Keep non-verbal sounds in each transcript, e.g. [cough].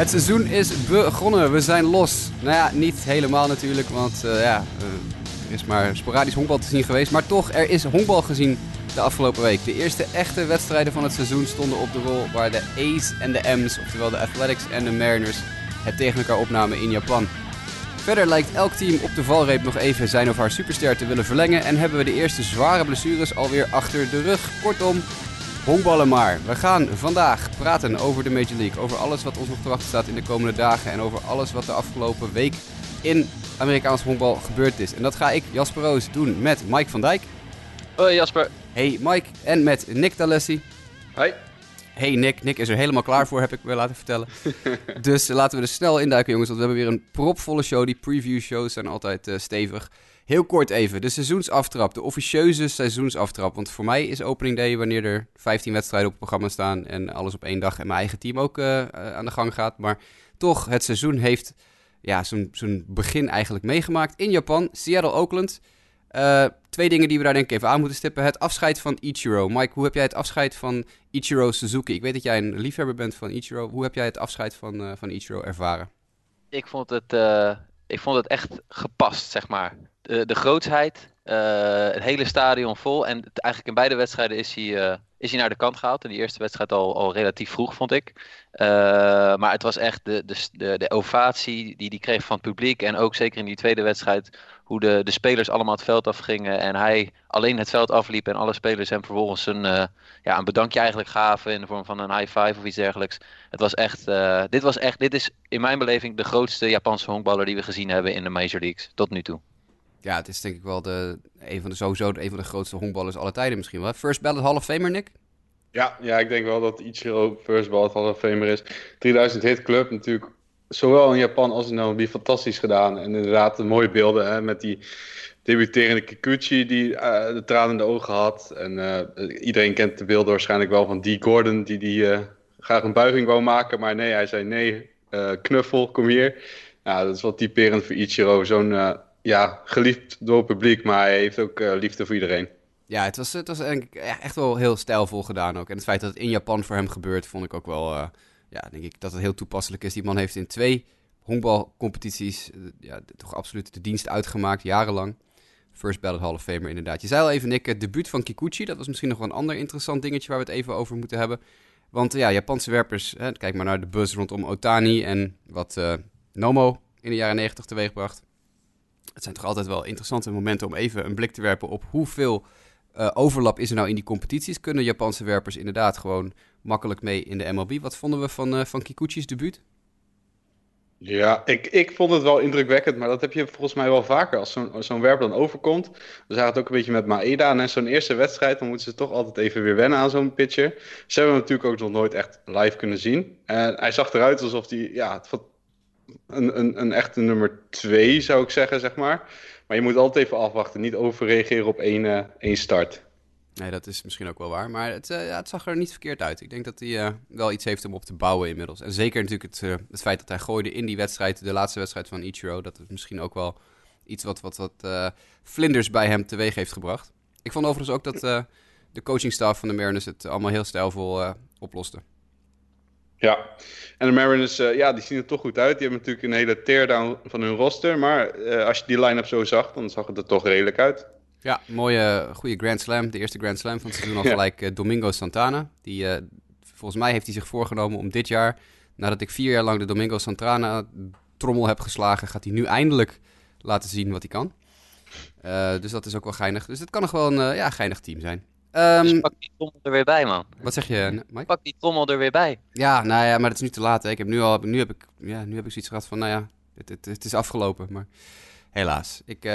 Het seizoen is begonnen. We zijn los. Nou ja, niet helemaal natuurlijk, want uh, ja, uh, er is maar sporadisch honkbal te zien geweest. Maar toch, er is honkbal gezien de afgelopen week. De eerste echte wedstrijden van het seizoen stonden op de rol waar de A's en de M's, oftewel de Athletics en de Mariners, het tegen elkaar opnamen in Japan. Verder lijkt elk team op de valreep nog even zijn of haar superster te willen verlengen en hebben we de eerste zware blessures alweer achter de rug. Kortom, honkballen maar. We gaan vandaag praten over de Major League, over alles wat ons nog te wachten staat in de komende dagen en over alles wat de afgelopen week in Amerikaans honkbal gebeurd is. En dat ga ik, Jasper Roos, doen met Mike van Dijk. Hoi Jasper. Hey Mike en met Nick D'Alessi. Hoi. Hey Nick, Nick is er helemaal klaar voor, heb ik me laten vertellen. [laughs] dus laten we er snel induiken jongens, want we hebben weer een propvolle show. Die preview shows zijn altijd uh, stevig. Heel kort even, de seizoensaftrap, de officieuze seizoensaftrap. Want voor mij is opening day wanneer er 15 wedstrijden op het programma staan en alles op één dag en mijn eigen team ook uh, aan de gang gaat. Maar toch, het seizoen heeft ja, zo'n begin eigenlijk meegemaakt in Japan, Seattle-Oakland. Uh, twee dingen die we daar denk ik even aan moeten stippen. Het afscheid van Ichiro. Mike, hoe heb jij het afscheid van Ichiro Suzuki? Ik weet dat jij een liefhebber bent van Ichiro. Hoe heb jij het afscheid van, van Ichiro ervaren? Ik vond het, ik vond het echt gepast, zeg maar. De, de grootsheid, het hele stadion vol. En eigenlijk in beide wedstrijden is hij, is hij naar de kant gehaald. In die eerste wedstrijd al, al relatief vroeg, vond ik. maar het was echt de, de, de, de ovatie die hij kreeg van het publiek. En ook zeker in die tweede wedstrijd hoe de, de spelers allemaal het veld afgingen en hij alleen het veld afliep en alle spelers hem vervolgens een, ja, een bedankje eigenlijk gaven in de vorm van een high five of iets dergelijks. Het was echt, dit was echt, dit is in mijn beleving de grootste Japanse honkballer die we gezien hebben in de Major Leagues tot nu toe. Ja, het is denk ik wel de, een van de, sowieso een van de grootste honkballers aller tijden misschien wel. First ballot Hall of Famer, Nick? Ja, ja, ik denk wel dat Ichiro First ballot Hall of Famer is. 3000 hit club natuurlijk zowel in Japan als in MLB fantastisch gedaan. En inderdaad, mooie beelden hè, met die debuterende Kikuchi die uh, de tranen in de ogen had. En uh, iedereen kent de beelden waarschijnlijk wel van Dee Gordon, die, die uh, graag een buiging wou maken. Maar nee, hij zei nee, knuffel, kom hier. Ja, dat is wel typerend voor Ichiro. Zo'n ja, geliefd door het publiek, maar hij heeft ook liefde voor iedereen. Ja, het was, het was echt wel heel stijlvol gedaan ook. En het feit dat het in Japan voor hem gebeurt, vond ik ook wel ja, denk ik dat het heel toepasselijk is. Die man heeft in twee honkbalcompetities uh, ja, toch absoluut de dienst uitgemaakt, jarenlang. First Ballot Hall of Famer inderdaad. Je zei al even, Nick, het debuut van Kikuchi. Dat was misschien nog wel een ander interessant dingetje waar we het even over moeten hebben. Want ja, Japanse werpers, hè, kijk maar naar de buzz rondom Otani en wat Nomo in de jaren 90 teweegbracht. Het zijn toch altijd wel interessante momenten om even een blik te werpen op hoeveel uh, overlap is er nou in die competities. Kunnen Japanse werpers inderdaad gewoon makkelijk mee in de MLB. Wat vonden we van, uh, van Kikuchi's debuut? Ja, ik, ik vond het wel indrukwekkend, maar dat heb je volgens mij wel vaker. Als zo'n zo'n werp dan overkomt, we zagen het ook een beetje met Maeda. En zo'n eerste wedstrijd, dan moeten ze toch altijd even weer wennen aan zo'n pitcher. Ze hebben hem natuurlijk ook nog nooit echt live kunnen zien. En hij zag eruit alsof hij, ja, een, een, een echte nummer twee zou ik zeggen, zeg maar. Maar je moet altijd even afwachten, niet overreageren op één, uh, één start. Nee, dat is misschien ook wel waar. Maar het, uh, ja, het zag er niet verkeerd uit. Ik denk dat hij uh, wel iets heeft om op te bouwen inmiddels. En zeker natuurlijk het, het feit dat hij gooide in die wedstrijd, de laatste wedstrijd van Ichiro. Dat is misschien ook wel iets wat, wat, wat vlinders bij hem teweeg heeft gebracht. Ik vond overigens ook dat de coachingstaf van de Mariners het allemaal heel stijlvol oploste. Ja, en de Mariners, ja, die zien er toch goed uit. Die hebben natuurlijk een hele teardown van hun roster. Maar als je die line-up zo zag, dan zag het er toch redelijk uit. Ja, mooie, goede Grand Slam. De eerste Grand Slam van het seizoen al [laughs] gelijk uh, Domingo Santana. Die, uh, volgens mij heeft hij zich voorgenomen om dit jaar, nadat ik vier jaar lang de Domingo Santana trommel heb geslagen, gaat hij nu eindelijk laten zien wat hij kan. Dus dat is ook wel geinig. Dus het kan nog wel een ja, geinig team zijn. Um, dus pak die trommel er weer bij, man. Wat zeg je, Mike? Pak die trommel er weer bij. Ja, nou ja, maar het is nu te laat. Hè. Ik heb nu al, nu heb ik, ja, nu heb ik zoiets gehad van, nou ja, het, het, het is afgelopen. Maar helaas, ik,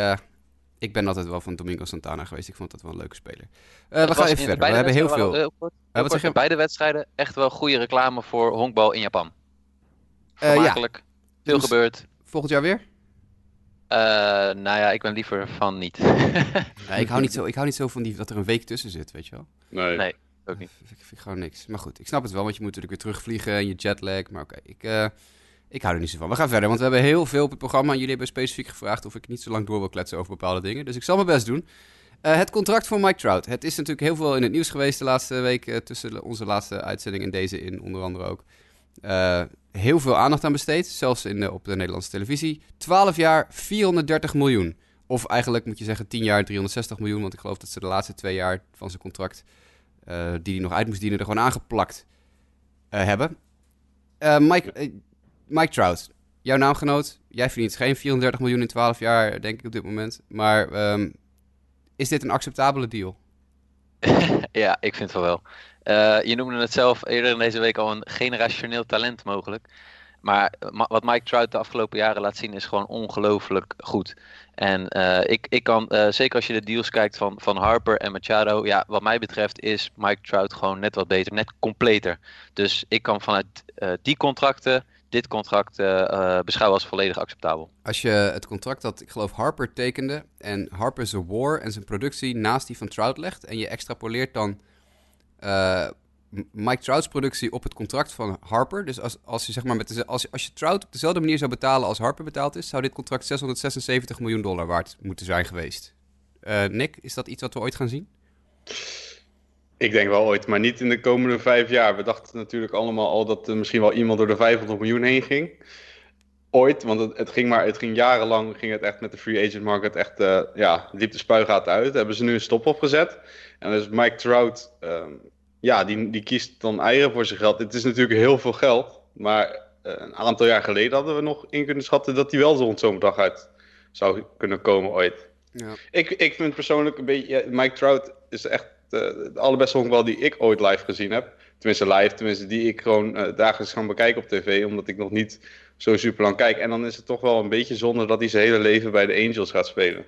ik ben altijd wel van Domingo Santana geweest. Ik vond dat wel een leuke speler. Uh, we gaan even verder. We hebben heel veel. Heel kort, heel wat zeg je? Beide wedstrijden echt wel goede reclame voor honkbal in Japan. Vermakelijk. Uh, ja. Veel dus gebeurd. Volgend jaar weer? Uh, nou ja, ik ben liever van niet. [laughs] ja, ik, hou niet zo, ik hou niet zo van die, dat er een week tussen zit, weet je wel. Nee. Nee, ook niet. Ik vind gewoon niks. Maar goed, ik snap het wel, want je moet natuurlijk weer terugvliegen en je jetlag. Maar oké, ik... Ik hou er niet zo van. We gaan verder, want we hebben heel veel op het programma. En jullie hebben specifiek gevraagd of ik niet zo lang door wil kletsen over bepaalde dingen. Dus ik zal mijn best doen. Uh, het contract voor Mike Trout. Het is natuurlijk heel veel in het nieuws geweest de laatste week. tussen onze laatste uitzending en deze in, onder andere ook. Uh, heel veel aandacht aan besteed, zelfs in de, op de Nederlandse televisie. 12 jaar, 430 miljoen. Of eigenlijk moet je zeggen 10 jaar, 360 miljoen. Want ik geloof dat ze de laatste twee jaar van zijn contract, uh, die hij nog uit moest dienen, er gewoon aangeplakt uh, hebben. Mike, Mike Trout, jouw naamgenoot. Jij verdient geen 34 miljoen in 12 jaar, denk ik op dit moment. Maar um, is dit een acceptabele deal? [laughs] ja, ik vind het wel. Uh, je noemde het zelf eerder in deze week al een generationeel talent mogelijk. Maar wat Mike Trout de afgelopen jaren laat zien is gewoon ongelooflijk goed. En uh, ik, ik kan, zeker als je de deals kijkt van, van Harper en Machado, ja, wat mij betreft is Mike Trout gewoon net wat beter, net completer. Dus ik kan vanuit die contracten dit contract beschouwen als volledig acceptabel. Als je het contract dat ik geloof Harper tekende en Harper's war en zijn productie naast die van Trout legt en je extrapoleert dan uh, Mike Trout's productie op het contract van Harper. Dus als, als je zeg maar met als, als je Trout op dezelfde manier zou betalen als Harper betaald is, zou dit contract 676 miljoen dollar waard moeten zijn geweest. Uh, Nick, is dat iets wat we ooit gaan zien? Ik denk wel ooit, maar niet in de komende vijf jaar. We dachten natuurlijk allemaal al dat er misschien wel iemand door de 500 miljoen heen ging. Ooit, want het, ging maar, het ging jarenlang ging het echt met de free agent market echt, uh, ja, liep de spuigaten uit. Daar hebben ze nu een stop op gezet. En dus Mike Trout, um, ja, die, die kiest dan eieren voor zijn geld. Het is natuurlijk heel veel geld. Maar uh, een aantal jaar geleden hadden we nog in kunnen schatten dat hij wel rond zo'n dag uit zou kunnen komen ooit. Ja. Ik, ik vind persoonlijk een beetje. Mike Trout is echt uh, de allerbeste honkbal die ik ooit live gezien heb. Tenminste, live, tenminste, die ik gewoon uh, dagelijks kan bekijken op tv, omdat ik nog niet zo super lang kijk. En dan is het toch wel een beetje zonde dat hij zijn hele leven bij de Angels gaat spelen.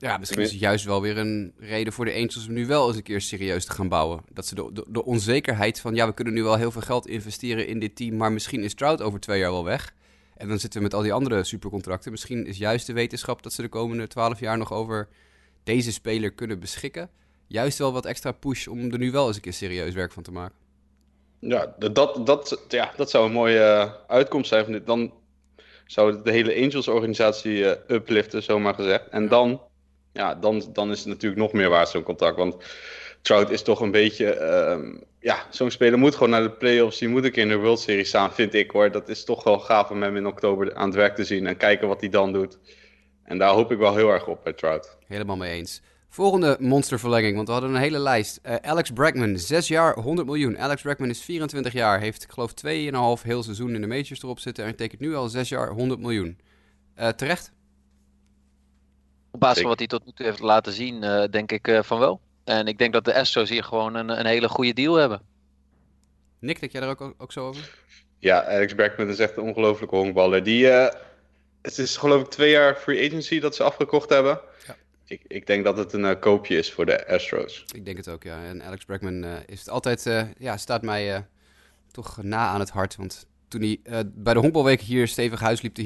Ja, misschien is het juist wel weer een reden voor de Angels om nu wel eens een keer serieus te gaan bouwen. Dat ze de, de, de, onzekerheid van, ja, we kunnen nu wel heel veel geld investeren in dit team, maar misschien is Trout over twee jaar wel weg. En dan zitten we met al die andere supercontracten. Misschien is juist de wetenschap dat ze de komende twaalf jaar nog over deze speler kunnen beschikken. Juist wel wat extra push om er nu wel eens een keer serieus werk van te maken. Ja, dat, dat, ja, dat zou een mooie uh, uitkomst zijn. Dan zou de hele Angels-organisatie uh, upliften, zomaar gezegd. En dan ja, dan, dan is het natuurlijk nog meer waard zo'n contact. Want Trout is toch een beetje, uh, ja, zo'n speler moet gewoon naar de playoffs. Die moet ik in de World Series staan, vind ik hoor. Dat is toch wel gaaf om hem in oktober aan het werk te zien en kijken wat hij dan doet. En daar hoop ik wel heel erg op bij Trout. Helemaal mee eens. Volgende monsterverlenging, want we hadden een hele lijst. Uh, Alex Bregman, 6 jaar, 100 miljoen. Alex Bregman is 24 jaar, heeft ik geloof 2,5 heel seizoen in de majors erop zitten en tekent nu al 6 jaar, 100 miljoen. Uh, terecht? Op basis van wat hij tot nu toe heeft laten zien, uh, denk ik uh, van wel. En ik denk dat de Astros hier gewoon een, een hele goede deal hebben. Nick, denk jij daar ook, ook zo over? Ja, Alex Bregman is echt een ongelofelijke honkballer. Die, uh, het is geloof ik twee jaar free agency dat ze afgekocht hebben. Ja. Ik, ik denk dat het een koopje is voor de Astros. Ik denk het ook, ja. En Alex Bregman is het altijd, ja, staat mij toch na aan het hart. Want toen hij uh, bij de honkbalweek hier stevig huis liep, te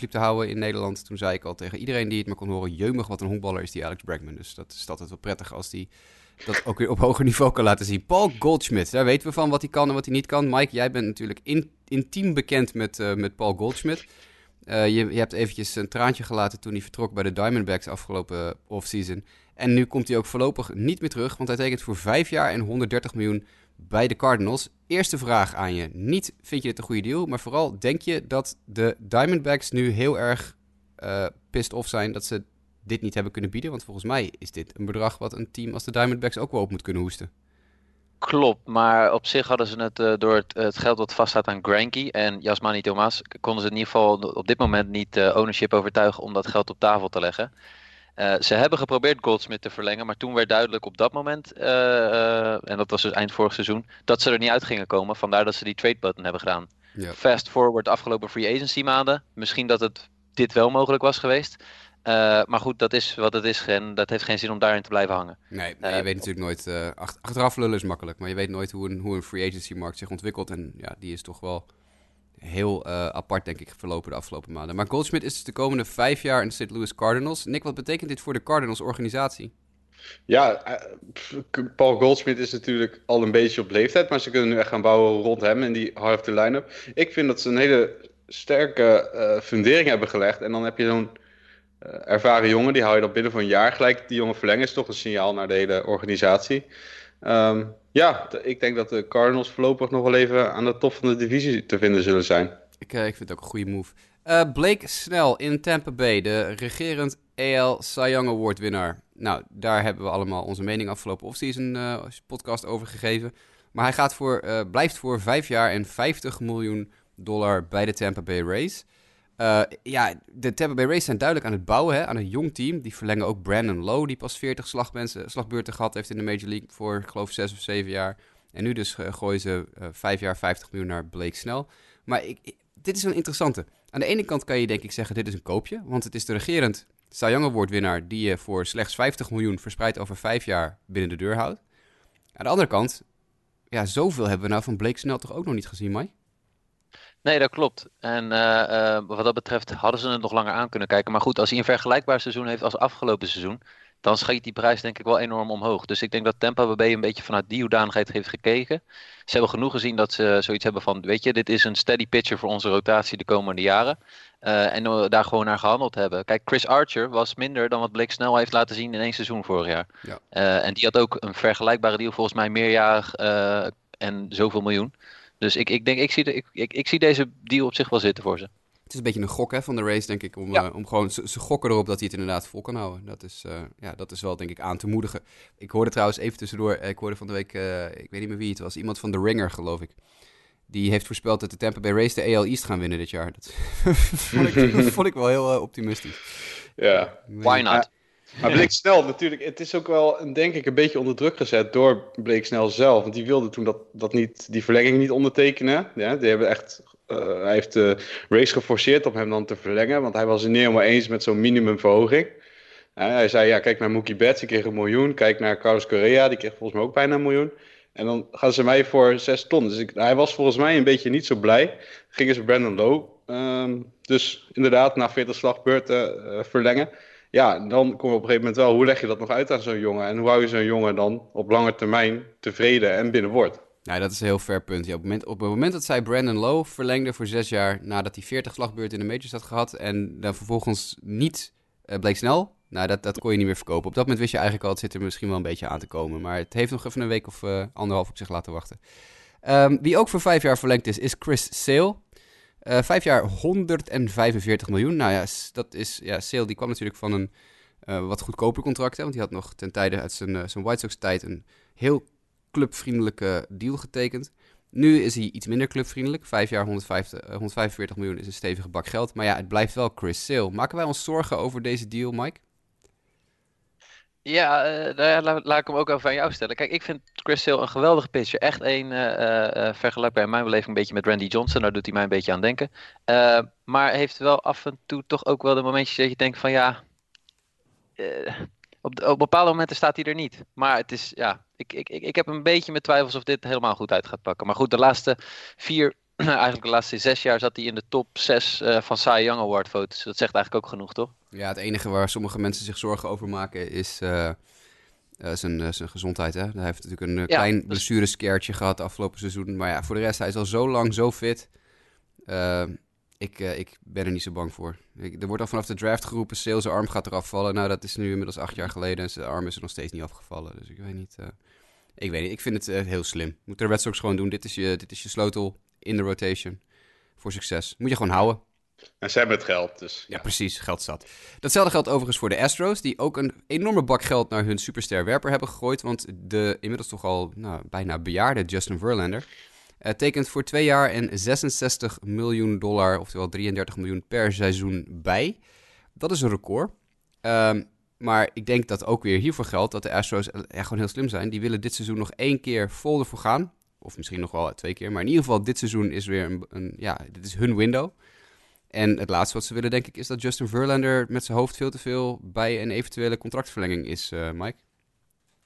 liep te houden in Nederland, toen zei ik al tegen iedereen die het maar kon horen, jeumig wat een honkballer is die Alex Bregman. Dus dat is altijd wel prettig als hij dat ook weer op [laughs] hoger niveau kan laten zien. Paul Goldschmidt, daar weten we van wat hij kan en wat hij niet kan. Mike, jij bent natuurlijk in, intiem bekend met, uh, met Paul Goldschmidt. Je, je, hebt eventjes een traantje gelaten toen hij vertrok bij de Diamondbacks afgelopen offseason. En nu komt hij ook voorlopig niet meer terug, want hij tekent voor vijf jaar en 130 miljoen bij de Cardinals. Eerste vraag aan je. Niet vind je dit een goede deal, maar vooral denk je dat de Diamondbacks nu heel erg uh, pissed off zijn dat ze dit niet hebben kunnen bieden? Want volgens mij is dit een bedrag wat een team als de Diamondbacks ook wel op moet kunnen hoesten. Klopt, maar op zich hadden ze het uh, door het, geld wat vaststaat aan Granky en Jasmani Thomas, konden ze in ieder geval op dit moment niet uh, ownership overtuigen om dat geld op tafel te leggen. Uh, ze hebben geprobeerd Goldsmith te verlengen, maar toen werd duidelijk op dat moment, uh, uh, en dat was dus eind vorig seizoen, dat ze er niet uit gingen komen. Vandaar dat ze die trade button hebben gedaan. Ja. Fast forward afgelopen free agency maanden. Misschien dat het dit wel mogelijk was geweest. maar goed, dat is wat het is en dat heeft geen zin om daarin te blijven hangen. Nee, nee je weet natuurlijk nooit. achteraf lullen is makkelijk, maar je weet nooit hoe een, hoe een free agency markt zich ontwikkelt. En ja, die is toch wel heel uh, apart, denk ik, verlopen de afgelopen maanden. Maar Goldschmidt is dus de komende vijf jaar in de St. Louis Cardinals. Nick, wat betekent dit voor de Cardinals-organisatie? Ja, uh, Paul Goldschmidt is natuurlijk al een beetje op leeftijd, maar ze kunnen nu echt gaan bouwen rond hem in die half line-up. Ik vind dat ze een hele sterke uh, fundering hebben gelegd. En dan heb je zo'n ervaren jongen, die hou je dan binnen van een jaar gelijk. Die jongen verlengen is toch een signaal naar de hele organisatie. Um, Ja, ik denk dat de Cardinals voorlopig nog wel even aan de top van de divisie te vinden zullen zijn. Ik, ik vind het ook een goede move. Uh, Blake Snell in Tampa Bay, de regerend AL Cy Young Award winnaar. Nou, daar hebben we allemaal onze mening afgelopen offseason uh, podcast over gegeven. Maar hij gaat voor, blijft voor 5 jaar en 50 miljoen dollar bij de Tampa Bay Rays. Uh, ja, de Tampa Bay Rays zijn duidelijk aan het bouwen, hè, aan een jong team. Die verlengen ook Brandon Lowe, die pas 40 slagbeurten gehad heeft in de Major League voor, ik geloof, 6 of 7 jaar. En nu dus gooien ze 5 jaar 50 miljoen naar Blake Snell. Maar ik, dit is een interessante. Aan de ene kant kan je denk ik zeggen, dit is een koopje. Want het is de regerend Cy Young Award winnaar die je voor slechts 50 miljoen verspreid over 5 jaar binnen de deur houdt. Aan de andere kant, ja, zoveel hebben we nou van Blake Snell toch ook nog niet gezien, Mike? Nee, dat klopt. En uh, uh, wat dat betreft hadden ze het nog langer aan kunnen kijken. Maar goed, als hij een vergelijkbaar seizoen heeft als afgelopen seizoen, dan schiet die prijs denk ik wel enorm omhoog. Dus ik denk dat Tampa Bay een beetje vanuit die hoedanigheid heeft gekeken. Ze hebben genoeg gezien dat ze zoiets hebben van, weet je, dit is een steady pitcher voor onze rotatie de komende jaren. Uh, en we daar gewoon naar gehandeld hebben. Kijk, Chris Archer was minder dan wat Blake Snell heeft laten zien in één seizoen vorig jaar. Ja. Uh, en die had ook een vergelijkbare deal, volgens mij meerjarig uh, en zoveel miljoen. Dus ik, ik denk, ik zie, de, ik, ik, ik zie deze deal op zich wel zitten voor ze. Het is een beetje een gok hè, van de race, denk ik. Om, ja. uh, om gewoon, ze, ze, gokken erop dat hij het inderdaad vol kan houden. Dat is, uh, ja, dat is wel, denk ik, aan te moedigen. Ik hoorde trouwens even tussendoor, ik hoorde van de week, uh, ik weet niet meer wie het was, iemand van The Ringer, geloof ik. Die heeft voorspeld dat de Tampa Bay Race de AL East gaan winnen dit jaar. Dat [laughs] vond, ik, dat [laughs] vond ik wel heel optimistisch. Ja. Why not? Maar Blake Snell natuurlijk, het is ook wel, denk ik, een beetje onder druk gezet door Blake Snell zelf. Want die wilde toen dat, dat niet, die verlenging niet ondertekenen. Ja, die hebben echt, uh, hij heeft de race geforceerd om hem dan te verlengen. Want hij was het niet helemaal eens met zo'n minimumverhoging. Ja, hij zei, ja, kijk naar Mookie Betts, die kreeg een miljoen. Kijk naar Carlos Correa, die kreeg volgens mij ook bijna een miljoen. En dan gaan ze mij voor 6 ton. Dus ik, hij was volgens mij een beetje niet zo blij. Gingen ze Brandon Lowe um, dus inderdaad na 40 slagbeurten uh, verlengen ja, dan kom je op een gegeven moment wel, hoe leg je dat nog uit aan zo'n jongen? En hoe hou je zo'n jongen dan op lange termijn tevreden en binnenboord? Ja, dat is een heel fair punt. Op, het moment, op het moment dat zij Brandon Lowe verlengde voor zes jaar nadat hij 40 slagbeurten in de majors had gehad en dan vervolgens niet uh, bleek snel, nou dat, dat kon je niet meer verkopen. Op dat moment wist je eigenlijk al, het zit er misschien wel een beetje aan te komen. Maar het heeft nog even een week of uh, anderhalf op zich laten wachten. Um, wie ook voor vijf jaar verlengd is, is Chris Sale. Uh, vijf jaar 145 miljoen. Nou ja, dat is. Ja, Sale die kwam natuurlijk van een uh, wat goedkoper contract. Hè, want die had nog ten tijde uit zijn, uh, zijn White Sox tijd een heel clubvriendelijke deal getekend. Nu is hij iets minder clubvriendelijk. Vijf jaar 150, 145 miljoen is een stevige bak geld. Maar ja, het blijft wel Chris Sale. Maken wij ons zorgen over deze deal, Mike? Ja, uh, nou laat, ik hem ook over aan jou stellen. Kijk, ik vind Chris Sale een geweldige pitcher. Echt een uh, uh, vergelijkbaar in mijn beleving een beetje met Randy Johnson. Daar doet hij mij een beetje aan denken. maar heeft wel af en toe toch ook wel de momentjes dat je denkt van ja... op, op bepaalde momenten staat hij er niet. Maar het is, ja, ik, ik, ik heb een beetje mijn twijfels of dit helemaal goed uit gaat pakken. Maar goed, de laatste vier, [clears throat] eigenlijk de laatste zes jaar zat hij in de top zes van Cy Young Award foto's. Dat zegt eigenlijk ook genoeg, toch? Ja, het enige waar sommige mensen zich zorgen over maken is uh, uh, zijn, zijn gezondheid. Hè? Hij heeft natuurlijk een ja, klein dus... gehad afgelopen seizoen. Maar ja, voor de rest, hij is al zo lang zo fit. ik, ik ben er niet zo bang voor. Ik, er wordt al vanaf de draft geroepen, Sale zijn arm gaat eraf vallen. Nou, dat is nu inmiddels acht jaar geleden en zijn arm is er nog steeds niet afgevallen. Dus ik weet niet. ik weet niet, ik vind het heel slim. Moet de Red Sox gewoon doen. Dit is je, dit is je sleutel in de rotation voor succes. Moet je gewoon houden. En ze hebben het geld, dus... Ja, ja precies, geld zat. Datzelfde geldt overigens voor de Astros, die ook een enorme bak geld naar hun superster werper hebben gegooid. Want de inmiddels toch al nou, bijna bejaarde Justin Verlander uh, tekent voor twee jaar en 66 miljoen dollar, oftewel 33 miljoen per seizoen bij. Dat is een record. Um, maar ik denk dat ook weer hiervoor geldt dat de Astros ja, gewoon heel slim zijn. Die willen dit seizoen nog één keer vol ervoor gaan. Of misschien nog wel twee keer. Maar in ieder geval, dit seizoen is weer een, een ja, dit is hun window. En het laatste wat ze willen, denk ik, is dat Justin Verlander met zijn hoofd veel te veel bij een eventuele contractverlenging is, uh, Mike.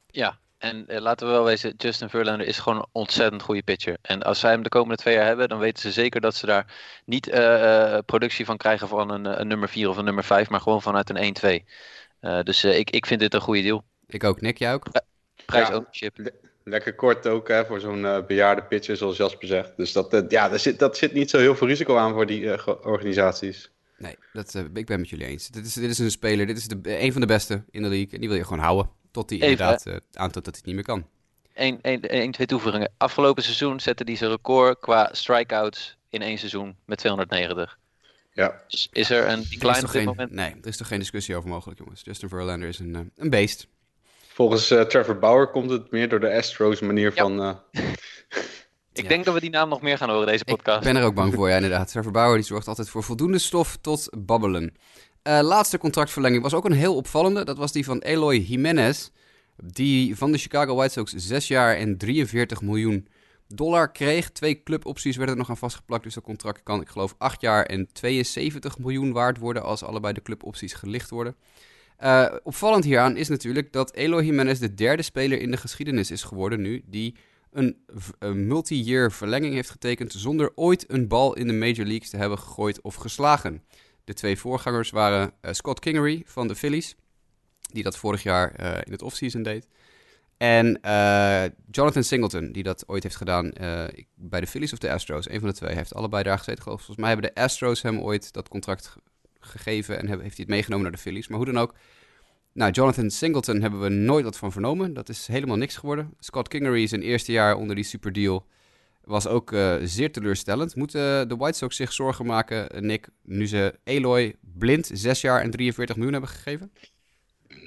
Ja, en uh, laten we wel wezen, Justin Verlander is gewoon een ontzettend goede pitcher. En als zij hem de komende twee jaar hebben, dan weten ze zeker dat ze daar niet uh, productie van krijgen van een, een, nummer 4 of een nummer 5, maar gewoon vanuit een 1-2. dus ik, ik vind dit een goede deal. Ik ook. Nick, jij ook? prijs ja, ownership. Lekker kort ook hè, voor zo'n uh, bejaarde pitcher, zoals Jasper zegt. Dus dat, uh, ja, daar zit, dat zit niet zo heel veel risico aan voor die uh, organisaties. Nee, dat, ik ben met jullie eens. Dit is, dit is een speler, dit is de, een van de beste in de league. En die wil je gewoon houden. Tot hij inderdaad aantoont dat hij het niet meer kan. één, één, één, twee toevoegingen. Afgelopen seizoen zette hij zijn record qua strikeouts in één seizoen met 290. Ja. Dus is er een is decline toch op dit geen, moment? nee, er is toch geen discussie over mogelijk, jongens. Justin Verlander is een, eh, een beest. Volgens eh, Trevor Bauer komt het meer door de Astros manier Ja. van... eh, [laughs] Ik Ja. denk dat we die naam nog meer gaan horen deze Ik podcast. ben er ook bang voor, ja, [laughs] inderdaad. Trevor Bauer die zorgt altijd voor voldoende stof tot babbelen. Eh, laatste contractverlenging was ook een heel opvallende. Dat was die van Eloy Jimenez. Die van de Chicago White Sox 6 jaar en 43 miljoen dollar kreeg. Twee clubopties werden er nog aan vastgeplakt. Dus dat contract kan, ik geloof, 8 jaar en 72 miljoen waard worden. Als allebei de clubopties gelicht worden. Eh, opvallend hieraan is natuurlijk dat Eloy Jimenez de derde speler in de geschiedenis is geworden nu. Die een, multi-year verlenging heeft getekend zonder ooit een bal in de Major Leagues te hebben gegooid of geslagen. De twee voorgangers waren eh, Scott Kingery van de Phillies, die dat vorig jaar eh, in het offseason deed. En Jonathan Singleton, die dat ooit heeft gedaan bij de Phillies of de Astros. Een van de twee. Heeft allebei daar gezeten. geloof. Volgens mij hebben de Astros hem ooit dat contract gegeven en heeft hij het meegenomen naar de Phillies. Maar hoe dan ook, nou, Jonathan Singleton hebben we nooit wat van vernomen. Dat is helemaal niks geworden. Scott Kingery zijn eerste jaar onder die superdeal was ook eh, zeer teleurstellend. Moeten de White Sox zich zorgen maken, Nick, nu ze Eloy blind 6 jaar en 43 miljoen hebben gegeven?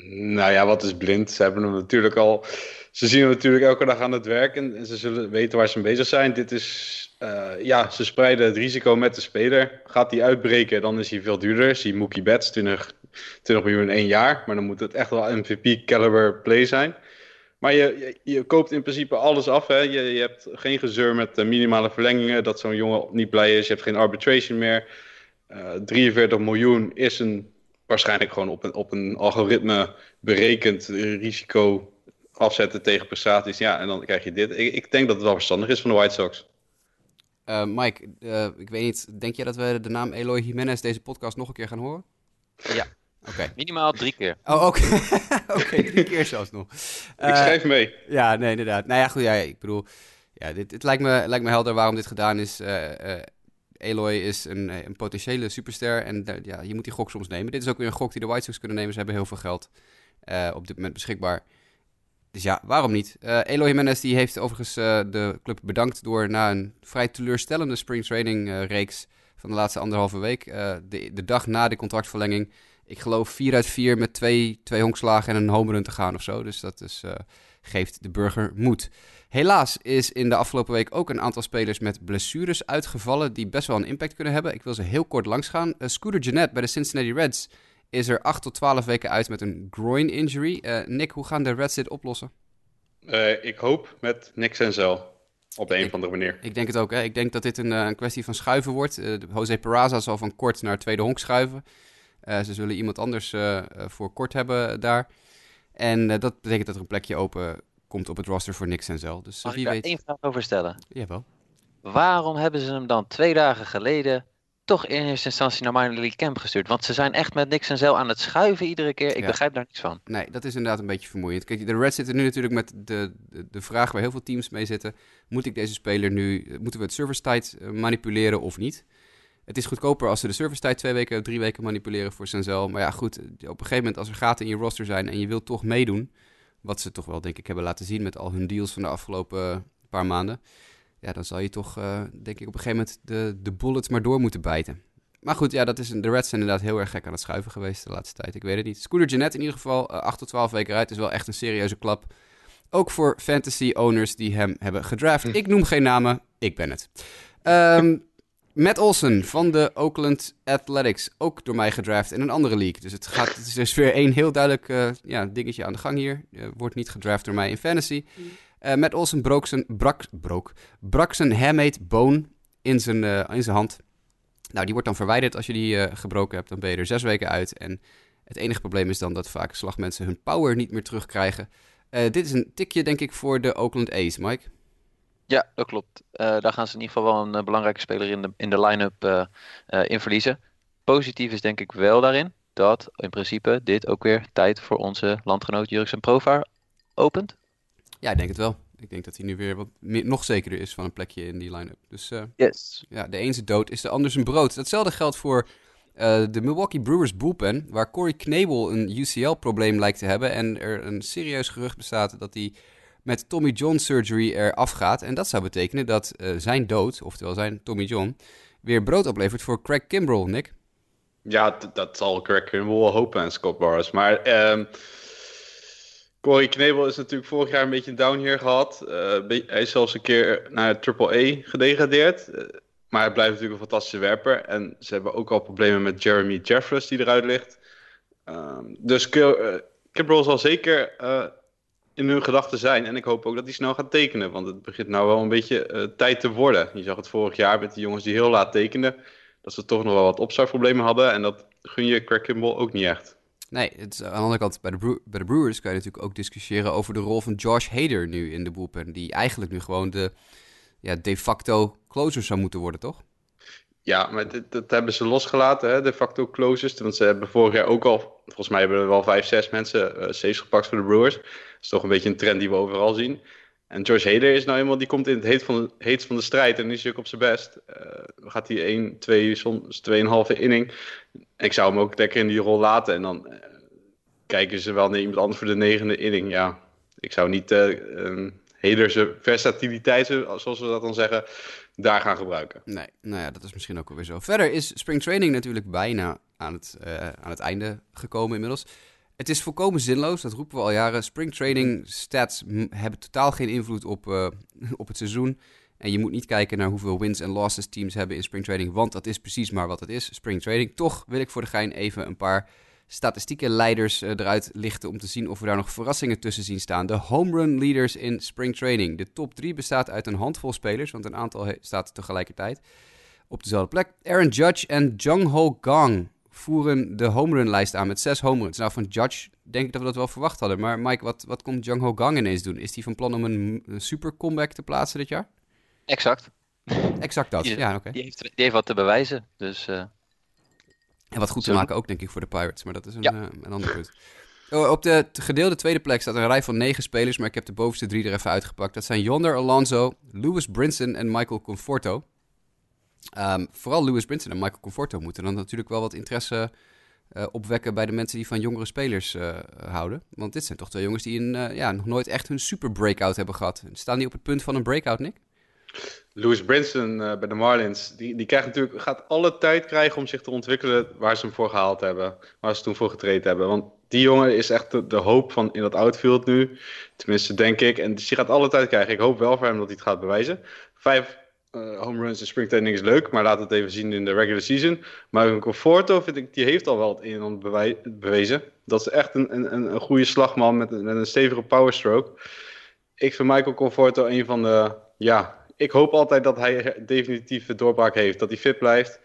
Nou ja, wat is blind? Ze hebben hem natuurlijk al. Ze zien hem natuurlijk elke dag aan het werk en, ze zullen weten waar ze mee bezig zijn. Dit is. eh, ja, ze spreiden het risico met de speler. Gaat hij uitbreken, dan is hij veel duurder. Zie Mookie Betts, 20, 20 miljoen in één jaar. Maar dan moet het echt wel MVP-caliber play zijn. Maar je, je, koopt in principe alles af. Hè? Je, je hebt geen gezeur met eh, minimale verlengingen. Dat zo'n jongen niet blij is. Je hebt geen arbitration meer. Eh 43 miljoen is een, waarschijnlijk gewoon op een, op een algoritme berekend risico afzetten tegen prestaties. Ja, en dan krijg je dit. Ik, ik denk dat het wel verstandig is van de White Sox. Eh, Mike, eh, ik weet niet, denk jij dat we de naam Eloy Jimenez deze podcast nog een keer gaan horen? Ja. Oké. Minimaal drie keer. Oh, oké. [laughs] Oké, drie keer zelfs nog. ik Eh, schrijf mee. Ja, nee, inderdaad. Nou ja, goed, ja, ik bedoel, ja, dit, het lijkt me, lijkt me helder waarom dit gedaan is. Eloy is een, eh, een potentiële superster en ja, je moet die gok soms nemen. Dit is ook weer een gok die de White Sox kunnen nemen. Ze hebben heel veel geld eh, op dit moment beschikbaar. Dus ja, waarom niet? Eh Eloy Jimenez die heeft overigens de club bedankt door na een vrij teleurstellende spring training eh, reeks van de laatste anderhalve week, de, de dag na de contractverlenging, ik geloof 4 uit 4 met twee, twee honkslagen en een home run te gaan of zo. Dus dat is, geeft de burger moed. Helaas is in de afgelopen week ook een aantal spelers met blessures uitgevallen die best wel een impact kunnen hebben. Ik wil ze heel kort langsgaan. Uh, Scooter Gennett bij de Cincinnati Reds is er 8 tot 12 weken uit met een groin injury. Eh, Nick, hoe gaan de Reds dit oplossen? Eh, ik hoop met Nick Senzel. Op de een Ik- of andere manier. Ik denk het ook. Hè? Ik denk dat dit een, eh, een kwestie van schuiven wordt. Eh, Jose Peraza zal van kort naar tweede honk schuiven. Eh, ze zullen iemand anders eh, eh, voor kort hebben daar. En eh, dat betekent dat er een plekje open komt op het roster voor Nick Senzel. Dus eh, ik wie daar weet... één vraag over stellen? Jawel. Waarom hebben ze hem dan twee dagen geleden toch in eerste instantie naar minor league camp gestuurd? Want ze zijn echt met niks en zo aan het schuiven iedere keer. Ik Ja. begrijp daar niks van. Nee, dat is inderdaad een beetje vermoeiend. Kijk, de Reds zitten nu natuurlijk met de, de, de vraag waar heel veel teams mee zitten. Moet ik deze speler nu, moeten we het service tijd eh, manipuleren of niet? Het is goedkoper als ze de service tijd twee weken, drie weken manipuleren voor Senzel. Maar ja, goed, op een gegeven moment als er gaten in je roster zijn en je wilt toch meedoen, wat ze toch wel denk ik hebben laten zien met al hun deals van de afgelopen paar maanden. Ja, dan zal je toch, eh, denk ik, op een gegeven moment de, de bullets maar door moeten bijten. Maar goed, ja, dat is de Reds zijn inderdaad heel erg gek aan het schuiven geweest de laatste tijd. Ik weet het niet. Scooter Jeanette in ieder geval, eh, 8 tot 12 weken uit, is wel echt een serieuze klap. Ook voor fantasy owners die hem hebben gedraft. Ik noem geen namen, ik ben het. Ehm, Matt Olsen van de Oakland Athletics, ook door mij gedraft in een andere league. Dus het, gaat, het is dus weer één heel duidelijk eh, ja, dingetje aan de gang hier. Eh, wordt niet gedraft door mij in fantasy. Eh Matt Olsen brook zijn, brak, brook, brak zijn hamate bone in zijn, in zijn hand. Nou, die wordt dan verwijderd als je die gebroken hebt. Dan ben je er zes weken uit. En het enige probleem is dan dat vaak slagmensen hun power niet meer terugkrijgen. Dit is een tikje, denk ik, voor de Oakland A's, Mike. Ja, dat klopt. Eh, daar gaan ze in ieder geval wel een eh, belangrijke speler in de, in de line-up eh, in verliezen. Positief is denk ik wel daarin dat in principe dit ook weer tijd voor onze landgenoot Jurgen Provaar opent. Ja, ik denk het wel. Ik denk dat hij nu weer wat meer, nog zekerder is van een plekje in die line-up. Dus Yes. ja, de een zijn dood is de ander zijn brood. Datzelfde geldt voor de Milwaukee Brewers bullpen, waar Corey Knebel een UCL-probleem lijkt te hebben. En er een serieus gerucht bestaat dat hij met Tommy John surgery eraf gaat. En dat zou betekenen dat zijn dood, oftewel zijn Tommy John, weer brood oplevert voor Craig Kimbrell, Nick. Ja, dat zal Craig Kimbrell hopen en Scott Barnes. Maar um, Corey Knebel is natuurlijk vorig jaar een beetje een down hier gehad. hij is zelfs een keer naar Triple E gedegradeerd. Maar hij blijft natuurlijk een fantastische werper. En ze hebben ook al problemen met Jeremy Jeffress die eruit ligt. Um, dus uh, zal zeker in hun gedachten zijn. En ik hoop ook dat hij snel gaat tekenen. Want het begint nou wel een beetje uh, tijd te worden. Je zag het vorig jaar met die jongens die heel laat tekenden. Dat ze toch nog wel wat opstartproblemen hadden. En dat gun je Craig Kimball ook niet echt. Nee, het is, aan de andere kant, bij de, Brewers kan je natuurlijk ook discussiëren over de rol van Josh Hader nu in de bullpen. Die eigenlijk nu gewoon de ja, de facto closers zou moeten worden, toch? Ja, maar dat hebben ze losgelaten, hè, de facto closers. Want ze hebben vorig jaar ook al, volgens mij hebben er wel vijf, zes mensen uh, gepakt voor de Brewers. Dat is toch een beetje een trend die we overal zien. En George Hader is nou eenmaal, die komt in het heet van van de strijd en is ook op zijn best. Uh, gaat hij 1, 2, soms 2,5 inning. Ik zou hem ook lekker in die rol laten en dan uh, kijken ze wel naar iemand anders voor de negende inning. Ja, ik zou niet uh, Hederse versatiliteit, zoals we dat dan zeggen, daar gaan gebruiken. Nee, nou ja, dat is misschien ook wel weer zo. Verder is spring training natuurlijk bijna aan het, uh, aan het einde gekomen inmiddels. Het is volkomen zinloos, dat roepen we al jaren. Spring training stats hebben totaal geen invloed op, uh, [laughs] op het seizoen. En je moet niet kijken naar hoeveel wins en losses teams hebben in spring training, want dat is precies maar wat het is, spring training. Toch wil ik voor de gein even een paar statistieke leiders uh, eruit lichten om te zien of we daar nog verrassingen tussen zien staan. De home run leaders in spring training. De top 3 bestaat uit een handvol spelers, want een aantal staat tegelijkertijd op dezelfde plek. Aaron Judge en Jung Ho Gang voeren de home run lijst aan met zes home runs. Nou, van Judge denk ik dat we dat wel verwacht hadden. Maar Mike, wat, wat komt Jung Ho Gang ineens doen? Is hij van plan om een, super comeback te plaatsen dit jaar? Exact. Exact dat, ja, oké. Die, die, heeft wat te bewijzen, dus... Uh... En wat goed te maken ook, denk ik, voor de Pirates. Maar dat is een, uh, een ander punt. Oh, op de gedeelde tweede plek staat een rij van negen spelers, maar ik heb de bovenste drie er even uitgepakt. Dat zijn Yonder Alonso, Lewis Brinson en Michael Conforto. Um, vooral Lewis Brinson en Michael Conforto moeten dan natuurlijk wel wat interesse uh, opwekken bij de mensen die van jongere spelers uh, houden. Want dit zijn toch twee jongens die een, ja, nog nooit echt hun super breakout hebben gehad. Staan die op het punt van een breakout, Nick? Louis Brinson uh, bij de Marlins, die, die krijgt natuurlijk, gaat alle tijd krijgen om zich te ontwikkelen waar ze hem voor gehaald hebben. Waar ze toen voor getraind hebben. Want die jongen is echt de, hoop van in dat outfield nu. Tenminste, denk ik. En dus die gaat alle tijd krijgen. Ik hoop wel voor hem dat hij het gaat bewijzen. Vijf uh, home runs in springtraining is leuk, maar laat het even zien in de regular season. Maar een Conforto, vind ik, die heeft al wel het een en ander bewezen. Dat is echt een, een, een goede slagman met, met een stevige power stroke. Ik vind Michael Conforto een van de, ja, ik hoop altijd dat hij definitief de doorbraak heeft. Dat hij fit blijft.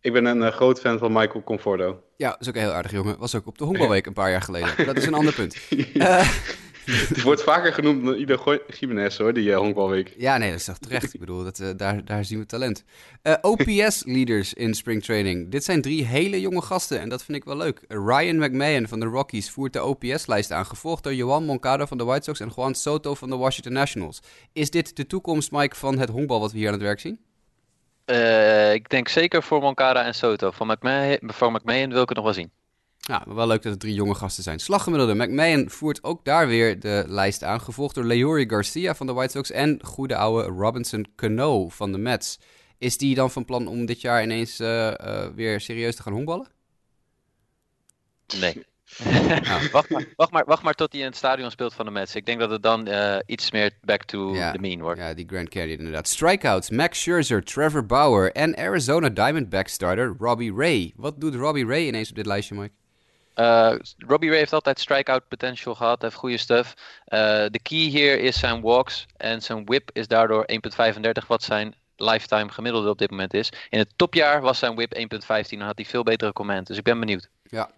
Ik ben een uh, groot fan van Michael Conforto. Ja, dat is ook een heel aardig jongen. Was ook op de honkbalweek [laughs] een paar jaar geleden. Dat is een ander punt. Uh, [laughs] [laughs] Die wordt vaker genoemd dan Ido Jiménez hoor, die uh, honkbalweek. Ja, nee, dat is toch terecht. Ik bedoel, dat, uh, daar, daar zien we talent. Uh, OPS-leaders in spring training. Dit zijn drie hele jonge gasten en dat vind ik wel leuk. Ryan McMahon van de Rockies voert de OPS-lijst aan, gevolgd door Johan Moncada van de White Sox en Juan Soto van de Washington Nationals. Is dit de toekomst, Mike, van het honkbal wat we hier aan het werk zien? ik denk zeker voor Moncada en Soto. Van McMahon, van McMahon wil ik het nog wel zien. Ja, wel leuk dat het drie jonge gasten zijn. Slaggemiddelde. McMahon voert ook daar weer de lijst aan. Gevolgd door Leori Garcia van de White Sox en goede oude Robinson Cano van de Mets. Is die dan van plan om dit jaar ineens uh, uh, weer serieus te gaan honkballen? Nee. nou. [laughs] wacht, maar, wacht, maar, wacht maar tot hij in het stadion speelt van de Mets. Ik denk dat het dan uh, iets meer back to ja, the mean wordt. Ja, die Grand Canyon inderdaad. Strikeouts, Max Scherzer, Trevor Bauer en Arizona Diamondback starter Robbie Ray. Wat doet Robbie Ray ineens op dit lijstje, Mike? Uh, Robbie Ray heeft altijd strikeout potential gehad, heeft goede stuff. Uh, de key hier is zijn walks en zijn whip is daardoor 1.35, wat zijn lifetime gemiddelde op dit moment is. In het topjaar was zijn whip 1.15 en had hij veel betere comment, dus ik ben benieuwd. Ja.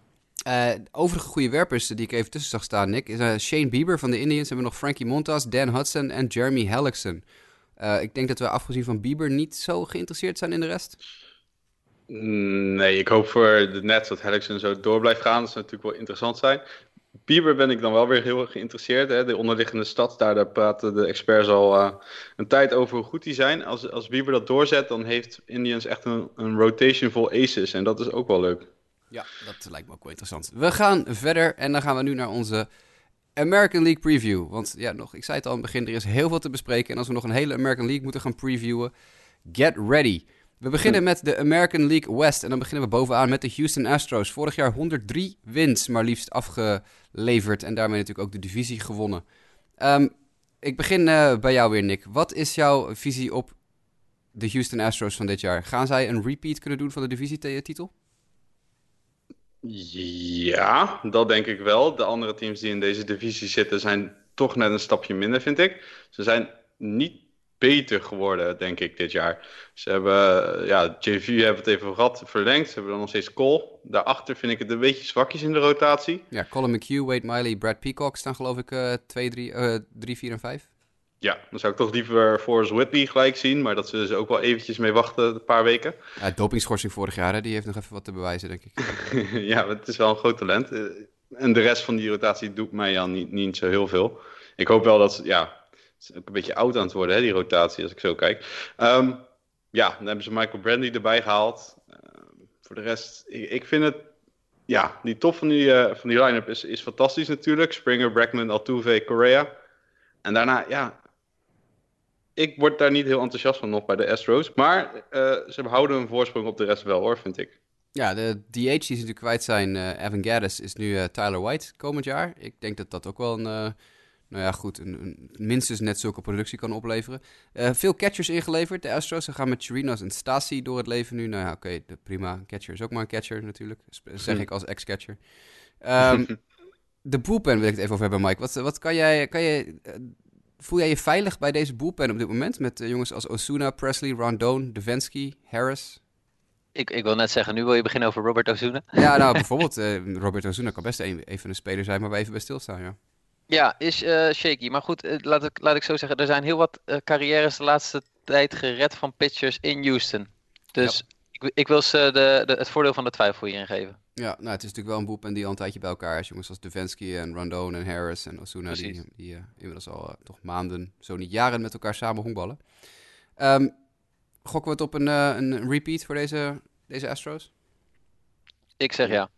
Uh, overige goede werpers die ik even tussen zag staan, Nick, is Shane Bieber van de Indians. Hebben we nog Frankie Montas, Dan Hudson en Jeremy Hellickson. ik denk dat we afgezien van Bieber niet zo geïnteresseerd zijn in de rest. Nee, ik hoop voor de Nets dat Hellickson zo door blijft gaan. Dat zou natuurlijk wel interessant zijn. Bieber ben ik dan wel weer heel erg geïnteresseerd. Hè? De onderliggende stad, daar, daar praten de experts al uh, een tijd over hoe goed die zijn. Als, als Bieber dat doorzet, dan heeft Indians echt een, een rotation vol aces. En dat is ook wel leuk. Ja, dat lijkt me ook wel interessant. We gaan verder en dan gaan we nu naar onze American League preview. Want ja, nog, ik zei het al in het begin, er is heel veel te bespreken. En als we nog een hele American League moeten gaan previewen, get ready. We beginnen met de American League West. En dan beginnen we bovenaan met de Houston Astros. Vorig jaar 103 wins, maar liefst afgeleverd. En daarmee natuurlijk ook de divisie gewonnen. Ehm, ik begin uh, bij jou weer, Nick. Wat is jouw visie op de Houston Astros van dit jaar? Gaan zij een repeat kunnen doen van de divisietitel? Ja, dat denk ik wel. De andere teams die in deze divisie zitten zijn toch net een stapje minder, vind ik. Ze zijn niet beter geworden, denk ik, dit jaar. Ze hebben, ja, JV hebben het even gehad, verlengd. Ze hebben dan nog steeds Cole. Daarachter vind ik het een beetje zwakjes in de rotatie. Ja, Colin McHugh, Wade Miley, Brad Peacock staan geloof ik uh, 2, 3, uh, 3, 4 en 5. Ja, dan zou ik toch liever Forrest Whitley gelijk zien. Maar dat zullen ze ook wel eventjes mee wachten, een paar weken. Ja, dopingschorsing vorig jaar, hè? die heeft nog even wat te bewijzen, denk ik. [laughs] ja, het is wel een groot talent. Eh, en de rest van die rotatie doet mij al niet, niet zo heel veel. Ik hoop wel dat, ja, is ook een beetje oud aan het worden, hè, die rotatie, als ik zo kijk. Um, ja, dan hebben ze Michael Brandy erbij gehaald. Uh, voor de rest, ik, vind het... Ja, die top van die, uh, van die line-up is, is fantastisch natuurlijk. Springer, Bregman, Altuve, Correa. En daarna, ja... Ik word daar niet heel enthousiast van nog bij de Astros. Maar uh, ze houden een voorsprong op de rest wel, hoor, vind ik. Ja, de DH die ze kwijt zijn, Evan Gaddis, is nu Tyler White komend jaar. Ik denk dat dat ook wel een nou ja, goed, een, een, minstens net zulke productie kan opleveren. Uh, veel catchers ingeleverd, de Astros. Ze gaan met Chirinos en Stasi door het leven nu. Nou ja, oké, okay, prima. Catcher is ook maar een catcher natuurlijk. [laughs] Zeg ik als ex-catcher. Um, de bullpen wil ik het even over hebben, Mike. Wat, wat kan jij, kan je, uh, voel jij je veilig bij deze bullpen op dit moment? Met uh, jongens als Osuna, Presley, Rondon, Devensky, Harris? Ik, ik wil net zeggen, nu wil je beginnen over Robert Osuna. Ja, nou [laughs] bijvoorbeeld, Robert Osuna kan best een, even een speler zijn, maar we even bij stilstaan, ja. Ja, is uh, shaky. Maar goed, uh, laat, ik, laat ik zo zeggen. Er zijn heel wat uh, carrières de laatste tijd gered van pitchers in Houston. Dus ja. ik, ik, wil ze de, de, het voordeel van de twijfel hierin geven. Ja, nou, het is natuurlijk wel een boep en die al een tijdje bij elkaar is. Jongens als Devensky en Rondon en Harris en Osuna. Precies. Die, die inmiddels al toch maanden, zo niet jaren met elkaar samen honkballen. Um, gokken we het op een, een repeat voor deze, deze Astros? Ik zeg ja.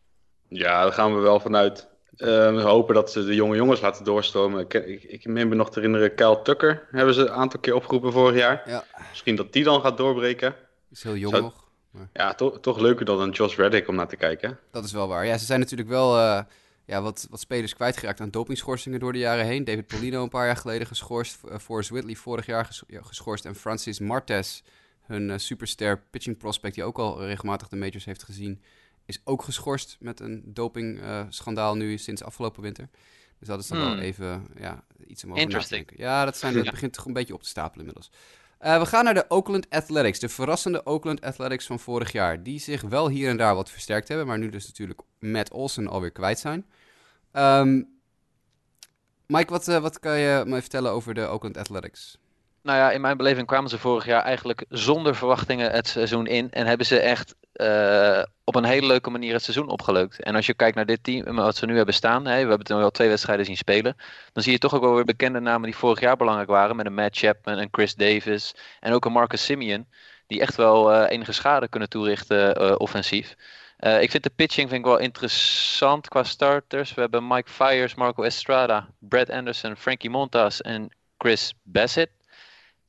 Ja, daar gaan we wel vanuit. Uh, we hopen dat ze de jonge jongens laten doorstromen. Ik, ik, ik meen me nog te herinneren, Kyle Tucker hebben ze een aantal keer opgeroepen vorig jaar. Ja. Misschien dat die dan gaat doorbreken. Is heel jong Zou... nog. Maar... Ja, to toch leuker dan een Josh Reddick om naar te kijken. Dat is wel waar. Ja, ze zijn natuurlijk wel uh, ja, wat, wat spelers kwijtgeraakt aan dopingschorsingen door de jaren heen. David Polino een paar jaar geleden geschorst. Uh, Forrest Whitley vorig jaar ges ja, geschorst. En Francis Martes, hun uh, superster pitching prospect die ook al regelmatig de majors heeft gezien is ook geschorst met een doping-schandaal nu sinds afgelopen winter. Dus dat is dan hmm. wel even ja, iets om over na te denken. Ja, dat, zijn, dat [laughs] begint toch een beetje op te stapelen inmiddels. Uh, we gaan naar de Oakland Athletics. De verrassende Oakland Athletics van vorig jaar. Die zich wel hier en daar wat versterkt hebben. Maar nu dus natuurlijk Matt Olsen alweer kwijt zijn. Um, Mike, wat, uh, wat kan je me vertellen over de Oakland Athletics? Nou ja, in mijn beleving kwamen ze vorig jaar eigenlijk zonder verwachtingen het seizoen in. En hebben ze echt uh, op een hele leuke manier het seizoen opgeleukt. En als je kijkt naar dit team, wat ze nu hebben staan, we hebben het al twee wedstrijden zien spelen, dan zie je toch ook wel weer bekende namen die vorig jaar belangrijk waren, met een Matt Chapman en Chris Davis en ook een Marcus Simeon, die echt wel uh, enige schade kunnen toerichten offensief. Ik vind de pitching vind ik wel interessant qua starters. We hebben Mike Fires, Marco Estrada, Brad Anderson, Frankie Montas en Chris Bassett.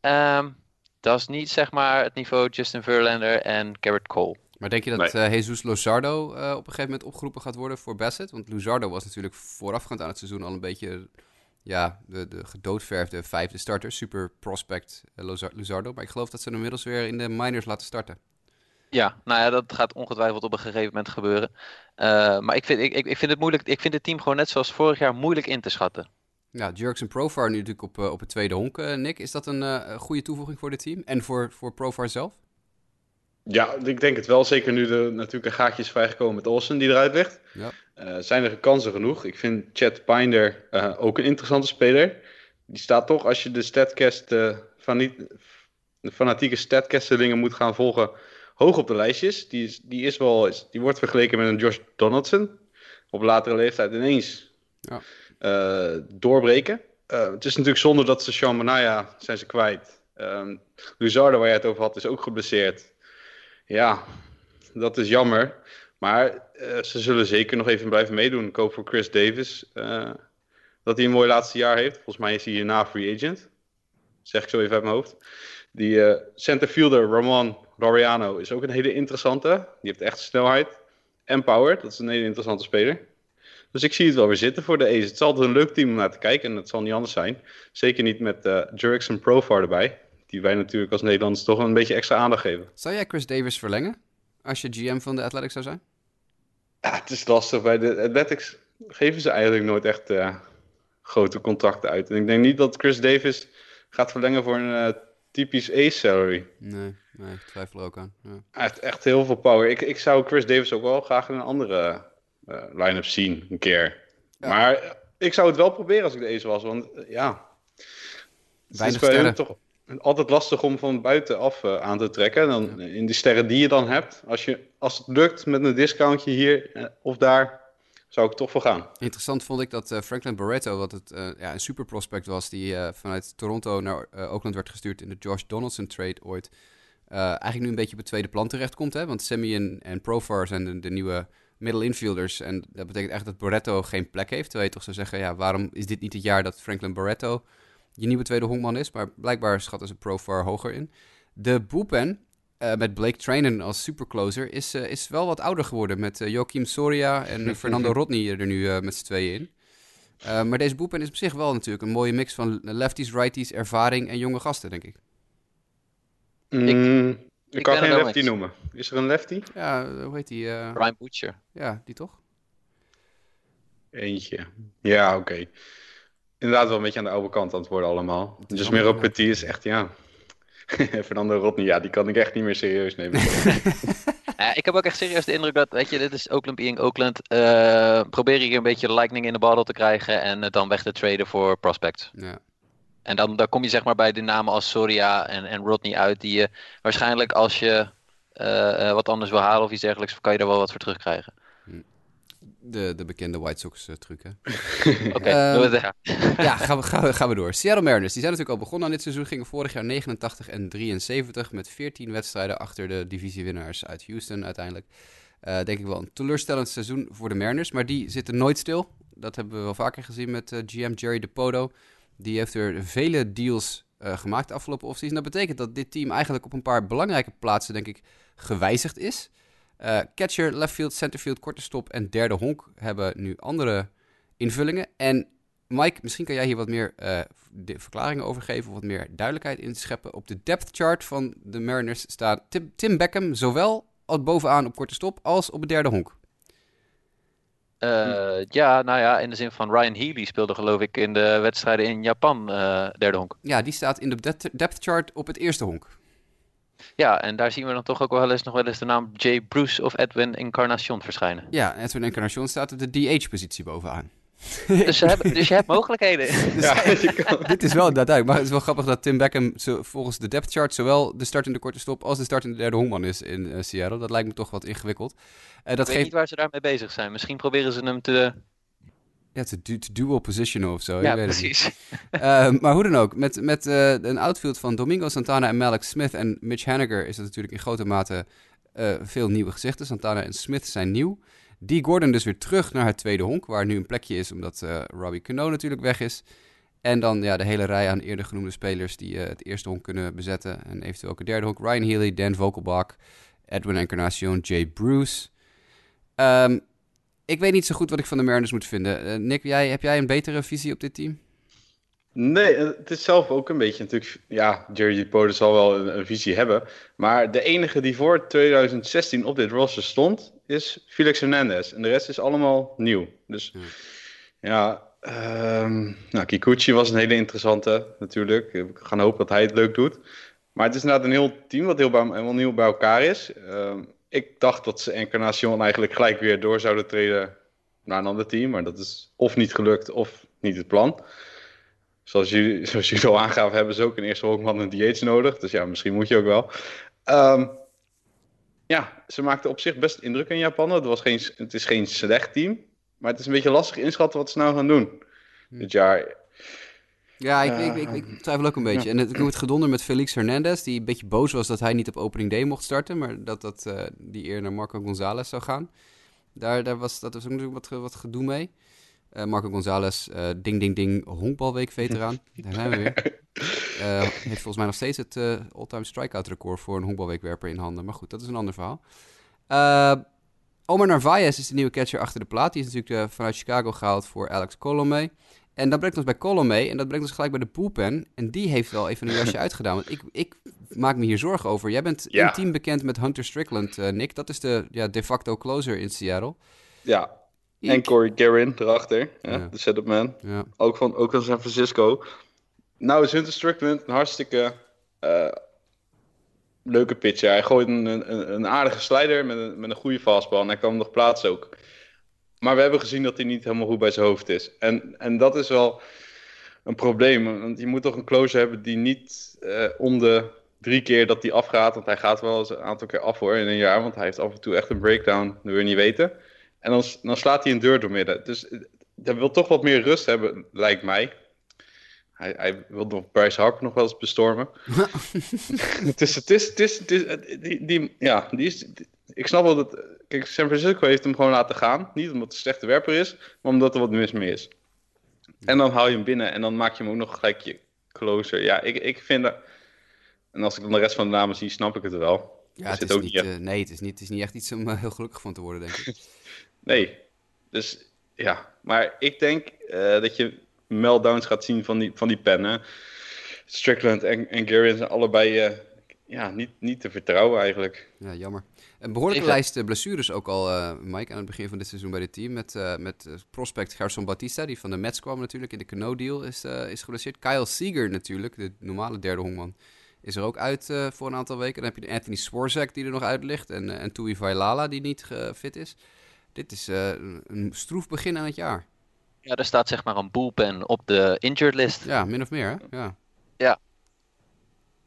Um, dat is niet zeg maar het niveau Justin Verlander en Garrett Cole. Maar denk je dat nee. uh, Jesus Luzardo uh, op een gegeven moment opgeroepen gaat worden voor Bassett? Want Luzardo was natuurlijk voorafgaand aan het seizoen al een beetje ja, de, de gedoodverfde vijfde starter. Super prospect uh, Luzardo. Maar ik geloof dat ze hem inmiddels weer in de minors laten starten. Ja, nou ja, dat gaat ongetwijfeld op een gegeven moment gebeuren. maar ik vind, ik, ik vind het moeilijk. Ik vind het team gewoon net zoals vorig jaar moeilijk in te schatten. Ja, Jurksen Profar nu natuurlijk op, op het tweede honk, Nick. Is dat een goede toevoeging voor dit team en voor, voor Profar zelf? Ja, ik denk het wel. Zeker nu er natuurlijk een gaatjes vrijgekomen met Olsen die eruit ligt. Ja. Uh, zijn er kansen genoeg. Ik vind Chad Pinder uh, ook een interessante speler. Die staat toch, als je de statcast, uh, van niet, de fanatieke statcastelingen moet gaan volgen, hoog op de lijstjes. Die, is, die, is wel, die wordt vergeleken met een Josh Donaldson. Op latere leeftijd ineens ja. doorbreken. het is natuurlijk zonde dat ze Sean Manaya zijn ze kwijt. Um, Luzardo, waar jij het over had, is ook geblesseerd. Ja, dat is jammer. Maar uh, ze zullen zeker nog even blijven meedoen. Ik hoop voor Chris Davis uh, dat hij een mooi laatste jaar heeft. Volgens mij is hij hierna free agent. Zeg ik zo even uit mijn hoofd. Die uh, centerfielder Ramon Laureano is ook een hele interessante. Die heeft echt snelheid en power. Dat is een hele interessante speler. Dus ik zie het wel weer zitten voor de Ace. Het is altijd een leuk team om naar te kijken en dat zal niet anders zijn. Zeker niet met uh, Jurickson Profar erbij. Die wij natuurlijk als Nederlanders toch een beetje extra aandacht geven. Zou jij Chris Davis verlengen als je GM van de Athletics zou zijn? Ja, het is lastig. Bij de Athletics geven ze eigenlijk nooit echt uh, grote contracten uit. En ik denk niet dat Chris Davis gaat verlengen voor een uh, typisch ace-salary. Nee, nee, ik twijfel ook aan. Ja. Hij heeft echt heel veel power. Ik, ik zou Chris Davis ook wel graag in een andere uh, line-up zien, een keer. Ja. Maar ik zou het wel proberen als ik deze was, want ja... Weinig sterren. toch altijd lastig om van buitenaf uh, aan te trekken. En dan, ja. In de sterren die je dan hebt, als, je, als het lukt met een discountje hier uh, of daar, zou ik toch voor gaan. Interessant vond ik dat uh, Franklin Barreto, wat het, ja, een super prospect was, die vanuit Toronto naar Oakland werd gestuurd in de Josh Donaldson trade ooit, eigenlijk nu een beetje op het tweede plan terechtkomt. Hè? Want Sammy en, en Profar zijn de, de nieuwe middle infielders. En dat betekent echt dat Barreto geen plek heeft. Terwijl je toch zou zeggen, ja, waarom is dit niet het jaar dat Franklin Barreto je nieuwe tweede honkman is? Maar blijkbaar schatten ze Profar hoger in. De boepen uh, met Blake Trainen als supercloser is, uh, is wel wat ouder geworden. Met uh, Joachim Soria en [laughs] Fernando Rodney er nu met z'n tweeën in. maar deze boepen is op zich wel natuurlijk een mooie mix van lefties, righties, ervaring en jonge gasten, denk ik. Mm, ik, ik kan geen lefty noemen. Is er een lefty? Ja, hoe heet die? Brian Butcher. Ja, die toch? Eentje. Ja, oké. Okay. Inderdaad wel een beetje aan de oude kant aan het worden allemaal. Dus meer op Petit is echt, ja... [laughs] Fernando Rodney, ja, die kan ik echt niet meer serieus nemen. [laughs] ja, ik heb ook echt serieus de indruk dat, weet je, dit is Oakland being Oakland. Uh, probeer hier een beetje lightning in de bottle te krijgen en het dan weg te traden voor prospects. Ja. En dan, dan kom je zeg maar bij de namen als Soria en, en Rodney uit, die je waarschijnlijk als je uh, wat anders wil halen of iets dergelijks, kan je er wel wat voor terugkrijgen. De, de bekende White Sox uh, truc, hè? [laughs] Oké, okay, um, ja, gaan we, gaan, we, gaan we door. Seattle Mariners, die zijn natuurlijk al begonnen aan dit seizoen. Gingen vorig jaar 89 en 73 met 14 wedstrijden achter de divisiewinnaars uit Houston uiteindelijk. Uh, denk ik wel een teleurstellend seizoen voor de Mariners, maar die zitten nooit stil. Dat hebben we wel vaker gezien met uh, GM Jerry DePoto. Die heeft er vele deals uh, gemaakt de afgelopen offseason. Dat betekent dat dit team eigenlijk op een paar belangrijke plaatsen, denk ik, gewijzigd is. Uh, catcher, left field, center field, korte stop en derde honk hebben nu andere invullingen. En Mike, misschien kan jij hier wat meer uh, de verklaringen over geven, of wat meer duidelijkheid in scheppen. Op de depth chart van de Mariners staat Tim, Tim Beckham zowel als bovenaan op korte stop als op het derde honk. Uh, ja, nou ja, in de zin van Ryan Healy speelde geloof ik in de wedstrijden in Japan derde honk. Ja, die staat in de depth chart op het eerste honk. Ja, en daar zien we dan toch ook wel eens nog wel eens de naam Jay Bruce of Edwin Encarnacion verschijnen. Ja, Edwin Encarnacion staat op de DH-positie bovenaan. [laughs] Dus, je hebt, dus je hebt mogelijkheden. [laughs] Dus ja, [laughs] dit is wel duidelijk, maar het is wel grappig dat Tim Beckham zo, volgens de depth chart zowel de start in de korte stop als de start in de derde honkman is in uh, Seattle. Dat lijkt me toch wat ingewikkeld. Uh, dat Ik weet geeft... niet waar ze daarmee bezig zijn. Misschien proberen ze hem te ja, te, du dual positionen of zo. Ja, precies. uh, [laughs] maar hoe dan ook, met, met uh, een outfield van Domingo Santana en Malik Smith en Mitch Haniger is het natuurlijk in grote mate uh, veel nieuwe gezichten. Santana en Smith zijn nieuw. Die Gordon dus weer terug naar het tweede honk, waar nu een plekje is omdat Robbie Cano natuurlijk weg is. En dan ja, de hele rij aan eerder genoemde spelers die het eerste honk kunnen bezetten. En eventueel ook een derde honk. Ryan Healy, Dan Vogelbach, Edwin Encarnacion, Jay Bruce. Um, ik weet niet zo goed wat ik van de Mariners moet vinden. Uh, Nick, jij, heb jij een betere visie op dit team? Nee, het is zelf ook een beetje natuurlijk... Ja, Jerry Potter zal wel een, een, visie hebben. Maar de enige die voor 2016 op dit roster stond, is Felix Hernandez. En de rest is allemaal nieuw. Dus ja, ja um, nou, Kikuchi was een hele interessante natuurlijk. We gaan hopen dat hij het leuk doet. Maar het is inderdaad een heel team wat heel, bij, nieuw bij elkaar is. Um, ik dacht dat ze Encarnacion eigenlijk gelijk weer door zouden treden naar een ander team. Maar dat is of niet gelukt of niet het plan. Zoals jullie, [laughs] zoals jullie al aangaven, hebben ze ook een eerste honkman een DH nodig. Dus ja, misschien moet je ook wel. Um, ja, ze maakten op zich best indruk in Japan. Het, was geen, het is geen slecht team. Maar het is een beetje lastig inschatten wat ze nou gaan doen. Hm. Dit jaar. Ja, ik, ik, ik, ik, twijfel ook een beetje. En het, het gedonder met Felix Hernandez, die een beetje boos was dat hij niet op opening day mocht starten, maar dat, dat uh, die eer naar Marco Gonzalez zou gaan. Daar, daar was, dat was ook natuurlijk wat, wat gedoe mee. Eh, Marco Gonzalez, eh, ding ding ding, honkbalweek-veteraan. [laughs] Daar zijn we weer. Eh, heeft volgens mij nog steeds het eh, all-time strikeout record voor een honkbalweekwerper in handen. Maar goed, dat is een ander verhaal. Eh, Omar Narvaez is de nieuwe catcher achter de plaat. Die is natuurlijk eh, vanuit Chicago gehaald voor Alex Colomé. En dat brengt ons bij Colomé en dat brengt ons gelijk bij de bullpen. En die heeft wel even een jasje [laughs] uitgedaan. Want ik, ik maak me hier zorgen over. Jij bent Ja. intiem bekend met Hunter Strickland, eh, Nick. Dat is de ja, de facto closer in Seattle. Ja, Ik- en Corey Guerin erachter, ja, Ja. de setup man. Ja, Ook van, ook van San Francisco. Nou is Hunter Strickland een hartstikke eh, leuke pitcher. Hij gooit een, een, een aardige slider met een, met een goede fastball. En hij kan hem nog plaatsen ook. Maar we hebben gezien dat hij niet helemaal goed bij zijn hoofd is. En, en dat is wel een probleem. Want je moet toch een closer hebben die niet eh, om de drie keer dat hij afgaat. Want hij gaat wel eens een aantal keer af hoor in een jaar. Want hij heeft af en toe echt een breakdown. Dat wil je niet weten. En dan, dan slaat hij een deur door midden. Dus eh, hij wil toch wat meer rust hebben, lijkt mij. Hij, hij wil nog Bryce Harper nog wel eens bestormen. [laughs] het is, het is, het is, het is, die, die, ja, die is, ik snap wel dat, kijk, San Francisco heeft hem gewoon laten gaan. Niet omdat het een slechte werper is, maar omdat er wat mis mee is. En dan hou je hem binnen en dan maak je hem ook nog gelijk je closer. Ja, ik, ik vind dat, en als ik dan de rest van de namen zie, snap ik het wel. ja het is ook niet, eh, nee, het is, niet, het is niet echt iets om eh, heel gelukkig van te worden, denk ik. [laughs] Nee, dus ja, maar ik denk eh, dat je meltdowns gaat zien van die, van die pennen. Strickland en, en Guerin zijn allebei ja, niet, niet te vertrouwen eigenlijk. Ja, jammer. Een behoorlijke Even- lijst eh, blessures ook al, eh, Mike, aan het begin van dit seizoen bij dit team. Met, eh, met prospect Gerson Batista, die van de Mets kwam natuurlijk in de Cano-deal, is, eh, is geblesseerd. Kyle Seager natuurlijk, de normale derde honkman, is er ook uit voor een aantal weken. Dan heb je de Anthony Swarzak die er nog uit ligt en, en Tui Vailala die niet fit is. Dit is een- stroef begin aan het jaar. Ja, er staat zeg maar een bullpen op de injured list. Ja, min of meer, hè? Ja.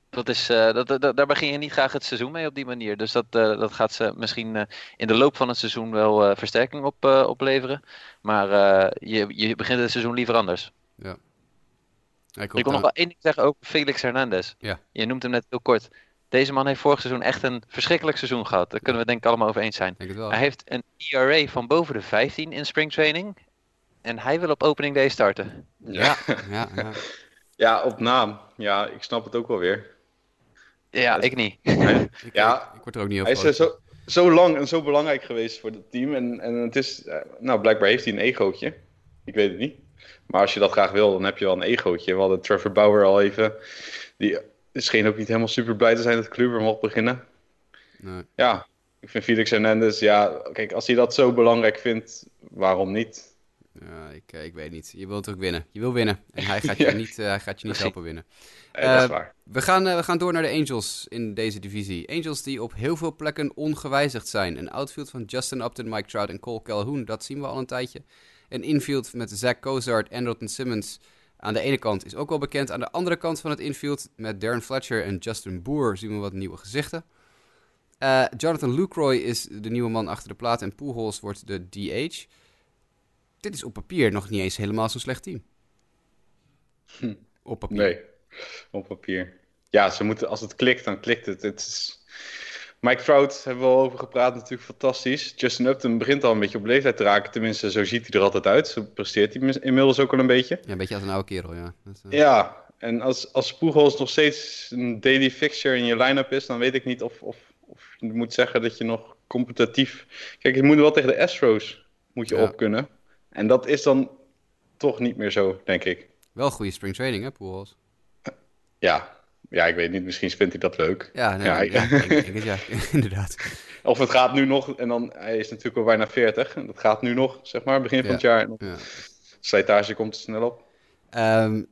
Dat is, eh, dat, dat, daar begin je niet graag het seizoen mee op die manier. Dus dat, eh, dat gaat ze misschien eh, in de loop van het seizoen wel eh, versterking op, eh, opleveren. Maar eh, je, je begint het seizoen liever anders. Ja, ik Ik wil nog wel één ding zeggen over Felix Hernandez. Ja. Je noemt hem net heel kort. Deze man heeft vorig seizoen echt een verschrikkelijk seizoen gehad. Daar kunnen we het denk ik allemaal over eens zijn. denk het wel. Hij heeft een ERA van boven de 15 in springtraining. En hij wil op opening day starten. Ja, ja, ja. [laughs] Ja, op naam. Ja, ik snap het ook wel weer. Ja, ik niet. Hij, [laughs] Ik, Ja. ik word er ook niet hij over. is eh, zo, zo lang en zo belangrijk geweest voor het team. En, en het is, eh, nou, blijkbaar heeft hij een egootje. Ik weet het niet. Maar als je dat graag wil, dan heb je wel een egootje. We hadden Trevor Bauer al even. Die scheen ook niet helemaal super blij te zijn dat Kluber mocht beginnen. Nee. Ja, ik vind Felix Hernandez, ja, kijk, als hij dat zo belangrijk vindt, waarom niet? Ja, ik, eh, ik weet niet. Je wilt ook winnen. Je wil winnen. En hij gaat [laughs] je Ja. niet, eh, hij gaat je niet helpen winnen. Eh, dat is waar. We gaan, eh, we gaan door naar de Angels in deze divisie. Angels die op heel veel plekken ongewijzigd zijn. Een outfield van Justin Upton, Mike Trout en Cole Calhoun. Dat zien we al een tijdje. Een infield met Zach Cozart en Andrelton Simmons. Aan de ene kant is ook wel bekend. Aan de andere kant van het infield met Darren Fletcher en Justin Boer zien we wat nieuwe gezichten. Eh, Jonathan Lucroy is de nieuwe man achter de plaat en Pujols wordt de DH. Dit is op papier nog niet eens helemaal zo'n slecht team. Hm. Op papier. Nee, op papier. Ja, ze moeten, als het klikt, dan klikt het. het is... Mike Trout hebben we al over gepraat, natuurlijk fantastisch. Justin Upton begint al een beetje op leeftijd te raken. Tenminste, zo ziet hij er altijd uit. Zo presteert hij inmiddels ook al een beetje. Ja, een beetje als een oude kerel, ja. Dat, eh, Ja, en als, als Pujols nog steeds een daily fixture in je line-up is, dan weet ik niet of, of, of je moet zeggen dat je nog competitief... Kijk, je moet wel tegen de Astros moet je Ja. op kunnen. En dat is dan toch niet meer zo, denk ik. Wel goede spring training, hè, Pujols? Ja, ja ik weet niet, misschien vindt hij dat leuk. Ja, nee, Ja, ja, ik- ik denk het, ja, [laughs] inderdaad. Of het gaat nu nog, en dan, hij is natuurlijk al bijna 40. En dat gaat nu nog, zeg maar, begin van het jaar. En dan- Ja. slijtage komt er snel op. Ehm,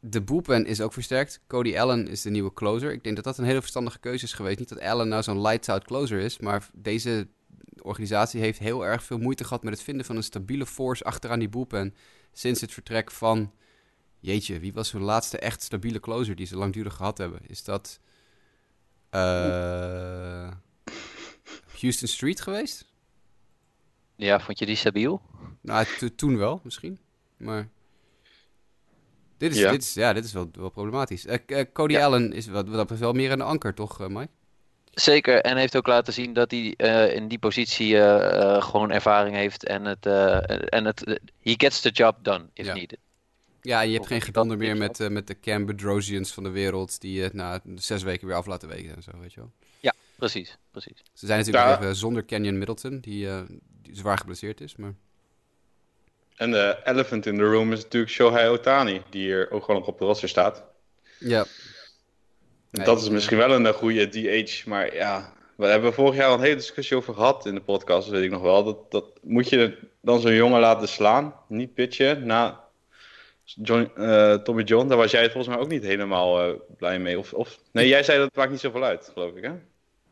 de bullpen is ook versterkt. Cody Allen is de nieuwe closer. Ik denk dat dat een hele verstandige keuze is geweest. Niet dat Allen nou zo'n lights-out closer is, maar deze organisatie heeft heel erg veel moeite gehad met het vinden van een stabiele force achteraan die bullpen. Sinds het vertrek van, jeetje, wie was hun laatste echt stabiele closer die ze langdurig gehad hebben? Is dat eh, Houston Street geweest? Ja, vond je die stabiel? Nou, to- toen wel, misschien. Maar. Dit is, Ja. Dit is, ja, dit is wel, wel problematisch. Eh, eh, Cody Ja. Allen is wat, wat dat wel meer een anker, toch, Mike? Zeker, en heeft ook laten zien dat hij uh, in die positie gewoon ervaring heeft en het, en het he gets the job done if ja. needed. Ja, je hebt geen gedonder meer met, met de Cam Bedrosians van de wereld die je na zes weken weer af laten weken en zo, weet je wel. Ja, precies, precies. Ze zijn natuurlijk ja. even zonder Kenyon Middleton, die, die zwaar geblesseerd is, maar... En de elephant in the room is natuurlijk Shohei Otani, die hier ook gewoon nog op de roster staat. Ja. Nee, dat is misschien wel een goede DH, maar ja, we hebben vorig jaar al een hele discussie over gehad in de podcast, weet ik nog wel. Dat, dat moet je dan zo'n jongen laten slaan, niet pitchen, na John, uh, Tommy John. Daar was jij volgens mij ook niet helemaal uh, blij mee. Of, of, nee, jij zei dat het maakt niet zoveel uit, geloof ik, hè?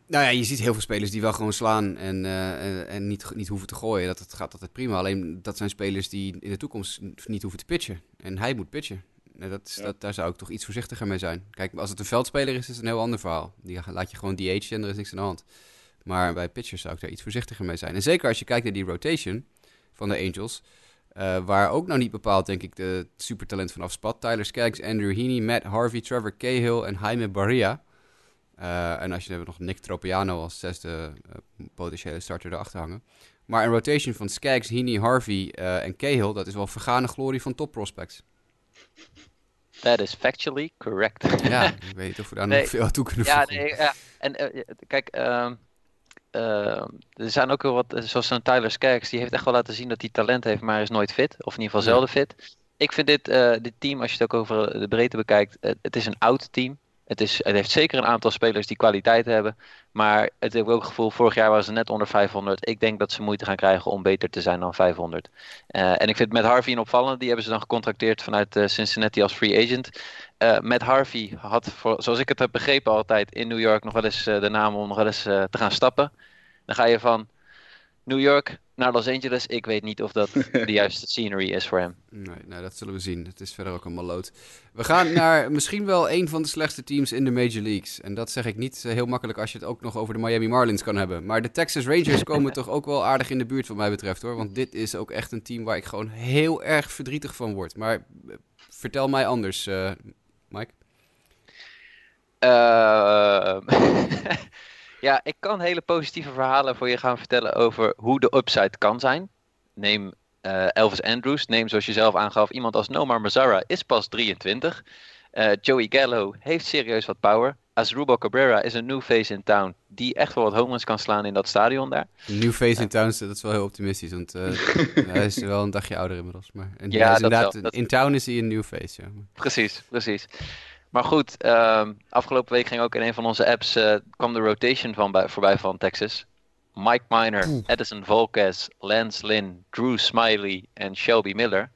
Nou ja, je ziet heel veel spelers die wel gewoon slaan en, uh, en, niet, niet hoeven te gooien. Dat, dat gaat altijd prima. Alleen dat zijn spelers die in de toekomst niet hoeven te pitchen. En hij moet pitchen. Dat is, ja. dat, daar zou ik toch iets voorzichtiger mee zijn. Kijk, als het een veldspeler is, is het een heel ander verhaal. Die laat je gewoon DH en er is niks aan de hand. Maar bij pitchers zou ik daar iets voorzichtiger mee zijn. En zeker als je kijkt naar die rotation van de Angels... Uh, waar ook nou niet bepaald, denk ik, de supertalent vanaf spat. Tyler Skaggs, Andrew Heaney, Matt Harvey, Trevor Cahill en Jaime Barria. Uh, en als je hebt nog Nick Tropiano als zesde uh, potentiële starter erachter hangen. Maar een rotation van Skaggs, Heaney, Harvey en Cahill, dat is wel vergane glorie van top prospects. That is factually correct. Ja, [laughs] ik weet niet of we daar nee, nog veel aan toe kunnen ja, voegen. Nee, ja, en kijk, uh, er zijn ook wel wat, zoals een Tyler Skaggs, die heeft echt wel laten zien dat hij talent heeft, maar is nooit fit. Of in ieder geval zelden fit. Ik vind dit, uh, dit team, als je het ook over de breedte bekijkt, het is een oud team. Het, is, het heeft zeker een aantal spelers die kwaliteit hebben. Maar het heeft ook het gevoel, vorig jaar waren ze net onder 500. Ik denk dat ze moeite gaan krijgen om beter te zijn dan 500. Uh, en ik vind met Harvey een opvallende. Die hebben ze dan gecontracteerd vanuit Cincinnati als free agent. Uh, met Harvey had, voor, zoals ik het heb begrepen altijd, in New York nog wel eens de naam om nog wel eens te gaan stappen. Dan ga je van New York naar Los Angeles. Ik weet niet of dat [laughs] de juiste scenery is voor hem. Nee, nee, dat zullen we zien. Het is verder ook een maloot. We gaan naar [laughs] misschien wel een van de slechtste teams in de Major Leagues. En dat zeg ik niet heel makkelijk als je het ook nog over de Miami Marlins kan hebben. Maar de Texas Rangers komen [laughs] toch ook wel aardig in de buurt wat mij betreft hoor. Want dit is ook echt een team waar ik gewoon heel erg verdrietig van word. Maar vertel mij anders, uh, Mike. Uh... [laughs] Ja, ik kan hele positieve verhalen voor je gaan vertellen over hoe de upside kan zijn. Neem uh, Elvis Andrews, neem zoals je zelf aangaf iemand als Nomar Mazara, is pas 23. Uh, Joey Gallo heeft serieus wat power. Asdrubal Cabrera is een new face in town die echt wel wat homeruns kan slaan in dat stadion daar. New face in town, dat is wel heel optimistisch, want uh, [laughs] hij is wel een dagje ouder inmiddels. Maar en ja, inderdaad, wel, dat... in town is hij een new face, ja. Precies, precies. Maar goed, um, afgelopen week ging ook in een van onze apps uh, kwam de rotation van bij, voorbij van Texas. Mike Miner, Oeh. Edison Volquez, Lance Lynn, Drew Smiley en Shelby Miller.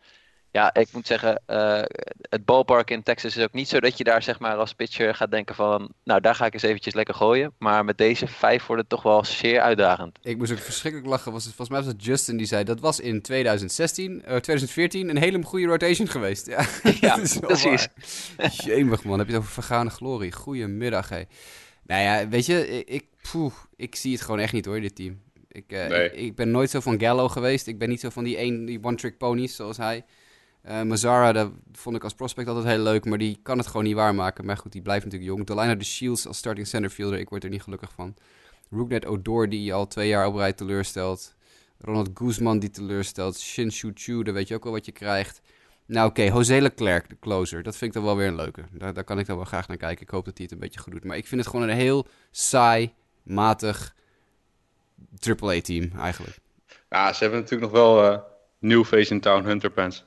Ja, ik moet zeggen, uh, het ballpark in Texas is ook niet zo dat je daar zeg maar als pitcher gaat denken van... Nou, daar ga ik eens eventjes lekker gooien. Maar met deze vijf wordt het toch wel zeer uitdagend. Ik moest ook verschrikkelijk lachen. Was het, volgens mij was het Justin die zei, dat was in 2016, uh, 2014 een hele goede rotation geweest. Ja, [laughs] ja precies. Jemig man, heb je het over vergane glorie. Goedemiddag hé. Nou ja, weet je, ik, poeh, ik zie het gewoon echt niet hoor, dit team. Ik, uh, nee. ik, ik, ben nooit zo van Gallo geweest. Ik ben niet zo van die, een, die one-trick ponies zoals hij. Uh, Mazzara, dat vond ik als prospect altijd heel leuk, maar die kan het gewoon niet waarmaken. Maar goed, die blijft natuurlijk jong. Delina de Shields als starting centerfielder, ik word er niet gelukkig van. Rooknet Odor, die al twee jaar op rij teleurstelt. Ronald Guzman, die teleurstelt. Shin Chu, daar weet je ook wel wat je krijgt. Nou oké, okay, José Leclerc, de closer, dat vind ik dan wel weer een leuke. Daar, kan ik dan wel graag naar kijken. Ik hoop dat hij het een beetje goed doet. Maar ik vind het gewoon een heel saai, matig AAA-team eigenlijk. Ja, ze hebben natuurlijk nog wel uh, New Face in Town, Hunter Pants.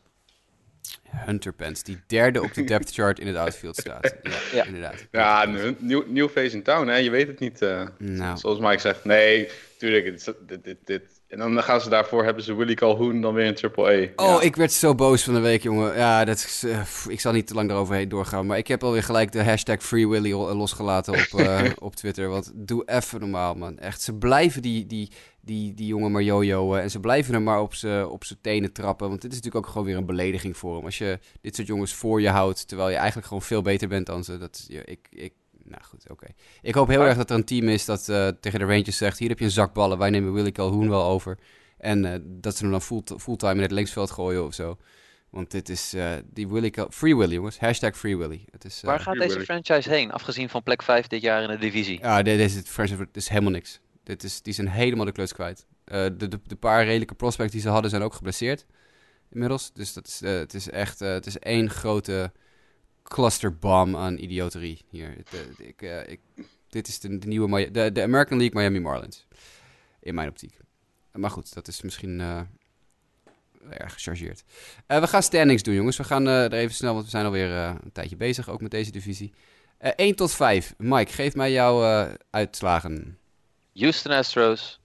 Hunter Pence, die derde op de depth [laughs] chart in het outfield staat. Ja, ja. inderdaad. Ja, nieuw, nieuw face in town, hè? je weet het niet. Uh, nou. Zoals Mike zegt, nee, tuurlijk, dit, dit, dit, dit. En dan gaan ze daarvoor, hebben ze Willy Calhoun dan weer in triple A. Oh, ja. ik werd zo boos van de week, jongen. Ja, dat is, uh, ik zal niet te lang eroverheen doorgaan, maar ik heb alweer gelijk de hashtag Free Willy losgelaten op, uh, [laughs] op Twitter. Want doe even normaal, man. Echt, ze blijven die, die, die, die jongen maar jojoen. En ze blijven hem maar op zijn op tenen trappen. Want dit is natuurlijk ook gewoon weer een belediging voor hem. Als je dit soort jongens voor je houdt, terwijl je eigenlijk gewoon veel beter bent dan ze. Dat, ja, ik, ik, nou goed, oké. Okay. Ik hoop heel erg dat er een team is dat uh, tegen de Rangers zegt... hier heb je een zak ballen, wij nemen Willy Calhoun wel over. En uh, dat ze hem dan full, fulltime in het linksveld gooien of zo. Want dit is uh, die Willy... Free Willy, jongens. Hashtag Free Willy. Het is, Waar gaat deze franchise heen, afgezien van plek 5 dit jaar in de divisie? Ja, deze franchise is helemaal niks. Dit is, die zijn helemaal de kluts kwijt. de, de, de, paar redelijke prospects die ze hadden zijn ook geblesseerd inmiddels. Dus dat is, het is echt het is één grote clusterbomb aan idioterie hier. ik, ik, dit is de, de nieuwe de, de American League Miami Marlins. In mijn optiek. Maar goed, dat is misschien uh, erg gechargeerd. Uh, we gaan standings doen, jongens. We gaan er even snel, want we zijn alweer een tijdje bezig, ook met deze divisie. 1 tot 5. Mike, geef mij jouw uitslagen. Houston Astros,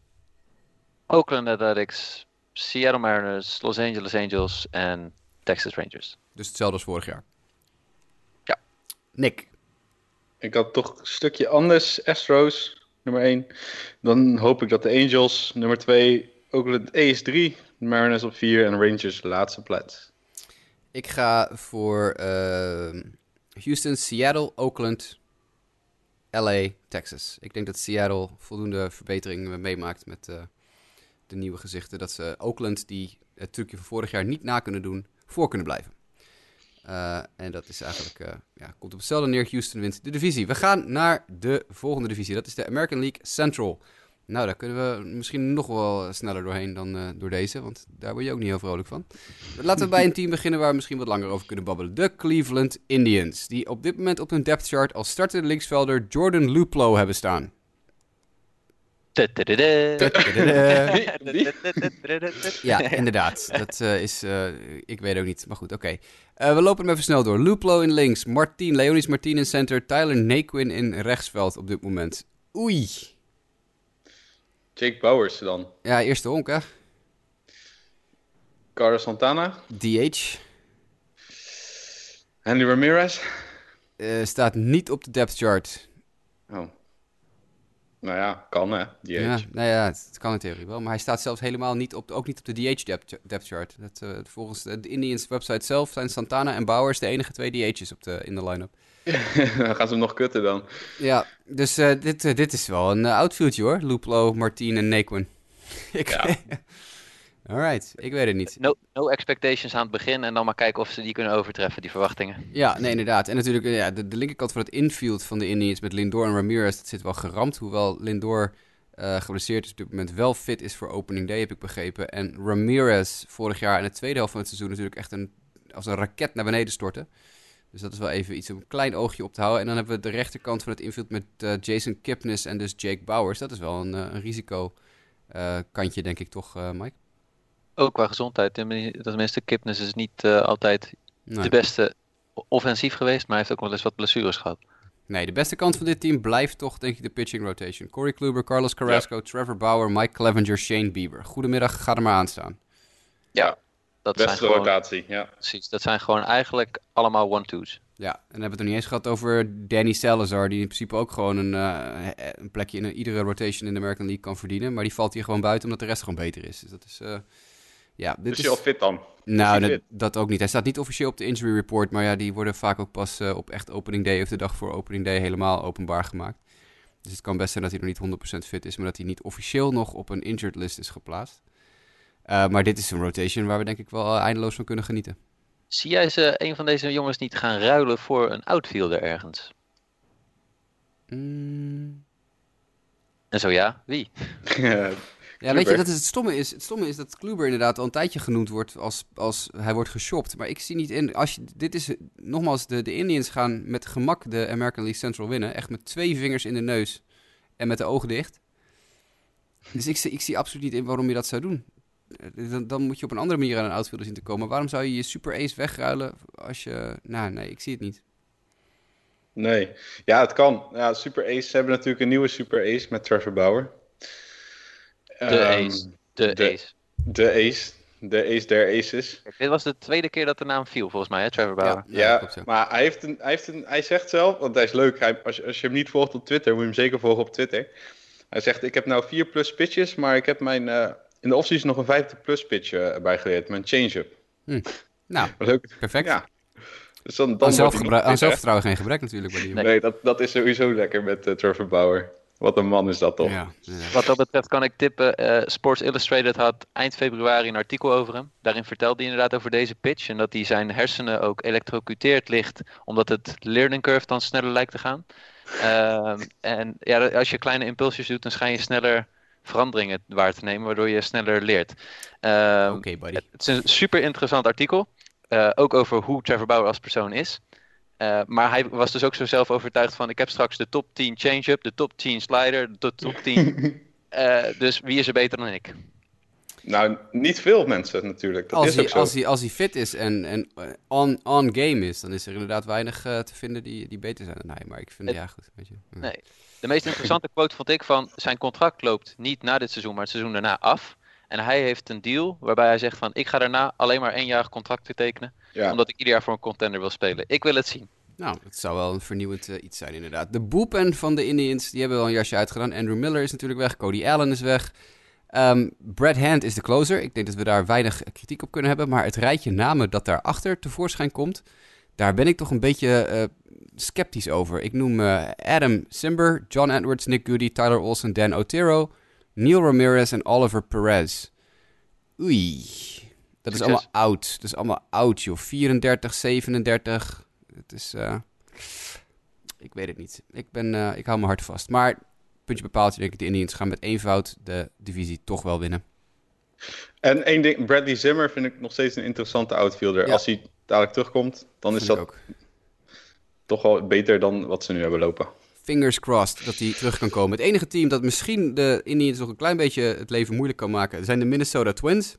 Oakland Athletics, Seattle Mariners, Los Angeles Angels en Texas Rangers. Dus hetzelfde als vorig jaar? Nick? Ik had toch een stukje anders. Astros, nummer 1. Dan hoop ik dat de Angels, nummer 2. Ook het A's 3. Mariners op 4 en Rangers laatste plaats. Ik ga voor uh, Houston, Seattle, Oakland, LA, Texas. Ik denk dat Seattle voldoende verbetering meemaakt met uh, de nieuwe gezichten. Dat ze Oakland, die het trucje van vorig jaar niet na kunnen doen, voor kunnen blijven. Uh, en dat is eigenlijk, uh, ja, komt op hetzelfde neer. Houston wint de divisie. We gaan naar de volgende divisie. Dat is de American League Central. Nou, daar kunnen we misschien nog wel sneller doorheen dan uh, door deze, want daar word je ook niet heel vrolijk van. Laten we bij een team beginnen waar we misschien wat langer over kunnen babbelen. De Cleveland Indians, die op dit moment op hun depth chart als startende linksvelder Jordan Luplo hebben staan. [laughs] Ja, inderdaad. Dat uh, is, uh, ik weet ook niet, maar goed, oké. Okay. Uh, we lopen hem even snel door. Luplo in links, Martin, Leonis Martin in center, Tyler Naquin in rechtsveld op dit moment. Oei. Jake Bowers dan. Ja, eerste honk, hè? Carlos Santana. DH. Henry Ramirez. staat niet op de depth chart. Oh. Nou ja, kan hè, DH. Ja, nou ja, het, kan in theorie wel. Maar hij staat zelfs helemaal niet op, ook niet op de DH depth, depth chart. Dat, uh, volgens de Indians website zelf zijn Santana en Bowers de enige twee DH's op de, in de line-up. [laughs] dan gaan ze hem nog kutten dan. Ja, dus uh, dit, uh, dit is wel een outfieldje hoor. Luplo, Martin en Naquin. [laughs] Ik, ja. Alright, ik weet het niet. No, no expectations aan het begin en dan maar kijken of ze die kunnen overtreffen, die verwachtingen. Ja, nee, inderdaad. En natuurlijk, ja, de, de linkerkant van het infield van de Indians met Lindor en Ramirez, dat zit wel geramd. Hoewel Lindor uh, geblesseerd is op dit moment wel fit is voor opening day, heb ik begrepen. En Ramirez vorig jaar in de tweede helft van het seizoen natuurlijk echt een, als een raket naar beneden storten. Dus dat is wel even iets om een klein oogje op te houden. En dan hebben we de rechterkant van het infield met uh, Jason Kipnis en dus Jake Bowers. Dat is wel een, uh, een risico kantje, denk ik toch, Mike? Ook qua gezondheid. Tenminste, Kipnis is niet uh, altijd nee. de beste offensief geweest, maar hij heeft ook wel eens wat blessures gehad. Nee, de beste kant van dit team blijft toch, denk ik, de pitching rotation. Corey Kluber, Carlos Carrasco, ja. Trevor Bauer, Mike Clevenger, Shane Bieber. Goedemiddag, ga er maar aan staan. Ja, dat beste zijn rotatie, gewoon, ja. Precies, dat zijn gewoon eigenlijk allemaal one-twos. Ja, en dan hebben we het nog niet eens gehad over Danny Salazar, die in principe ook gewoon een, uh, een plekje in een, iedere rotation in de American League kan verdienen. Maar die valt hier gewoon buiten omdat de rest gewoon beter is. Dus dat is... Uh, ja, dit is hij al fit dan? Nou, dat, dat, ook niet. Hij staat niet officieel op de injury report, maar ja, die worden vaak ook pas uh, op echt opening day of de dag voor opening day helemaal openbaar gemaakt. Dus het kan best zijn dat hij nog niet 100% fit is, maar dat hij niet officieel nog op een injured list is geplaatst. Uh, maar dit is een rotation waar we denk ik wel eindeloos van kunnen genieten. Zie jij ze een van deze jongens niet gaan ruilen voor een outfielder ergens? Mm. En zo ja, wie? [laughs] [laughs] Ja, weet je, dat is het stomme is. Het stomme is dat Kluber inderdaad al een tijdje genoemd wordt als, als hij wordt geshopt. Maar ik zie niet in. Als je, dit is nogmaals, de, de Indians gaan met gemak de American League Central winnen. Echt met twee vingers in de neus en met de ogen dicht. Dus ik, ik zie absoluut niet in waarom je dat zou doen. Dan, dan moet je op een andere manier aan een outfielder zien te komen. Waarom zou je je super ace wegruilen als je... Nou, nee, ik zie het niet. Nee, ja, het kan. Ja, super ace ze hebben natuurlijk een nieuwe super ace met Trevor Bauer. De um, ace. De, de, ace. De ace. De ace der aces. Kijk, dit was de tweede keer dat de naam viel, volgens mij, hè, Trevor Bauer. Ja, ja, ja maar hij, heeft een, hij, heeft een, hij zegt zelf, want hij is leuk, hij, als, je, als je hem niet volgt op Twitter, moet je hem zeker volgen op Twitter. Hij zegt, ik heb nou 4 plus pitches, maar ik heb mijn, uh, in de offseason nog een 50 plus pitch uh, bijgeleerd, mijn change-up. Hm. Nou, [laughs] leuk. perfect. Ja. Dus dan, dan aan, zelfvertrouwen geen gebrek natuurlijk bij die Nee, nee dat, dat is sowieso lekker met uh, Trevor Bauer. Wat een man is dat toch? Ja, ja. Wat dat betreft kan ik tippen, eh, Sports Illustrated had eind februari een artikel over hem. Daarin vertelde hij inderdaad over deze pitch en dat hij zijn hersenen ook elektrocuteerd ligt, omdat het learning curve dan sneller lijkt te gaan. Ehm, [laughs] en ja, als je kleine impulsjes doet, dan schijn je sneller veranderingen waar te nemen, waardoor je sneller leert. Ehm, Oké, buddy. het is een super interessant artikel, eh, ook over hoe Trevor Bauer als persoon is. Eh, maar hij was dus ook zo zelf overtuigd van: ik heb straks de top 10 change-up, de top 10 slider, de top [laughs] 10. Eh, dus wie is er beter dan ik? Nou, niet veel mensen natuurlijk. Dat Als is hij, ook zo. als, hij, als hij fit is en, en on, on game is, dan is er inderdaad weinig eh, te vinden die, die beter zijn dan hij. Maar ik vind, Het- ja goed, weet je. Ja. Nee. De meest interessante [laughs] quote vond ik van zijn contract loopt niet na dit seizoen, maar het seizoen daarna af. En hij heeft een deal waarbij hij zegt van ik ga daarna alleen maar één contract tekenen. Ja. Omdat ik ieder jaar voor een contender wil spelen. Ik wil het zien. Nou, dat zou wel een vernieuwend eh, iets zijn inderdaad. De boepen van de Indians, die hebben wel een jasje uitgedaan. Andrew Miller is natuurlijk weg, Cody Allen is weg. Ehm, Brad Hand is de closer. Ik denk dat we daar weinig eh, kritiek op kunnen hebben. Maar het rijtje namen dat daarachter tevoorschijn komt, daar ben ik toch een beetje eh, sceptisch over. Ik noem eh, Adam Simber, John Edwards, Nick Goody, Tyler Olsen, Dan Otero, Neil Ramirez en Oliver Perez. Oei, dat is allemaal oud. Dat is allemaal oud, joh. 34, 37. Het is... eh, ik weet het niet. Ik, ben, eh, ik hou mijn hart vast. Maar puntje bepaald, denk ik, de Indians gaan met eenvoud de divisie toch wel winnen. En één ding, Bradley Zimmer vind ik nog steeds een interessante outfielder. Ja. Als hij dadelijk terugkomt, dan is dat ook. toch wel beter dan wat ze nu hebben lopen. Fingers crossed dat hij terug kan komen. Het enige team dat misschien de Indians nog een klein beetje het leven moeilijk kan maken, zijn de Minnesota Twins.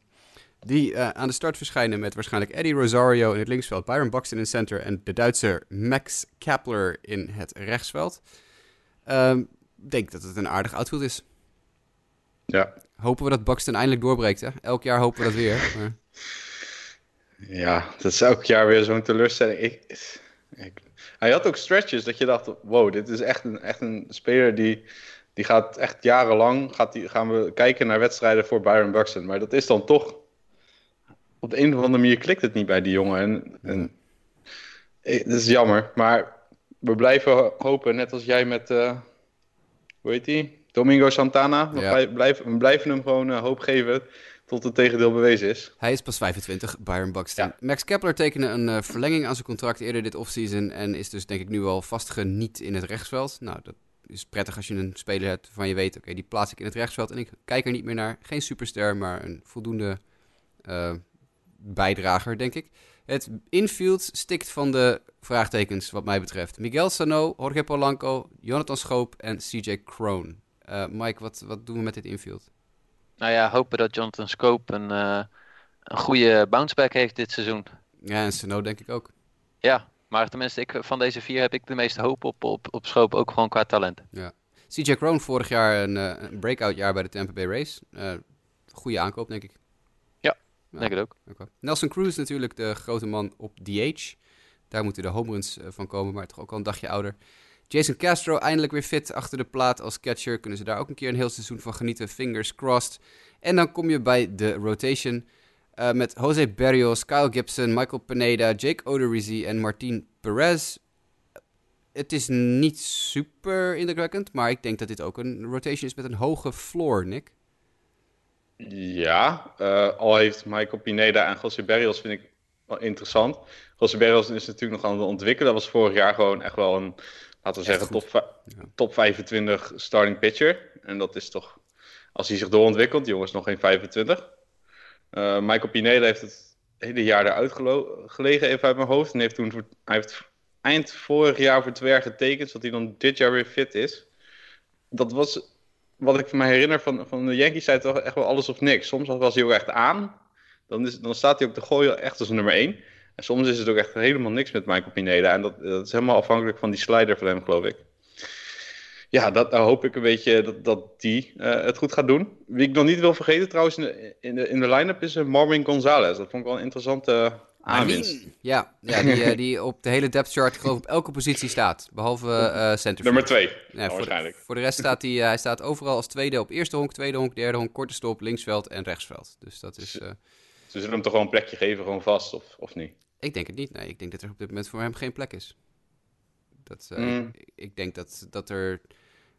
Die eh, aan de start verschijnen met waarschijnlijk Eddie Rosario in het linksveld, Byron Buxton in het center en de Duitser Max Kepler in het rechtsveld. Ehm, denk dat het een aardig outfield is. Ja. Hopen we dat Buxton eindelijk doorbreekt. Hè? Elk jaar hopen we dat weer. Maar... [laughs] Ja, dat is elk jaar weer zo'n teleurstelling. Ik, ik- hij had ook stretches dat je dacht, wow, dit is echt een, echt een speler die, die gaat echt jarenlang, gaat die, gaan we kijken naar wedstrijden voor Byron Buxton. Maar dat is dan toch, op de een of andere manier klikt het niet bij die jongen. En, en, eh, dat is jammer, maar we blijven hopen, net als jij met, eh, hoe heet die? Domingo Santana. We, Ja. blijven, we blijven hem gewoon eh, hoop geven tot het tegendeel bewezen is. Hij is pas 25, Byron Buxton. Ja. Max Kepler tekende een eh, verlenging aan zijn contract eerder dit offseason. En is dus denk ik nu al vastgeniet in het rechtsveld. Nou, dat is prettig als je een speler hebt waarvan je weet... oké, die plaats ik in het rechtsveld en ik kijk er niet meer naar. Geen superster, maar een voldoende eh, bijdrager, denk ik. Het infield stikt van de vraagtekens wat mij betreft. Miguel Sano, Jorge Polanco, Jonathan Schoop en CJ Kroon. Eh, Mike, wat, wat doen we met dit infield? Nou ja, hopen dat Jonathan Scope een, eh, een goede bounceback heeft dit seizoen. Ja, en Sano denk ik ook. Ja, maar tenminste, ik, van deze vier heb ik de meeste hoop op, op, op Scope, ook gewoon qua talent. CJ Kroon vorig jaar een, eh, een breakout jaar bij de Tampa Bay Race. Eh goede aankoop, denk ik. Ja, Ja, Denk ik ook. Nelson Cruz natuurlijk de grote man op DH. Daar moeten de home runs eh, van komen, maar toch ook al een dagje ouder. Jason Castro eindelijk weer fit achter de plaat als catcher. Kunnen ze daar ook een keer een heel seizoen van genieten. Fingers crossed. En dan kom je bij de rotation eh, met Jose Berrios, Kyle Gibson, Michael Pineda, Jake Odorizzi en Martin Perez. Het is niet super indrukwekkend, maar ik denk dat dit ook een rotation is met een hoge floor, Nick. Ja, eh, al heeft Michael Pineda en José Berrios vind ik wel interessant. José Berrios is natuurlijk nog aan het ontwikkelen. Dat was vorig jaar gewoon echt wel een, laten we Echt zeggen, top, top 25 starting pitcher. En dat is toch, als hij zich doorontwikkelt, die jongen is nog geen 25. Eh, Michael Pineda heeft het hele jaar eruit gelegen, even uit mijn hoofd. En heeft toen, voor- hij heeft eind vorig jaar voor twee jaar getekend, zodat hij dan dit jaar weer fit is. Dat was wat ik me herinner van, van de Yankees zei toch echt wel alles of niks. Soms was hij ook echt aan. Dan, is, dan staat hij ook te gooien echt als nummer 1. En soms is het ook echt helemaal niks met Michael Pineda. En dat, dat is helemaal afhankelijk van die slider van hem, geloof ik. Ja, dat, daar hoop ik een beetje dat, dat die eh, het goed gaat doen. Wie ik nog niet wil vergeten trouwens in de, in de, in de line-up is eh, Marvin Gonzalez. Dat vond ik wel een interessante eh, aanwinst. Ja, ja die, die op de hele depth chart geloof ik op elke positie staat. Behalve eh centerfield. Nummer 2, Ja, voor, de, waarschijnlijk. voor de rest staat hij, hij staat overal als tweede op eerste honk, tweede honk, derde honk, korte stop, linksveld en rechtsveld. Dus dat is... Ze zullen hem toch gewoon een plekje geven, gewoon vast, of, of niet? Ik denk het niet. Nee, ik denk dat er op dit moment voor hem geen plek is. Dat, Mm. ik, ik denk dat, dat er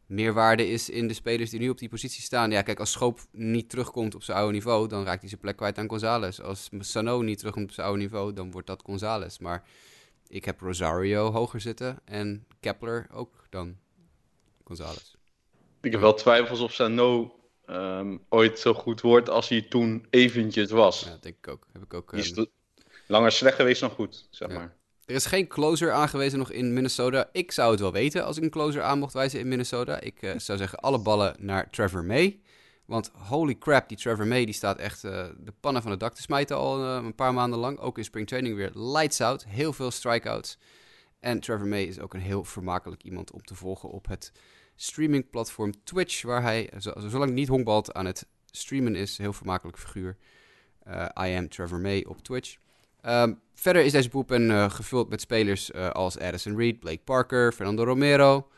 meerwaarde is in de spelers die nu op die positie staan. Ja, kijk, als Schoop niet terugkomt op zijn oude niveau, dan raakt hij zijn plek kwijt aan González. Als Sano niet terugkomt op zijn oude niveau, dan wordt dat González. Maar ik heb Rosario hoger zitten en Kepler ook dan González. Ik heb wel twijfels of Sano um, ooit zo goed wordt als hij toen eventjes was. Ja, denk ik ook. Heb ik ook um... ehm, langer slecht geweest dan goed, zeg maar. Er is geen closer aangewezen nog in Minnesota. Ik zou het wel weten als ik een closer aan mocht wijzen in Minnesota. Ik uh, zou zeggen alle ballen naar Trevor May. Want holy crap, die Trevor May die staat echt uh, de pannen van het dak te smijten al uh, een paar maanden lang. Ook in spring training weer lights out. Heel veel strikeouts. En Trevor May is ook een heel vermakelijk iemand om te volgen op het streamingplatform Twitch. Waar hij, zolang niet honkbalt, aan het streamen is. Heel vermakelijk figuur. I am Trevor May op Twitch. Um, verder is deze boek uh, gevuld met spelers uh, als Addison Reed, Blake Parker, Fernando Romero.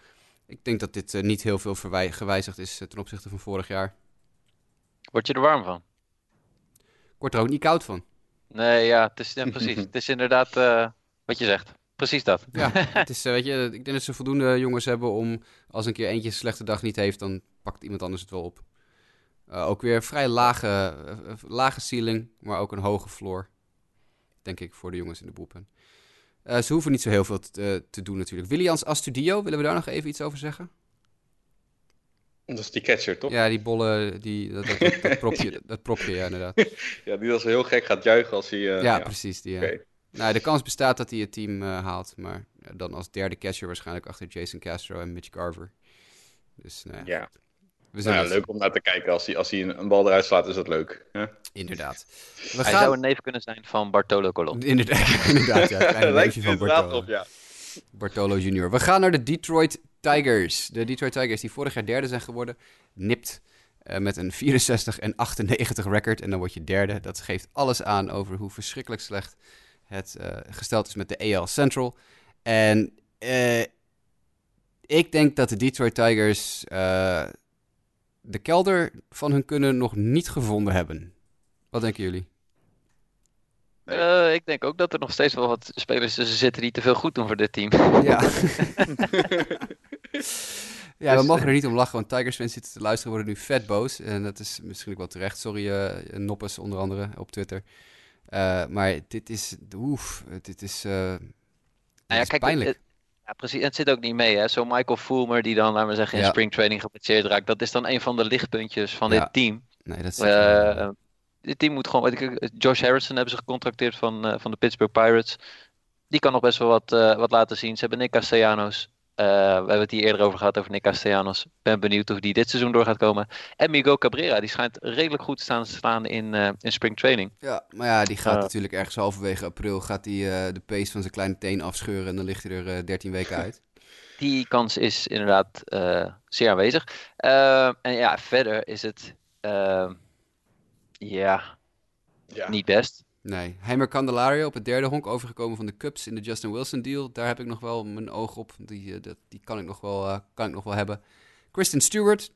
Ik denk dat dit uh, niet heel veel gewijzigd is ten opzichte van vorig jaar. Word je er warm van? Ik word er ook niet koud van. Nee, ja, het is, ja, [laughs] precies. het is inderdaad wat je zegt. Precies dat. Ja, [laughs] het is, weet je, ik denk dat ze voldoende jongens hebben om als een keer eentje een slechte dag niet heeft, dan pakt iemand anders het wel op. ook weer vrij lage, lage ceiling, maar ook een hoge floor denk ik, voor de jongens in de boelpen. Uh, ze hoeven niet zo heel veel te, te doen natuurlijk. Willians Astudio, willen we daar nog even iets over zeggen? Dat is die catcher, toch? Ja, die bolle, die, dat, dat, dat, propje, [laughs] dat propje, ja, inderdaad. Ja, die als heel gek gaat juichen als hij... Uh, ja, ja, precies. Die, okay. nou, de kans bestaat dat hij het team uh, haalt, maar dan als derde catcher waarschijnlijk achter Jason Castro en Mitch Garver. Dus, nou ja. We zijn nou, leuk om naar te kijken. Als hij, als hij een, bal eruit slaat, is dat leuk. Inderdaad. We hij zou een neef kunnen zijn van Bartolo Colon. [laughs] Inderdaad, inderdaad ja. Kleine [laughs] neefje van Bartolo. Op, ja. Bartolo Junior. We gaan naar de Detroit Tigers. De Detroit Tigers die vorig jaar derde zijn geworden. Nipt uh, met een 64 en 98 record. En dan word je derde. Dat geeft alles aan over hoe verschrikkelijk slecht het uh, gesteld is met de AL Central. En uh, ik denk dat de Detroit Tigers de kelder van hun kunnen nog niet gevonden hebben. Wat denken jullie? Uh, ik denk ook dat er nog steeds wel wat spelers tussen zitten die te veel goed doen voor dit team. Ja. [laughs] [laughs] ja, we dus, mogen er niet om lachen, want Tigers fans zitten te luisteren worden nu vet boos. En dat is misschien ook wel terecht. Sorry, uh, Noppes onder andere op Twitter. Uh, maar dit is, oef, dit is, dit nou ja, is kijk, pijnlijk. Ja, precies. En het zit ook niet mee, hè. Zo Michael Fulmer, die dan, laten we zeggen, in ja. springtraining geblesseerd raakt. Dat is dan een van de lichtpuntjes van dit team. Nee, dat is... Uh, dit team moet gewoon... Weet ik, Josh Harrison hebben ze gecontracteerd van, uh, van de Pittsburgh Pirates. Die kan nog best wel wat, uh, wat laten zien. Ze hebben Nick Castellanos. Uh, we hebben het hier eerder over gehad over Nick Castellanos. Ben benieuwd of die dit seizoen door gaat komen. En Miguel Cabrera, die schijnt redelijk goed te staan, staan in, uh, in spring training. Ja, maar ja, die gaat uh, natuurlijk ergens halverwege april gaat die, de pace van zijn kleine teen afscheuren en dan ligt hij er 13 weken uit. [laughs] Die kans is inderdaad zeer aanwezig. en ja, verder is het ja, ja, niet best. Nee, Heimer Candelario op het derde honk overgekomen van de Cubs in de Justin Wilson deal. Daar heb ik nog wel mijn oog op. Die, uh, dat, die kan, ik nog wel, uh, kan ik nog wel hebben. Kristen Stewart.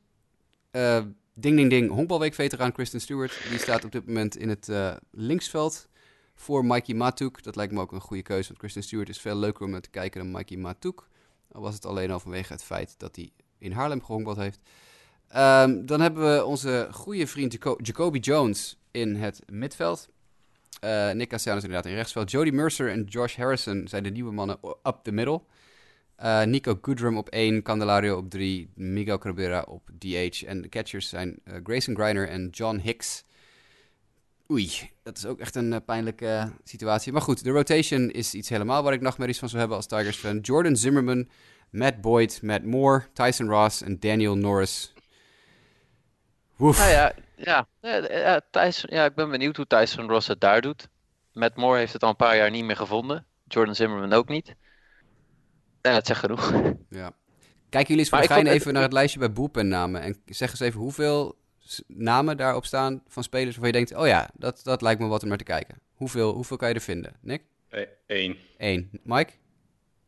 Uh, ding ding ding, honkbalweek-veteraan Kristen Stewart. Die staat op dit moment in het linksveld voor Mikey Matuk. Dat lijkt me ook een goede keuze, want Kristen Stewart is veel leuker om naar te kijken dan Mikey Matuk. Al was het alleen al vanwege het feit dat hij in Haarlem gehonkbald heeft. Um, dan hebben we onze goede vriend Jaco Jacoby Jones in het midveld. Uh, Nick Castellanos inderdaad in rechtsveld. Jody Mercer en Josh Harrison zijn de nieuwe mannen up the middle. Uh, Nico Goodrum op 1, Candelario op 3, Miguel Cabrera op DH. En de catchers zijn uh, Grayson Griner en John Hicks. Oei, dat is ook echt een pijnlijke situatie. Maar goed, de rotation is iets helemaal waar ik nachtmerries van zou hebben als Tigers fan. Jordan Zimmerman, Matt Boyd, Matt Moore, Tyson Ross en Daniel Norris. Woef. Nou ja, ja, ja, Thijs, ja, ik ben benieuwd hoe Tyson Ross het daar doet. Matt Moore heeft het al een paar jaar niet meer gevonden. Jordan Zimmerman ook niet. Ja, het zegt genoeg. Ja. Kijken jullie eens voor de even naar het lijstje bij boelpen namen. En zeg eens even hoeveel namen daarop staan van spelers waarvan je denkt... Oh ja, dat, dat lijkt me wat om naar te kijken. Hoeveel, hoeveel kan je er vinden, Nick? Eén. Eén. Mike?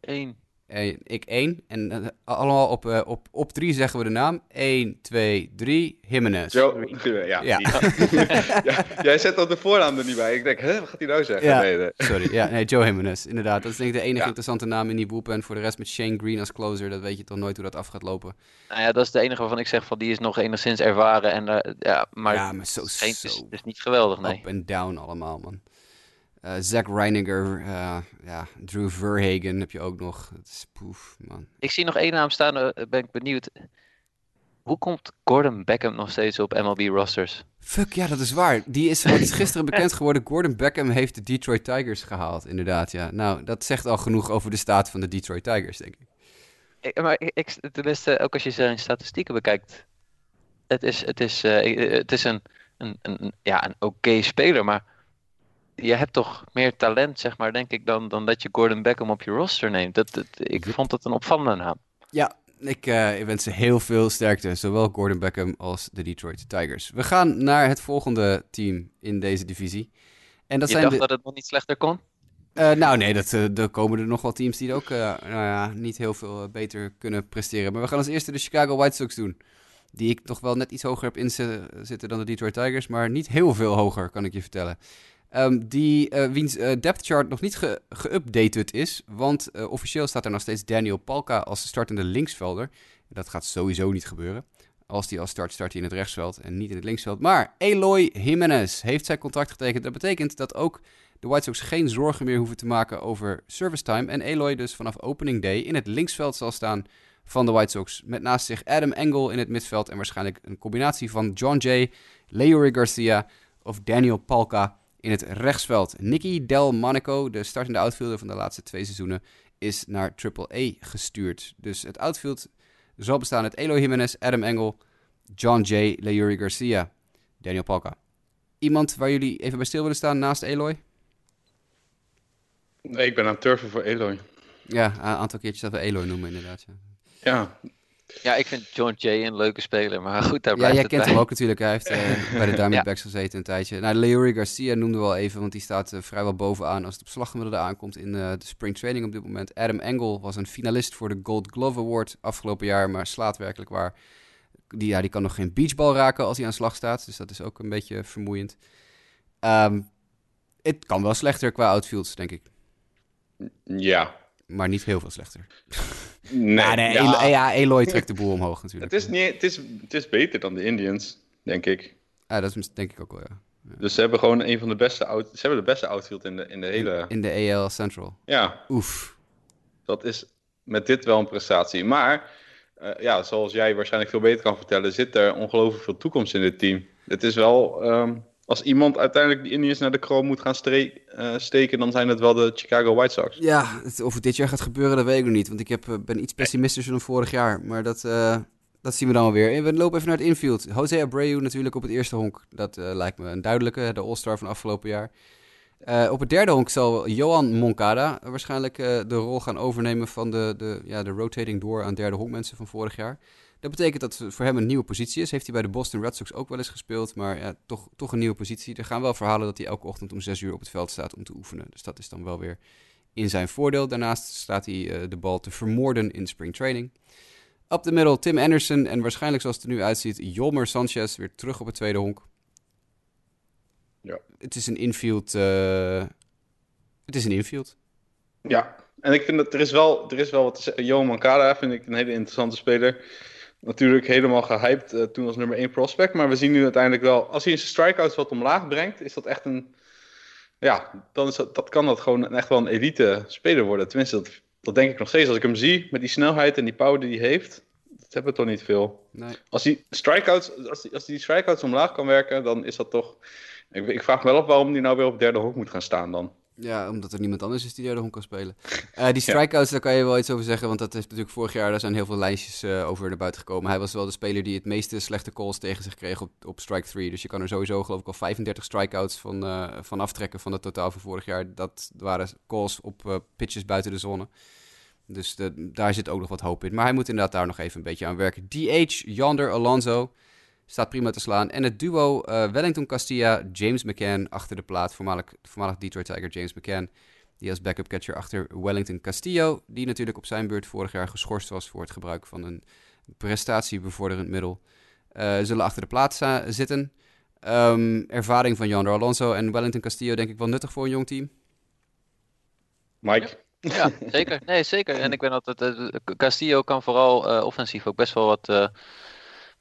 Eén. En ik 1. En uh, allemaal op, uh, op, op 3 zeggen we de naam. 1, 2, 3. Jimenez. Joe, ja. ja. ja. [laughs] Jij zet dat de voornaam er niet bij. Ik denk, hè, wat gaat hij nou zeggen? Ja. Nee, nee. Sorry, ja, nee, Joe Jimenez. Inderdaad, dat is denk ik de enige ja. interessante naam in die bullpen. Voor de rest met Shane Green als closer, dat weet je toch nooit hoe dat af gaat lopen. Nou ja, dat is de enige waarvan ik zeg van die is nog enigszins ervaren. En, uh, ja, maar, ja, maar zo, geen, zo is, is niet geweldig, nee. Up en down allemaal, man. Uh, Zach Reiniger, uh, ja, Drew Verhagen heb je ook nog. Het is poef, man. Ik zie nog één naam staan, uh, ben ik benieuwd. Hoe komt Gordon Beckham nog steeds op MLB rosters? Fuck, ja, dat is waar. Die is, gisteren bekend [laughs] geworden. Gordon Beckham heeft de Detroit Tigers gehaald, inderdaad, ja. Nou, dat zegt al genoeg over de staat van de Detroit Tigers, denk ik. ik maar ik, tenminste, ook als je zijn statistieken bekijkt. Het is, het is, het is een, een, een, ja, een oké okay speler, maar je hebt toch meer talent, zeg maar, denk ik, dan, dan dat je Gordon Beckham op je roster neemt. Dat, dat ik vond het een opvallende naam. Ja, ik, uh, ik wens ze heel veel sterkte, zowel Gordon Beckham als de Detroit Tigers. We gaan naar het volgende team in deze divisie. En dat je zijn dacht de... dat het nog niet slechter kon? Uh, nou nee, dat, uh, er komen er nog wel teams die ook nou ja, niet heel veel beter kunnen presteren. Maar we gaan als eerste de Chicago White Sox doen. Die ik toch wel net iets hoger heb inzitten dan de Detroit Tigers. Maar niet heel veel hoger, kan ik je vertellen. Um, die, uh, wiens uh, depth chart nog niet ge is. Want uh, officieel staat er nog steeds Daniel Palka als startende linksvelder. Dat gaat sowieso niet gebeuren. Als die als start start hij in het rechtsveld en niet in het linksveld. Maar Eloy Jimenez heeft zijn contract getekend. Dat betekent dat ook de White Sox geen zorgen meer hoeven te maken over service time. En Eloy dus vanaf opening day in het linksveld zal staan van de White Sox. Met naast zich Adam Engel in het middenveld. En waarschijnlijk een combinatie van John Jay, Leory Garcia of Daniel Palka in het rechtsveld. Nicky Del Monaco, de startende outfielder van de laatste twee seizoenen, is naar AAA gestuurd. Dus het outfield zal bestaan uit Eloy Jimenez, Adam Engel, John Jay, Leory Garcia, Daniel Palka. Iemand waar jullie even bij stil willen staan naast Eloy? Nee, ik ben aan het turven voor Eloy. Ja, een aantal keertjes dat we Eloy noemen inderdaad. Ja. Ja, ja, ik vind John Jay een leuke speler, maar goed, daar ja, blijft jij het kent bij. hem ook natuurlijk. Hij heeft uh, [laughs] bij de Diamondbacks ja. gezeten een tijdje. Nou, Leory Garcia noemden we al even, want die staat uh, vrijwel bovenaan als het op slagmiddelen aankomt in uh, de spring training op dit moment. Adam Engel was een finalist voor de Gold Glove Award afgelopen jaar, maar slaat werkelijk waar. Die, ja, die kan nog geen beachbal raken als hij aan slag staat, dus dat is ook een beetje vermoeiend. Um, het kan wel slechter qua outfields, denk ik. Ja. Maar niet heel veel slechter. Nee, ja, nee, ja. Eloy, ja, Eloy trekt de boel omhoog natuurlijk. Het is, niet, het, is, het is beter dan de Indians, denk ik. Ja, dat is denk ik ook wel, ja. ja. Dus ze hebben gewoon een van de beste out, ze hebben de beste outfield in de, in de hele... In, de AL Central. Ja. Oef. Dat is met dit wel een prestatie. Maar, uh, ja, zoals jij waarschijnlijk veel beter kan vertellen, zit er ongelooflijk veel toekomst in dit team. Het is wel... Um, als iemand uiteindelijk die Indians naar de kroon moet gaan uh, steken, dan zijn het wel de Chicago White Sox. Ja, of het dit jaar gaat gebeuren, dat weet ik nog niet. Want ik heb, uh, ben iets pessimistischer dan vorig jaar. Maar dat, uh, dat zien we dan weer. We lopen even naar het infield. Jose Abreu natuurlijk op het eerste honk. Dat lijkt me een duidelijke, de All-Star van afgelopen jaar. op het derde honk zal Johan Moncada waarschijnlijk de rol gaan overnemen van de, de, ja, de rotating door aan derde honkmensen van vorig jaar. Dat betekent dat het voor hem een nieuwe positie is. Heeft hij bij de Boston Red Sox ook wel eens gespeeld. Maar ja, toch, toch een nieuwe positie. Er gaan wel verhalen dat hij elke ochtend om 6 uur op het veld staat om te oefenen. Dus dat is dan wel weer in zijn voordeel. Daarnaast staat hij uh, de bal te vermoorden in spring training. Up the middle Tim Anderson. En waarschijnlijk zoals het er nu uitziet, Jolmer Sanchez weer terug op het tweede honk. Ja. Het is een infield. Uh, het is een infield. Ja, en ik vind dat er is wel, er is wel wat te zeggen. Johan Mancada vind ik een hele interessante speler natuurlijk helemaal gehyped uh, toen als nummer 1 prospect. Maar we zien nu uiteindelijk wel, als hij zijn strikeouts wat omlaag brengt, is dat echt een. Ja, dan is dat, dat kan dat gewoon echt wel een elite speler worden. Tenminste, dat, dat denk ik nog steeds. Als ik hem zie met die snelheid en die power die hij heeft, dat hebben we toch niet veel. Nee. Als hij strikeouts, als als die strikeouts omlaag kan werken, dan is dat toch. Ik, ik vraag me wel op waarom hij nou weer op derde hoek moet gaan staan dan. Ja, omdat er niemand anders is die derde honk kan spelen. Uh, die strikeouts, daar kan je wel iets over zeggen. Want dat heeft natuurlijk vorig jaar, daar zijn heel veel lijstjes uh, over naar buiten gekomen. Hij was wel de speler die het meeste slechte calls tegen zich kreeg op, op strike 3. Dus je kan er sowieso geloof ik al 35 strikeouts van, uh, van aftrekken van het totaal van vorig jaar. Dat waren calls op pitches buiten de zone. Dus de, daar zit ook nog wat hoop in. Maar hij moet inderdaad daar nog even een beetje aan werken. DH, Yander Alonso. Staat prima te slaan. En het duo uh, Wellington Castilla, James McCann achter de plaat. Voormalig, voormalig Detroit Tiger James McCann. Die als backup catcher achter Wellington Castillo, die natuurlijk op zijn beurt vorig jaar geschorst was voor het gebruik van een prestatiebevorderend middel, uh, zullen achter de plaats zitten. Um, ervaring van Jandro Alonso en Wellington Castillo denk ik wel nuttig voor een jong team. Mike? Ja, zeker. Nee, zeker. En ik ben altijd, uh, Castillo kan vooral uh, offensief ook best wel wat,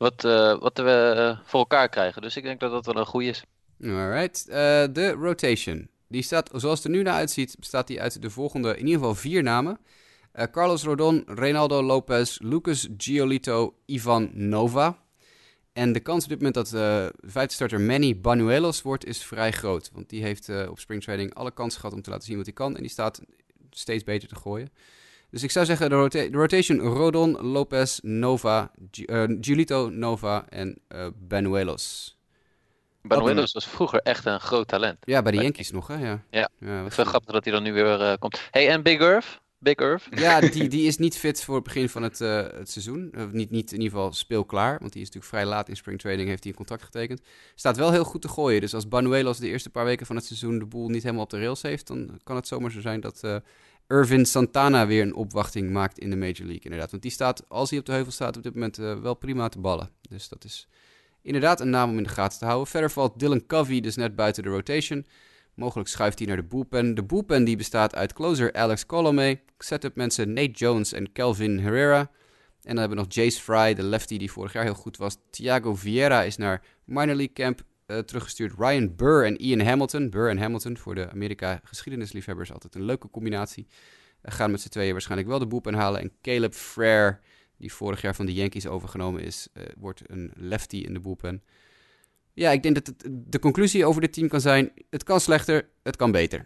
wat, wat we voor elkaar krijgen. Dus ik denk dat dat wel een goede is. Alright. de rotation. Die staat, zoals het er nu naar uitziet, bestaat die uit de volgende, in ieder geval vier namen. Carlos Rodon, Reynaldo Lopez, Lucas Giolito, Ivan Nova. En de kans op dit moment dat uh, vijfde starter Manny Banuelos wordt, is vrij groot. Want die heeft op springtraining alle kansen gehad om te laten zien wat hij kan. En die staat steeds beter te gooien. Dus ik zou zeggen de, rota de rotation Rodon, Lopez, Nova, G uh, Giulito, Nova en Banuelos. Banuelos was vroeger echt een groot talent. Ja, bij de Yankees nog, hè? Ja, ja. ja veel grappig dat hij dan nu weer komt. Hey, en Big Earth? Big Earth? Ja, [laughs] die, die is niet fit voor het begin van het, uh, het seizoen. Uh, niet, niet in ieder geval speelklaar, want die is natuurlijk vrij laat in springtraining, heeft hij een contract getekend. Staat wel heel goed te gooien, dus als Banuelos de eerste paar weken van het seizoen de boel niet helemaal op de rails heeft, dan kan het zomaar zo zijn dat uh, Irvin Santana weer een opwachting maakt in de Major League, inderdaad. Want die staat, als hij op de heuvel staat, op dit moment wel prima te ballen. Dus dat is inderdaad een naam om in de gaten te houden. Verder valt Dylan Covey dus net buiten de rotation. Mogelijk schuift hij naar de bullpen. De bullpen die bestaat uit closer Alex Colomé, setup mensen Nate Jones en Kelvin Herrera. En dan hebben we nog Jace Fry, de lefty die vorig jaar heel goed was. Thiago Vieira is naar minor league camp uh, teruggestuurd. Ryan Burr en Ian Hamilton. Burr en Hamilton voor de Amerika geschiedenisliefhebbers altijd een leuke combinatie. Uh, gaan met z'n tweeën waarschijnlijk wel de bullpen halen. En Caleb Frere, die vorig jaar van de Yankees overgenomen is, uh, wordt een lefty in de bullpen. Ja, ik denk dat het, de conclusie over dit team kan zijn: het kan slechter, het kan beter.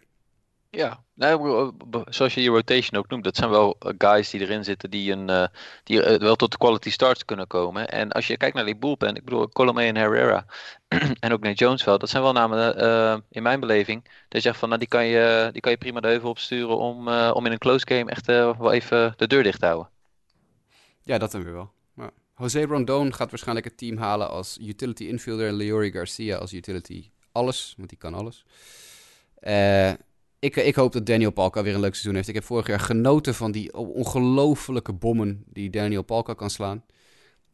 Ja, nou, zoals je je rotation ook noemt, dat zijn wel eh, guys die erin zitten die, een, uh, die wel tot de quality starts kunnen komen. En als je kijkt naar die bullpen, ik bedoel Colomé en Herrera [clears throat] en ook Nate Jones wel, dat zijn wel namen in mijn beleving. Dat je zegt van, nou, die kan je, die kan je prima de heuvel opsturen om, om in een close game echt wel even de deur dicht te houden. Ja, dat dan weer wel. Jose Rondon gaat waarschijnlijk het team halen als utility infielder. Leori Garcia als utility alles, want die kan alles. Uh, ik, ik hoop dat Daniel Palka weer een leuk seizoen heeft. Ik heb vorig jaar genoten van die ongelofelijke bommen die Daniel Palka kan slaan.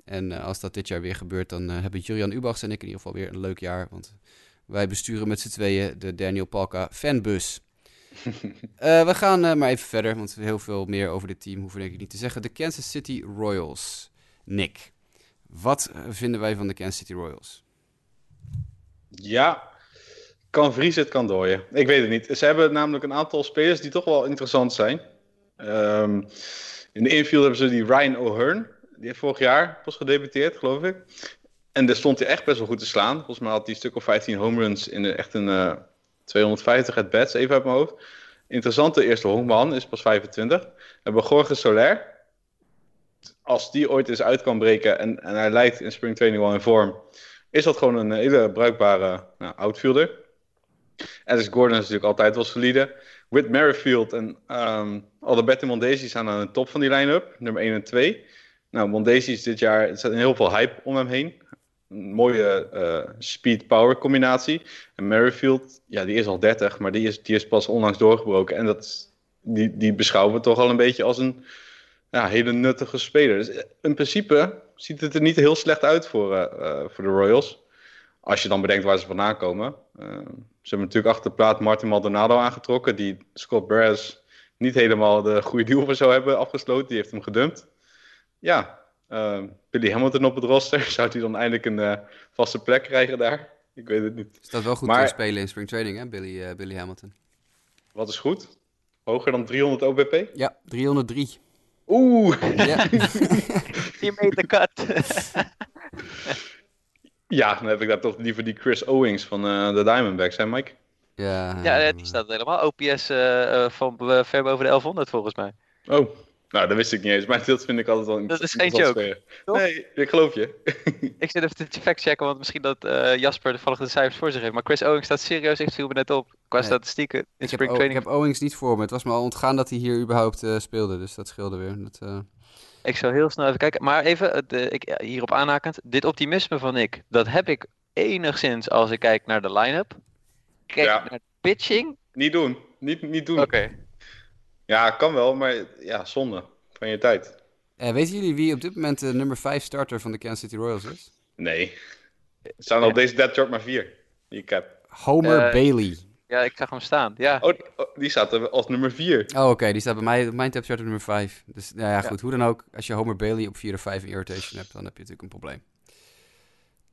En uh, als dat dit jaar weer gebeurt, dan uh, hebben Julian Ubachs en ik in ieder geval weer een leuk jaar. Want wij besturen met z'n tweeën de Daniel Palka fanbus. [laughs] we gaan maar even verder, want heel veel meer over dit team hoeven denk ik niet te zeggen. De Kansas City Royals. Nick, wat vinden wij van de Kansas City Royals? Ja, kan vriezen, het kan dooien. Ik weet het niet. Ze hebben namelijk een aantal spelers die toch wel interessant zijn. Um, in de infield hebben ze die Ryan O'Hearn. Die heeft vorig jaar pas gedebuteerd, geloof ik. En daar stond hij echt best wel goed te slaan. Volgens mij had hij een stuk of 15 home runs in echt een uh, 250 at bats, even uit mijn hoofd. Interessante eerste honkman, is pas 25. We hebben Jorge Soler als die ooit eens uit kan breken en, en hij lijkt in springtraining wel in vorm, is dat gewoon een hele bruikbare nou, outfielder. Alice Gordon is natuurlijk altijd wel solide. Whit Merrifield en um, Alberto Mondesi staan aan de top van die line-up, nummer 1 en 2. Nou, Mondesi is dit jaar, er staat heel veel hype om hem heen. Een mooie uh, speed-power combinatie. En Merrifield, ja, die is al 30, maar die is, die is pas onlangs doorgebroken. En dat, die, die beschouwen we toch al een beetje als een ja, hele nuttige speler. Dus eh, in principe ziet het er niet heel slecht uit voor, uh, voor de Royals. Als je dan bedenkt waar ze vandaan komen. Uh, ze hebben natuurlijk achter de plaat Martin Maldonado aangetrokken. Die Scott Barras niet helemaal de goede deal voor zou hebben afgesloten. Die heeft hem gedumpt. Ja, Billy Hamilton op het roster. [laughs] Zou hij dan eindelijk een vaste plek krijgen daar? Ik weet het niet. Staat wel goed maar, te spelen in spring training, hè, Billy, Billy Hamilton. Wat is goed? Hoger dan 300 OBP? Ja, 303. Oeh. Ja. [laughs] Je meter cut. [laughs] ja, dan heb ik daar toch liever die Chris Owings van uh, de Diamondbacks, hè Mike? Ja, ja, die staat helemaal OPS uh, van uh, ver boven de 1100 volgens mij. Oh, nou, dat wist ik niet eens. Maar dat vind ik altijd wel Dat is geen joke. Nee, ik geloof je. [laughs] ik zit even te factchecken, want misschien dat uh, Jasper de volgende cijfers voor zich heeft. Maar Chris Owings staat serieus, ik viel me net op. Qua nee. statistieken in ik spring heb training. Ik heb Owings niet voor me. Het was me al ontgaan dat hij hier überhaupt uh, speelde. Dus dat scheelde weer. Dat, uh... Ik zou heel snel even kijken. Maar even de, ik, hierop aanhakend. Dit optimisme van ik, dat heb ik enigszins als ik kijk naar de line-up. Kijk Ja. naar de pitching. Niet doen. Niet, niet doen. Oké. Ja, kan wel, maar ja, zonde van je tijd. Eh, weten jullie wie op dit moment de nummer 5 starter van de Kansas City Royals is? Nee. Er staan op deze chart maar vier. Die ik heb. Homer Eh, Bailey. Ja, ik zag hem staan. Ja. Oh, oh, die staat er als nummer vier. Oh, oké, die staat bij mij op mijn chart op nummer 5. Dus nou ja, Ja. goed, hoe dan ook. Als je Homer Bailey op 4 of 5 in je rotation hebt, dan heb je natuurlijk een probleem.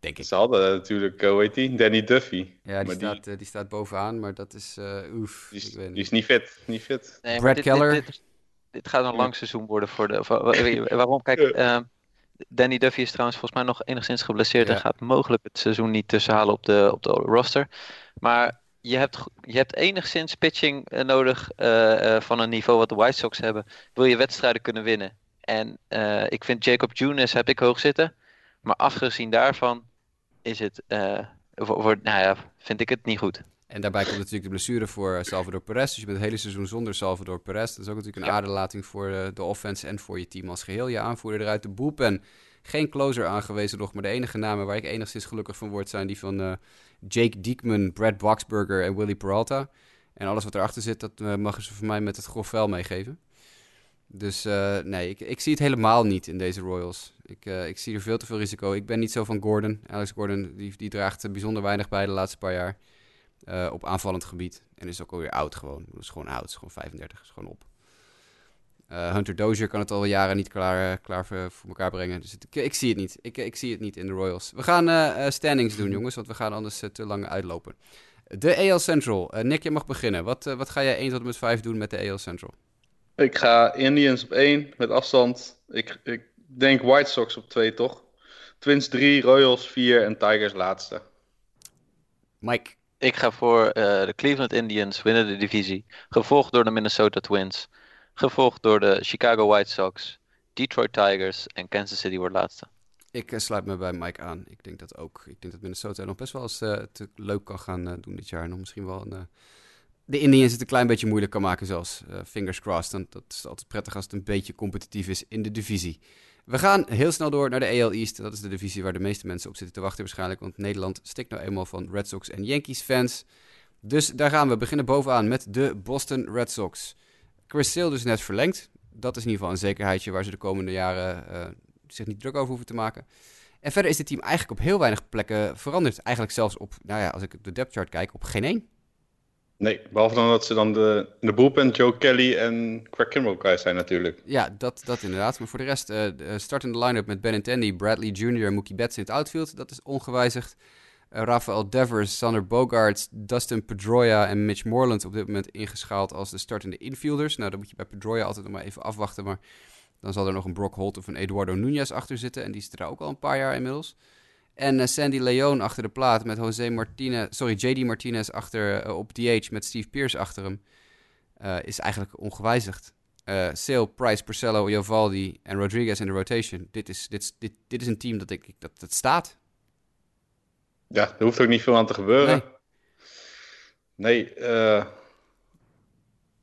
Denk ik. Ze hadden natuurlijk, eh, hoe heet die? Danny Duffy. Ja, die, Maar staat, eh, die staat bovenaan, maar dat is, eh oef, Die is, ik weet die niet. is niet fit. Niet fit. Nee, Brad dit, Keller. Dit, dit, dit gaat een lang seizoen worden voor de. voor- waarom? Kijk, ehm, Danny Duffy is trouwens volgens mij nog enigszins geblesseerd Ja. en gaat mogelijk het seizoen niet tussenhalen op de, op de roster. Maar je hebt, je hebt enigszins pitching eh, nodig eh, eh, van een niveau wat de White Sox hebben. Wil je wedstrijden kunnen winnen? En ik vind Jacob Junis heb ik hoog zitten. Maar afgezien daarvan is het, voor, voor- nou ja, vind ik het niet goed. En daarbij komt natuurlijk de blessure voor Salvador Perez. Dus je bent het hele seizoen zonder Salvador Perez. Dat is ook natuurlijk een Ja. aderlating voor de offense en voor je team als geheel. Je aanvoerder eruit de bullpen. Geen closer aangewezen nog, maar de enige namen waar ik enigszins gelukkig van word zijn die van eh, Jake Diekman, Brad Boxberger en Willie Peralta. En alles wat erachter zit, dat eh, mogen ze van mij met het grof vel meegeven. Dus eh, nee, ik, ik zie het helemaal niet in deze Royals. Ik, ik zie er veel te veel risico. Ik ben niet zo van Gordon. Alex Gordon die, die draagt bijzonder weinig bij de laatste paar jaar. op aanvallend gebied. En is ook alweer oud gewoon. Dat is gewoon oud. is gewoon 35. is gewoon op. Eh, Hunter Dozier kan het al jaren niet klaar, eh, klaar voor, voor elkaar brengen. Dus het- ik, ik zie het niet. Ik, ik zie het niet in de Royals. We gaan eh, standings doen, jongens. Want we gaan anders te lang uitlopen. De AL Central. Nick, je mag beginnen. Wat, wat ga jij 1 tot en met 5 doen met de AL Central? Ik ga Indians op 1 met afstand. Ik, ik denk White Sox op 2, toch? Twins 3, Royals 4 en Tigers laatste. Mike. Ik ga voor eh, de Cleveland Indians winnen de divisie. Gevolgd door de Minnesota Twins. Gevolgd door de Chicago White Sox. Detroit Tigers en Kansas City wordt laatste. Ik eh, sluit me bij Mike aan. Ik denk dat ook. Ik denk dat Minnesota nog best wel eens eh, te leuk kan gaan eh, doen dit jaar. Nog misschien wel de Indians het een klein beetje moeilijk kan maken zelfs. Fingers crossed. Dan, dat is altijd prettig als het een beetje competitief is in de divisie. We gaan heel snel door naar de AL East. Dat is de divisie waar de meeste mensen op zitten te wachten waarschijnlijk. Want Nederland stikt nou eenmaal van Red Sox en Yankees fans. Dus daar gaan we. We beginnen bovenaan met de Boston Red Sox. Chris Sale dus net verlengd. Dat is in ieder geval een zekerheidje waar ze de komende jaren eh, zich niet druk over hoeven te maken. En verder is dit team eigenlijk op heel weinig plekken veranderd. Eigenlijk zelfs op, nou ja, als ik op de depth chart kijk, op geen één. Nee, behalve dan dat ze dan de, de bullpen Joe Kelly en Craig Kimbrell kwijt zijn natuurlijk. Ja, dat, dat inderdaad. Maar voor de rest, eh de startende line-up met Benintendi, Bradley Jr. en Mookie Betts in het outfield. Dat is ongewijzigd. Rafael Devers, Sander Bogarts, Dustin Pedroia en Mitch Moreland op dit moment ingeschaald als de startende infielders. Nou, dan moet je bij Pedroia altijd nog maar even afwachten. Maar dan zal er nog een Brock Holt of een Eduardo Nunez achter zitten. En die zit er ook al een paar jaar inmiddels. En eh, Sandy Leon achter de plaat met Jose Martinez, sorry, JD Martinez achter, eh, op DH met Steve Pierce achter hem. eh, is eigenlijk ongewijzigd. Sale, Price, Porcello, Jovaldi en Rodriguez in de rotation. Dit is, dit, dit, dit is een team dat, ik, dat, dat staat. Ja, er hoeft ook niet veel aan te gebeuren. Nee, eh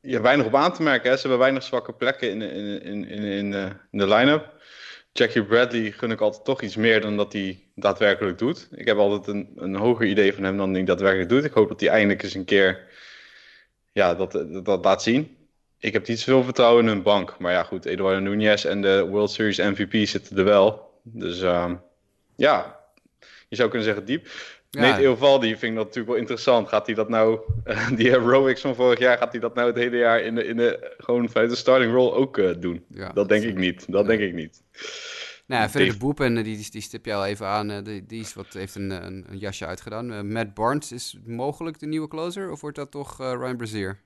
je hebt weinig op aan te merken. Hè? Ze hebben weinig zwakke plekken in, in, in, in, in, eh, in de line-up. Jackie Bradley gun ik altijd toch iets meer dan dat hij daadwerkelijk doet. Ik heb altijd een, een hoger idee van hem dan hij daadwerkelijk doet. Ik hoop dat hij eindelijk eens een keer ja, dat, dat, dat laat zien. Ik heb niet zoveel vertrouwen in hun bank. Maar ja, goed, Eduardo Nunez en de World Series MVP zitten er wel. Dus ehm, ja, je zou kunnen zeggen diep. Ja. Nate Eovaldi vind ik dat natuurlijk wel interessant. Gaat hij dat nou, eh, die aerobics van vorig jaar, gaat hij dat nou het hele jaar in de, in de, gewoon vanuit de starting role ook eh, doen? Ja, dat denk ik niet. Dat denk ik niet. Nou ja, verder de Tegen- boepen, eh, die, die, die stip je al even aan. Die, die is wat, heeft een, een, een jasje uitgedaan. Matt Barnes is mogelijk de nieuwe closer? Of wordt dat toch eh, Ryan Brazier?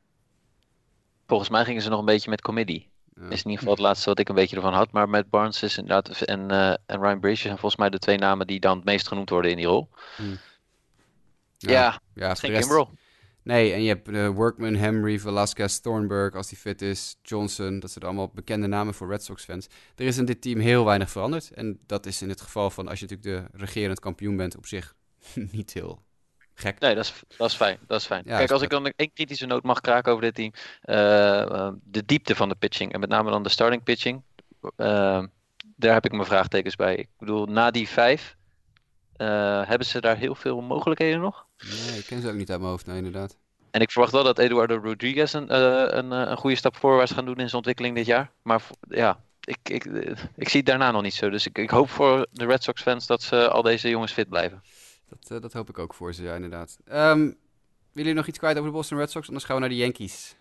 Volgens mij gingen ze nog een beetje met comedy. Ja. Is in ieder geval het laatste wat ik een beetje ervan had. Maar Matt Barnes is inderdaad en, eh, en Ryan Brazier zijn volgens mij de twee namen die dan het meest genoemd worden in die rol. Ja, ja, het is de geen rest-. Nee, en je hebt eh, Workman, Henry, Velasquez, Thornburg als die fit is, Johnson. Dat zijn allemaal bekende namen voor Red Sox fans. Er is in dit team heel weinig veranderd. En dat is in het geval van als je natuurlijk de regerend kampioen bent op zich [laughs] niet heel gek. Nee, dat is, dat is fijn. Dat is fijn. Ja, Kijk, als ik dan één kritische noot mag kraken over dit team. eh, eh, de diepte van de pitching. En met name dan de starting pitching. eh, daar heb ik mijn vraagtekens bij. Ik bedoel, na die vijf. hebben ze daar heel veel mogelijkheden nog? Nee, ik ken ze ook niet uit mijn hoofd, nee, inderdaad. En ik verwacht wel dat Eduardo Rodriguez een, een, een goede stap voorwaarts gaat doen in zijn ontwikkeling dit jaar. Maar ja, ik, ik, ik zie het daarna nog niet zo. Dus ik, ik hoop voor de Red Sox fans dat ze al deze jongens fit blijven. Dat, dat hoop ik ook voor ze, ja, inderdaad. Um, willen jullie nog iets kwijt over de Boston Red Sox? Anders gaan we naar de Yankees.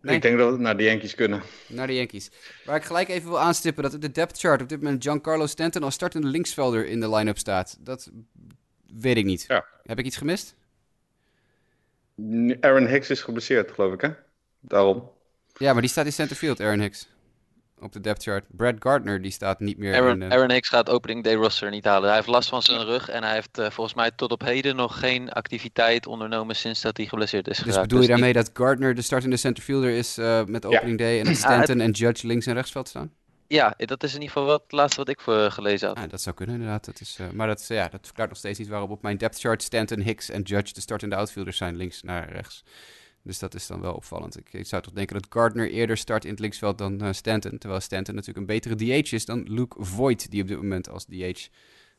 Nee? Ik denk dat we naar de Yankees kunnen. Naar de Yankees. Waar ik gelijk even wil aanstippen dat op de depth chart op dit moment Giancarlo Stanton als startende linksvelder in de line-up staat. Dat weet ik niet. Ja. Heb ik iets gemist? Aaron Hicks is geblesseerd, geloof ik, hè? Daarom. Ja, maar die staat in centerfield, Aaron Hicks op de depth chart. Brad Gardner die staat niet meer Aaron, in... Aaron Hicks gaat opening day roster niet halen. Hij heeft last van zijn rug en hij heeft uh, volgens mij tot op heden nog geen activiteit ondernomen sinds dat hij geblesseerd is Dus bedoel je dus daarmee dat Gardner de startende centerfielder is uh, met opening day en [clears throat] dat Stanton en Judge links en rechtsveld staan? Ja, dat is in ieder geval wat, het laatste wat ik voor gelezen had. Ja, dat zou kunnen inderdaad. Dat is, uh, maar dat, ja, dat verklaart nog steeds niet waarop op mijn depth chart Stanton, Hicks en Judge de startende outfielders zijn links naar rechts. Dus dat is dan wel opvallend. Ik, zou toch denken dat Gardner eerder start in het linksveld dan uh, Stanton. Terwijl Stanton natuurlijk een betere DH is dan Luke Voigt, die op dit moment als DH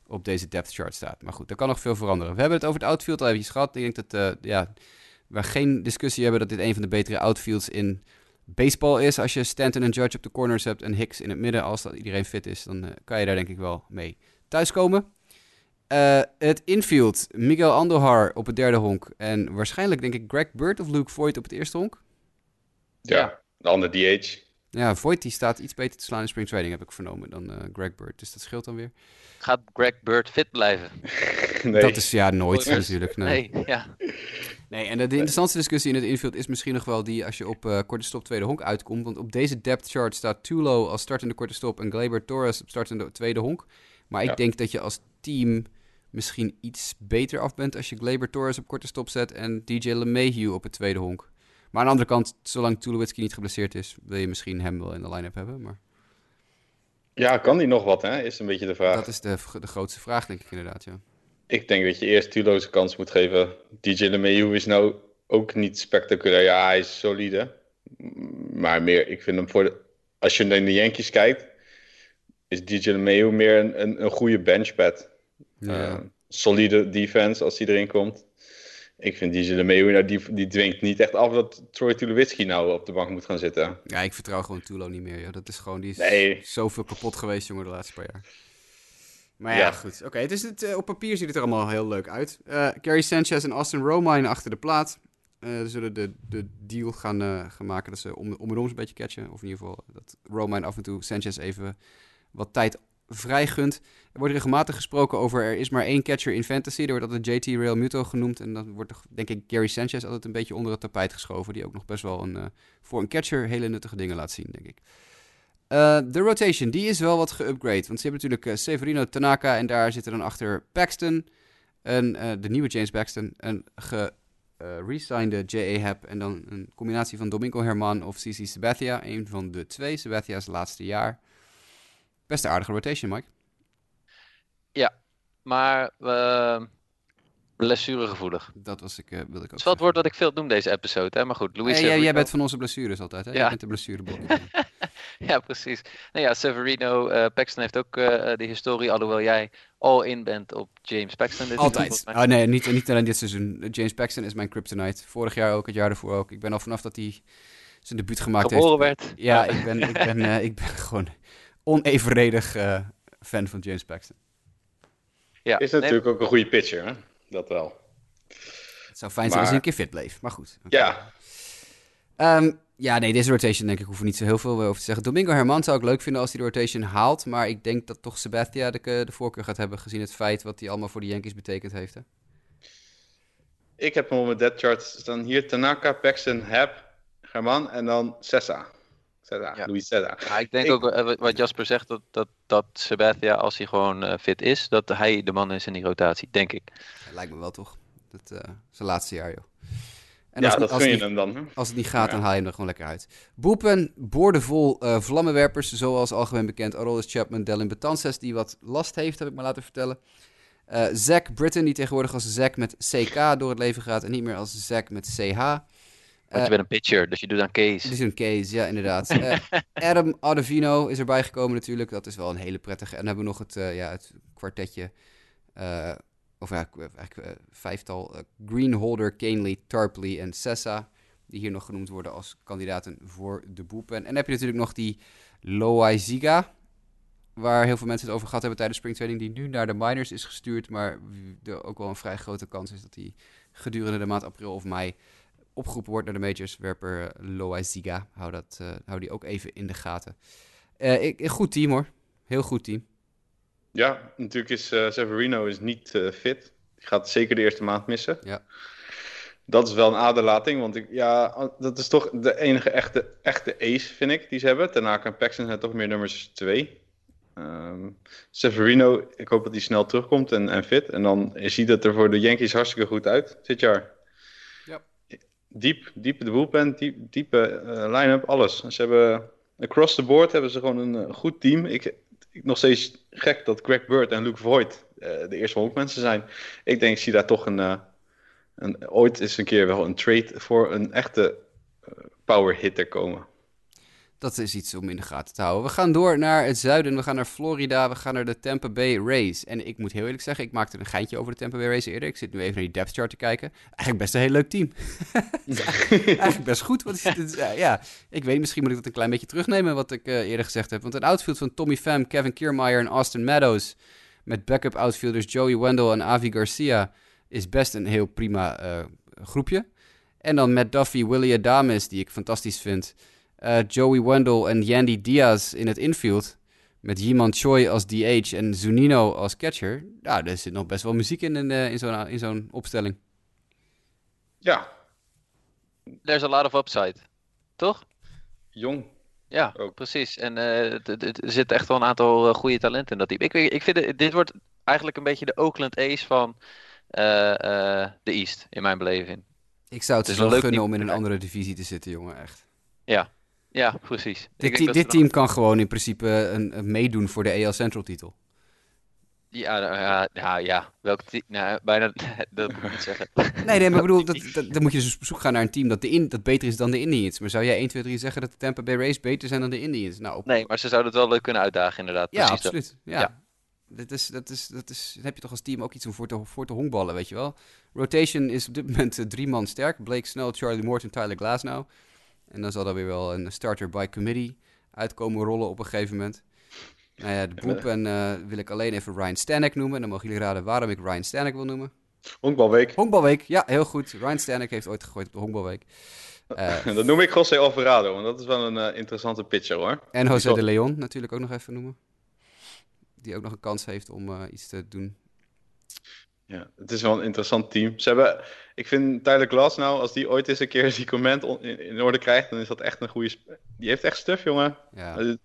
op deze depth chart staat. Maar goed, er kan nog veel veranderen. We hebben het over het outfield al eventjes gehad. Ik denk dat uh, ja, we geen discussie hebben dat dit een van de betere outfields in baseball is. Als je Stanton en Judge op de corners hebt en Hicks in het midden, als dat iedereen fit is, dan uh, kan je daar denk ik wel mee thuiskomen. Uh, het infield, Miguel Andohar op het derde honk. En waarschijnlijk denk ik Greg Bird of Luke Voigt op het eerste honk. Ja, de andere DH. Ja, Voigt die staat iets beter te slaan in spring training, heb ik vernomen, dan uh, Greg Bird. Dus dat scheelt dan weer. Gaat Greg Bird fit blijven? [laughs] nee. Dat is ja nooit natuurlijk. Nee, nee ja. Nee, en de, de interessantste discussie in het infield is misschien nog wel die als je op uh, korte stop tweede honk uitkomt. Want op deze depth chart staat Tulo als startende korte stop en Gleyber Torres op startende tweede honk. Maar ik denk dat je als team misschien iets beter af bent als je Glaber Torres op korte stop zet en DJ LeMahieu op het tweede honk. Maar aan de andere kant, zolang Tulowitzki niet geblesseerd is, wil je misschien hem wel in de line-up hebben. Maar... Ja, kan die nog wat, hè? Is een beetje de vraag. Dat is de, de grootste vraag, denk ik inderdaad, ja. Ik denk dat je eerst Tulo zijn kans moet geven. DJ LeMahieu is nou ook niet spectaculair. Ja, hij is solide. Maar meer, ik vind hem voor de... Als je naar de Yankees kijkt, is DJ LeMahieu meer een, een, een goede benchpad. Ja. Uh, solide defense als hij erin komt. Ik vind DJ LeMahieu, nou, die, die dwingt niet echt af dat Troy Tulowitzki nou op de bank moet gaan zitten. Ja, ik vertrouw gewoon Tulo niet meer. Joh. Dat is gewoon, die is nee. zoveel kapot geweest, jongen, de laatste paar jaar. Maar ja, goed. Oké, het is het, uh, op papier ziet het er allemaal heel leuk uit. Uh, Gary Sanchez en Austin Romine achter de plaat. Uh, zullen de, de deal gaan, gaan maken dat ze om, om en om een beetje catchen. Of in ieder geval dat Romine af en toe Sanchez even wat tijd vrij gunt. Er wordt regelmatig gesproken over er is maar één catcher in fantasy. Er wordt altijd JT Real Muto genoemd. En dan wordt denk ik Gary Sanchez altijd een beetje onder het tapijt geschoven. Die ook nog best wel een, uh, voor een catcher hele nuttige dingen laat zien, denk ik. Uh, de rotation, die is wel wat geupgrade. Want ze hebben natuurlijk uh, Severino Tanaka en daar zitten dan achter Paxton. En de nieuwe James Paxton. Een ge resigned J.A. Happ. En dan een combinatie van Domingo Herman of CC Sabathia. Een van de twee. Sabathia's laatste jaar. Best een aardige rotation, Mike. Ja, maar uh, blessuregevoelig. Dat was ik, uh, wil ik ook Het is wel het woord wat ik veel noem deze episode, hè? maar goed. Louis hey, jij bent van onze blessures altijd, hè? Ja. Jij bent de blessurebol. [laughs] ja, precies. Nou ja, Severino, uh, Paxton heeft ook uh, die historie, alhoewel jij all in bent op James Paxton. Dit Altijd. Oh, nee, niet, niet alleen dit seizoen. James Paxton is mijn kryptonite. Vorig jaar ook, het jaar ervoor ook. Ik ben al vanaf dat hij zijn debuut gemaakt Geboren heeft. werd. Ja, [laughs] ik ben, ik ben, uh, ik ben gewoon onevenredig uh, fan van James Paxton. Ja, is natuurlijk ook een goede pitcher, hè? Dat wel. Het zou fijn zijn als hij een keer fit bleef, maar goed. Okay. Ja. Um, ja, nee, deze rotation denk ik hoef er niet zo heel veel over te zeggen. Domingo Herman zou ik leuk vinden als hij de rotation haalt, maar ik denk dat toch Sabathia de, de voorkeur gaat hebben, gezien het feit wat hij allemaal voor de Yankees betekend heeft. Hè? Ik heb hem op mijn dead chart staan hier Tanaka, Paxton, Hap, Herman en dan Sessa. Ja. Ja, ik denk ook uh, wat Jasper zegt, dat, dat, dat Sabathia, als hij gewoon uh, fit is, dat hij de man is in die rotatie, denk ik. Ja, lijkt me wel toch. Dat uh, zijn laatste jaar, joh. En ja, als, dat als, je hem dan. Hè? Als het niet gaat, dan haal je hem er gewoon lekker uit. Boepen, boordevol vlammenwerpers, zoals algemeen bekend Aroldis Chapman, Delin Betances, die wat last heeft, heb ik me laten vertellen. Uh, Zack Britton, die tegenwoordig als Zack met CK door het leven gaat en niet meer als Zack met CH. Want je bent een pitcher, dus je doet aan Case. Dus een Case, ja, inderdaad. uh, [laughs] Adam Ottavino is erbij gekomen natuurlijk. Dat is wel een hele prettige. En dan hebben we nog het, uh, ja, het kwartetje. Of ja, eigenlijk eh, vijftal, eh, Greenholder, Canely, Tarpley en Sessa, die hier nog genoemd worden als kandidaten voor de boelpen. En dan heb je natuurlijk nog die Loaiziga, waar heel veel mensen het over gehad hebben tijdens springtraining, die nu naar de minors is gestuurd, maar er ook wel een vrij grote kans is dat hij gedurende de maand april of mei opgeroepen wordt naar de majors. Werper eh, Loaiziga, hou, dat, eh, hou die ook even in de gaten. Eh, ik, goed team hoor, heel goed team. Ja, natuurlijk is Severino is niet fit. Die gaat zeker de eerste maand missen. Ja. Dat is wel een aderlating, want ik, ja, dat is toch de enige echte, echte ace, vind ik, die ze hebben. Tanaka en Paxton zijn toch meer nummers twee. Ehm, Severino, ik hoop dat hij snel terugkomt en, en fit. En dan ziet het er voor de Yankees hartstikke goed uit dit jaar. Diep, diep de diep, diepe eh, line-up, alles. Ze hebben, across the board hebben ze gewoon een eh, goed team. Ik, ik, nog steeds gek dat Greg Bird en Luke Voigt eh, de eerste honkmensen zijn. Ik denk, ik zie daar toch een, eh, een, ooit eens een keer wel een trade voor een echte power hitter komen. Dat is iets om in de gaten te houden. We gaan door naar het zuiden. We gaan naar Florida. We gaan naar de Tampa Bay Rays. En ik moet heel eerlijk zeggen, ik maakte een geintje over de Tampa Bay Rays eerder. Ik zit nu even naar die depth chart te kijken. Eigenlijk best een heel leuk team. [laughs] Eigenlijk best goed. Het ja, ja, ik weet, misschien moet ik dat een klein beetje terugnemen wat ik eh, eerder gezegd heb. Want een outfield van Tommy Pham, Kevin Kiermaier en Austin Meadows... met backup outfielders Joey Wendell en Avi Garcia... is best een heel prima eh, groepje. En dan Matt Duffy, Willie Adames, die ik fantastisch vind... Eh, Joey Wendell en Yandy Diaz in het infield. Met Yiman Choi als DH en Zunino als catcher. Ja, er zit nog best wel muziek in, in, eh, in zo'n in zo'n opstelling. Ja, There's a lot of upside. Toch? jong. Ja, Ook. precies. En eh, er zit echt wel een aantal eh, goede talenten in dat team. Ik, ik vind het, dit wordt eigenlijk een beetje de Oakland A's van eh, eh, de East, in mijn beleving. Ik zou het, Het dus is wel gunnen om in een andere divisie te zitten, jongen, echt. Ja, precies. Ik Dit, dit team kan gewoon in principe een, een meedoen voor de AL Central titel. Ja, nou, ja, ja, ja. Welk team? Nou, bijna, [laughs] dat moet ik niet zeggen. Nee, nee, maar ik bedoel, dat, dat, dan moet je dus op zoek gaan naar een team dat, de in, dat beter is dan de Indians. Maar zou jij 1, 2, 3 zeggen dat de Tampa Bay Rays beter zijn dan de Indians? Nou, op- Nee, maar ze zouden het wel leuk kunnen uitdagen, inderdaad. ja, Precies dat. absoluut. Ja. Ja. Dat is, dat is, dat is, dan heb je toch als team ook iets om voor te, voor te honkballen, weet je wel. Rotation is op dit [laughs] moment eh, drie man sterk. Blake Snell, Charlie Morton, Tyler Glasnow. En dan zal er weer wel een starter by committee uitkomen rollen op een gegeven moment. Nou ja, de boepen eh wil ik alleen even Ryan Stanek noemen. En dan mogen jullie raden waarom ik Ryan Stanek wil noemen. Honkbalweek. Honkbalweek, ja, heel goed. Ryan Stanek heeft ooit gegooid op de Honkbalweek. Eh, [laughs] Dat noem ik José Alvarado, want dat is wel een eh, interessante pitcher hoor. en José de Leon natuurlijk ook nog even noemen. Die ook nog een kans heeft om iets te doen. Ja, het is wel een interessant team. Ze hebben, ik vind Tyler Glass nou, als die ooit eens een keer [laughs] die comment in, in orde krijgt, dan is dat echt een goede. Die heeft echt stuff, jongen. Ja,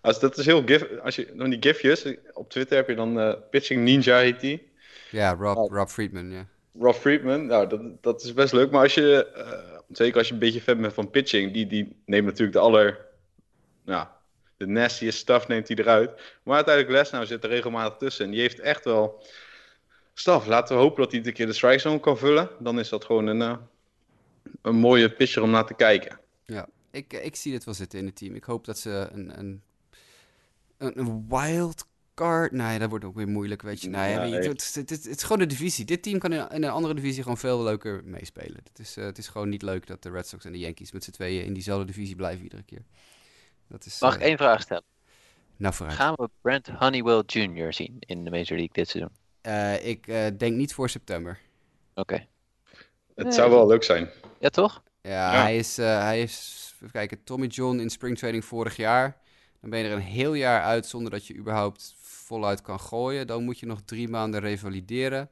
Als, dat is heel gif. Als je dan die gifjes op Twitter heb je dan eh, Pitching Ninja heet die. ja Rob, Oh. Rob Friedman, ja. Rob Friedman, nou, dat, dat is best leuk. Maar als je, eh, zeker als je een beetje fan bent van pitching, die, die neemt natuurlijk de aller, nou, de nastiest stuff neemt hij eruit. Maar uiteindelijk Glasnow zit er regelmatig tussen. En die heeft echt wel staf. Laten we hopen dat hij een keer de strike zone kan vullen. Dan is dat gewoon een, eh, een mooie pitcher om naar te kijken. Ja, ik, eh, ik zie dit wel zitten in het team. Ik hoop dat ze een, een, een, een wild card... Nee, dat wordt ook weer moeilijk, weet je. Nee, Nee. weet je, het, is- het, het is gewoon de divisie. Dit team kan in, in een andere divisie gewoon veel leuker meespelen. Het is, eh, het is gewoon niet leuk dat de Red Sox en de Yankees met z'n tweeën in diezelfde divisie blijven iedere keer. Dat is, Mag ik één vraag stellen? Nou, vooruit. Gaan we Brent Honeywell Jr. zien in de Major League dit seizoen? Eh, ik eh, denk niet voor september. Oké. Het Nee. zou wel leuk zijn. Ja, toch? Ja, Ja. hij is, eh, hij is, even kijken, Tommy John in springtraining vorig jaar. Dan ben je er een heel jaar uit zonder dat je überhaupt voluit kan gooien. Dan moet je nog drie maanden revalideren.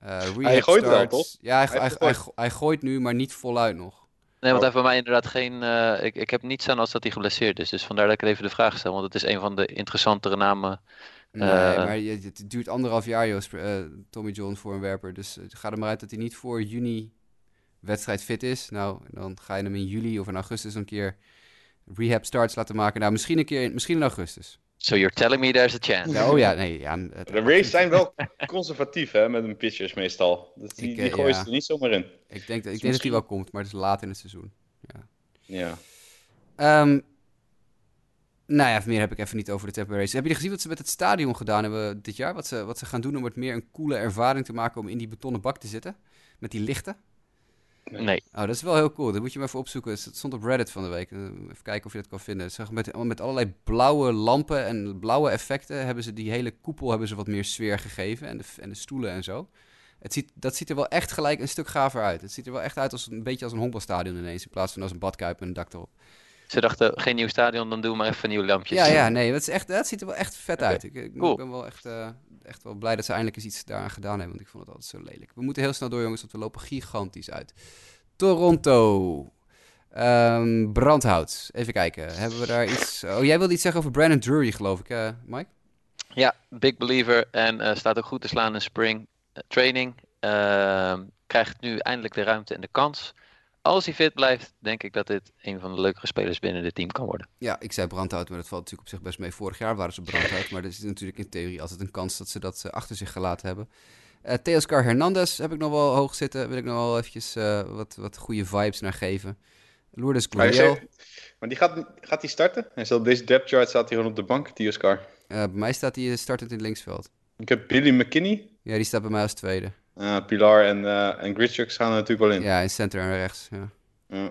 Eh rehab gooit wel, toch? Ja, hij, Hij hij, hij, hij gooit nu, maar niet voluit nog. Nee, want Oh. hij heeft bij mij inderdaad geen. eh, ik, ik heb niets aan als dat hij geblesseerd is. Dus vandaar dat ik even de vraag stel. Want het is een van de interessantere namen. Nee, Eh. maar je, het duurt anderhalf jaar, joh, eh, Tommy John voor een werper. Dus eh, ga er maar uit dat hij niet voor juni wedstrijd fit is. Nou, dan ga je hem in juli of in augustus een keer rehab starts laten maken. Nou, misschien een keer, in- misschien in augustus. So you're telling me there's a chance. Ja, oh ja, nee, ja. het- De Rays zijn wel conservatief hè, met hun pitchers meestal. Dus die, Ik, die gooien ja. ze er niet zomaar in. Ik denk, dat, ik denk dat hij wel komt, maar het is laat in het seizoen. Ja. Ehm, Nou ja, meer heb ik even niet over de Tampa Bay. Heb je gezien wat ze met het stadion gedaan hebben dit jaar? Wat ze, wat ze gaan doen om het meer een coole ervaring te maken om in die betonnen bak te zitten? Met die lichten? Nee. Oh, dat is wel heel cool. Dat moet je maar even opzoeken. Het stond op Reddit van de week. Eh, Even kijken of je dat kan vinden. Zeg, met, met allerlei blauwe lampen en blauwe effecten hebben ze die hele koepel hebben ze wat meer sfeer gegeven. En de, en de stoelen en zo. Het ziet, dat ziet er wel echt gelijk een stuk gaver uit. Het ziet er wel echt uit als een beetje als een honkbalstadion ineens. In plaats van als een badkuip met een dak erop. Ze dachten, geen nieuw stadion, dan doen we maar even nieuwe lampjes. Ja, ja, nee, dat, is echt, dat ziet er wel echt vet uit. Ik, ik cool. ben wel echt, eh, echt wel blij dat ze eindelijk eens iets daaraan gedaan hebben, want ik vond het altijd zo lelijk. We moeten heel snel door, jongens, want we lopen gigantisch uit. Toronto. Ehm, brandhout. Even kijken. Hebben we daar iets... Oh, jij wilde iets zeggen over Brandon Drury, geloof ik, eh, Mike? Ja, big believer en eh, staat ook goed te slaan in spring training. Ehm, krijgt nu eindelijk de ruimte en de kans. Als hij fit blijft, denk ik dat dit een van de leukere spelers binnen het team kan worden. Ja, ik zei brandhout, maar dat valt natuurlijk op zich best mee. Vorig jaar waren ze brandhout, maar er is natuurlijk in theorie altijd een kans dat ze dat eh, achter zich gelaten hebben. Eh Teoscar Hernandez heb ik nog wel hoog zitten. Wil ik nog wel eventjes eh, wat, wat goede vibes naar geven. Lourdes zegt- maar die gaat, gaat die starten? En zo op deze depth chart staat hij gewoon op de bank, Tioscar. Eh, bij mij staat hij startend in het linksveld. Ik heb Billy McKinney. Ja, die staat bij mij als tweede. Eh, Pilar en, eh en Gritchuk gaan er natuurlijk wel in. Ja, in center en rechts. Ja. Ja.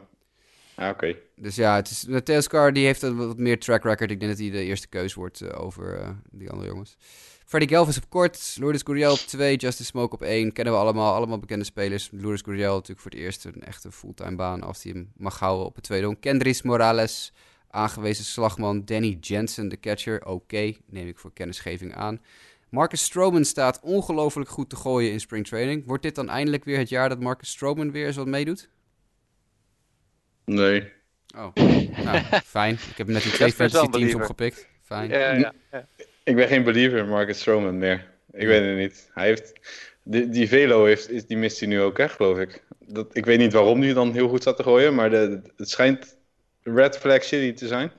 Ah, oké. Dus ja, het is, Teoscar die heeft een wat meer track record. Ik denk dat hij de eerste keus wordt eh, over die andere jongens. Freddy Galvis op kort, Lourdes Gurriel op 2, Justice Smoke op 1. Kennen we allemaal, allemaal bekende spelers. Lourdes Gurriel natuurlijk voor het eerst een echte fulltime baan als hij hem mag houden op het tweede. Kendris Morales, aangewezen slagman. Danny Jensen, de catcher. Oké, neem ik voor kennisgeving aan. Marcus Stroman staat ongelooflijk goed te gooien in spring training. Wordt dit dan eindelijk weer het jaar dat Marcus Stroman weer eens wat meedoet? Nee. Oh, nou, [laughs] fijn. Ik heb net die twee fantasy een teams opgepikt. Fijn. Ja, ja, ja. Ik ben geen believer in Marcus Stroman meer. Ik weet het niet. Hij heeft... Die, die Velo heeft, is, die mist hij nu ook, hè, geloof ik. Dat, ik weet niet waarom hij dan heel goed zat te gooien, maar de, het schijnt red flag city te zijn.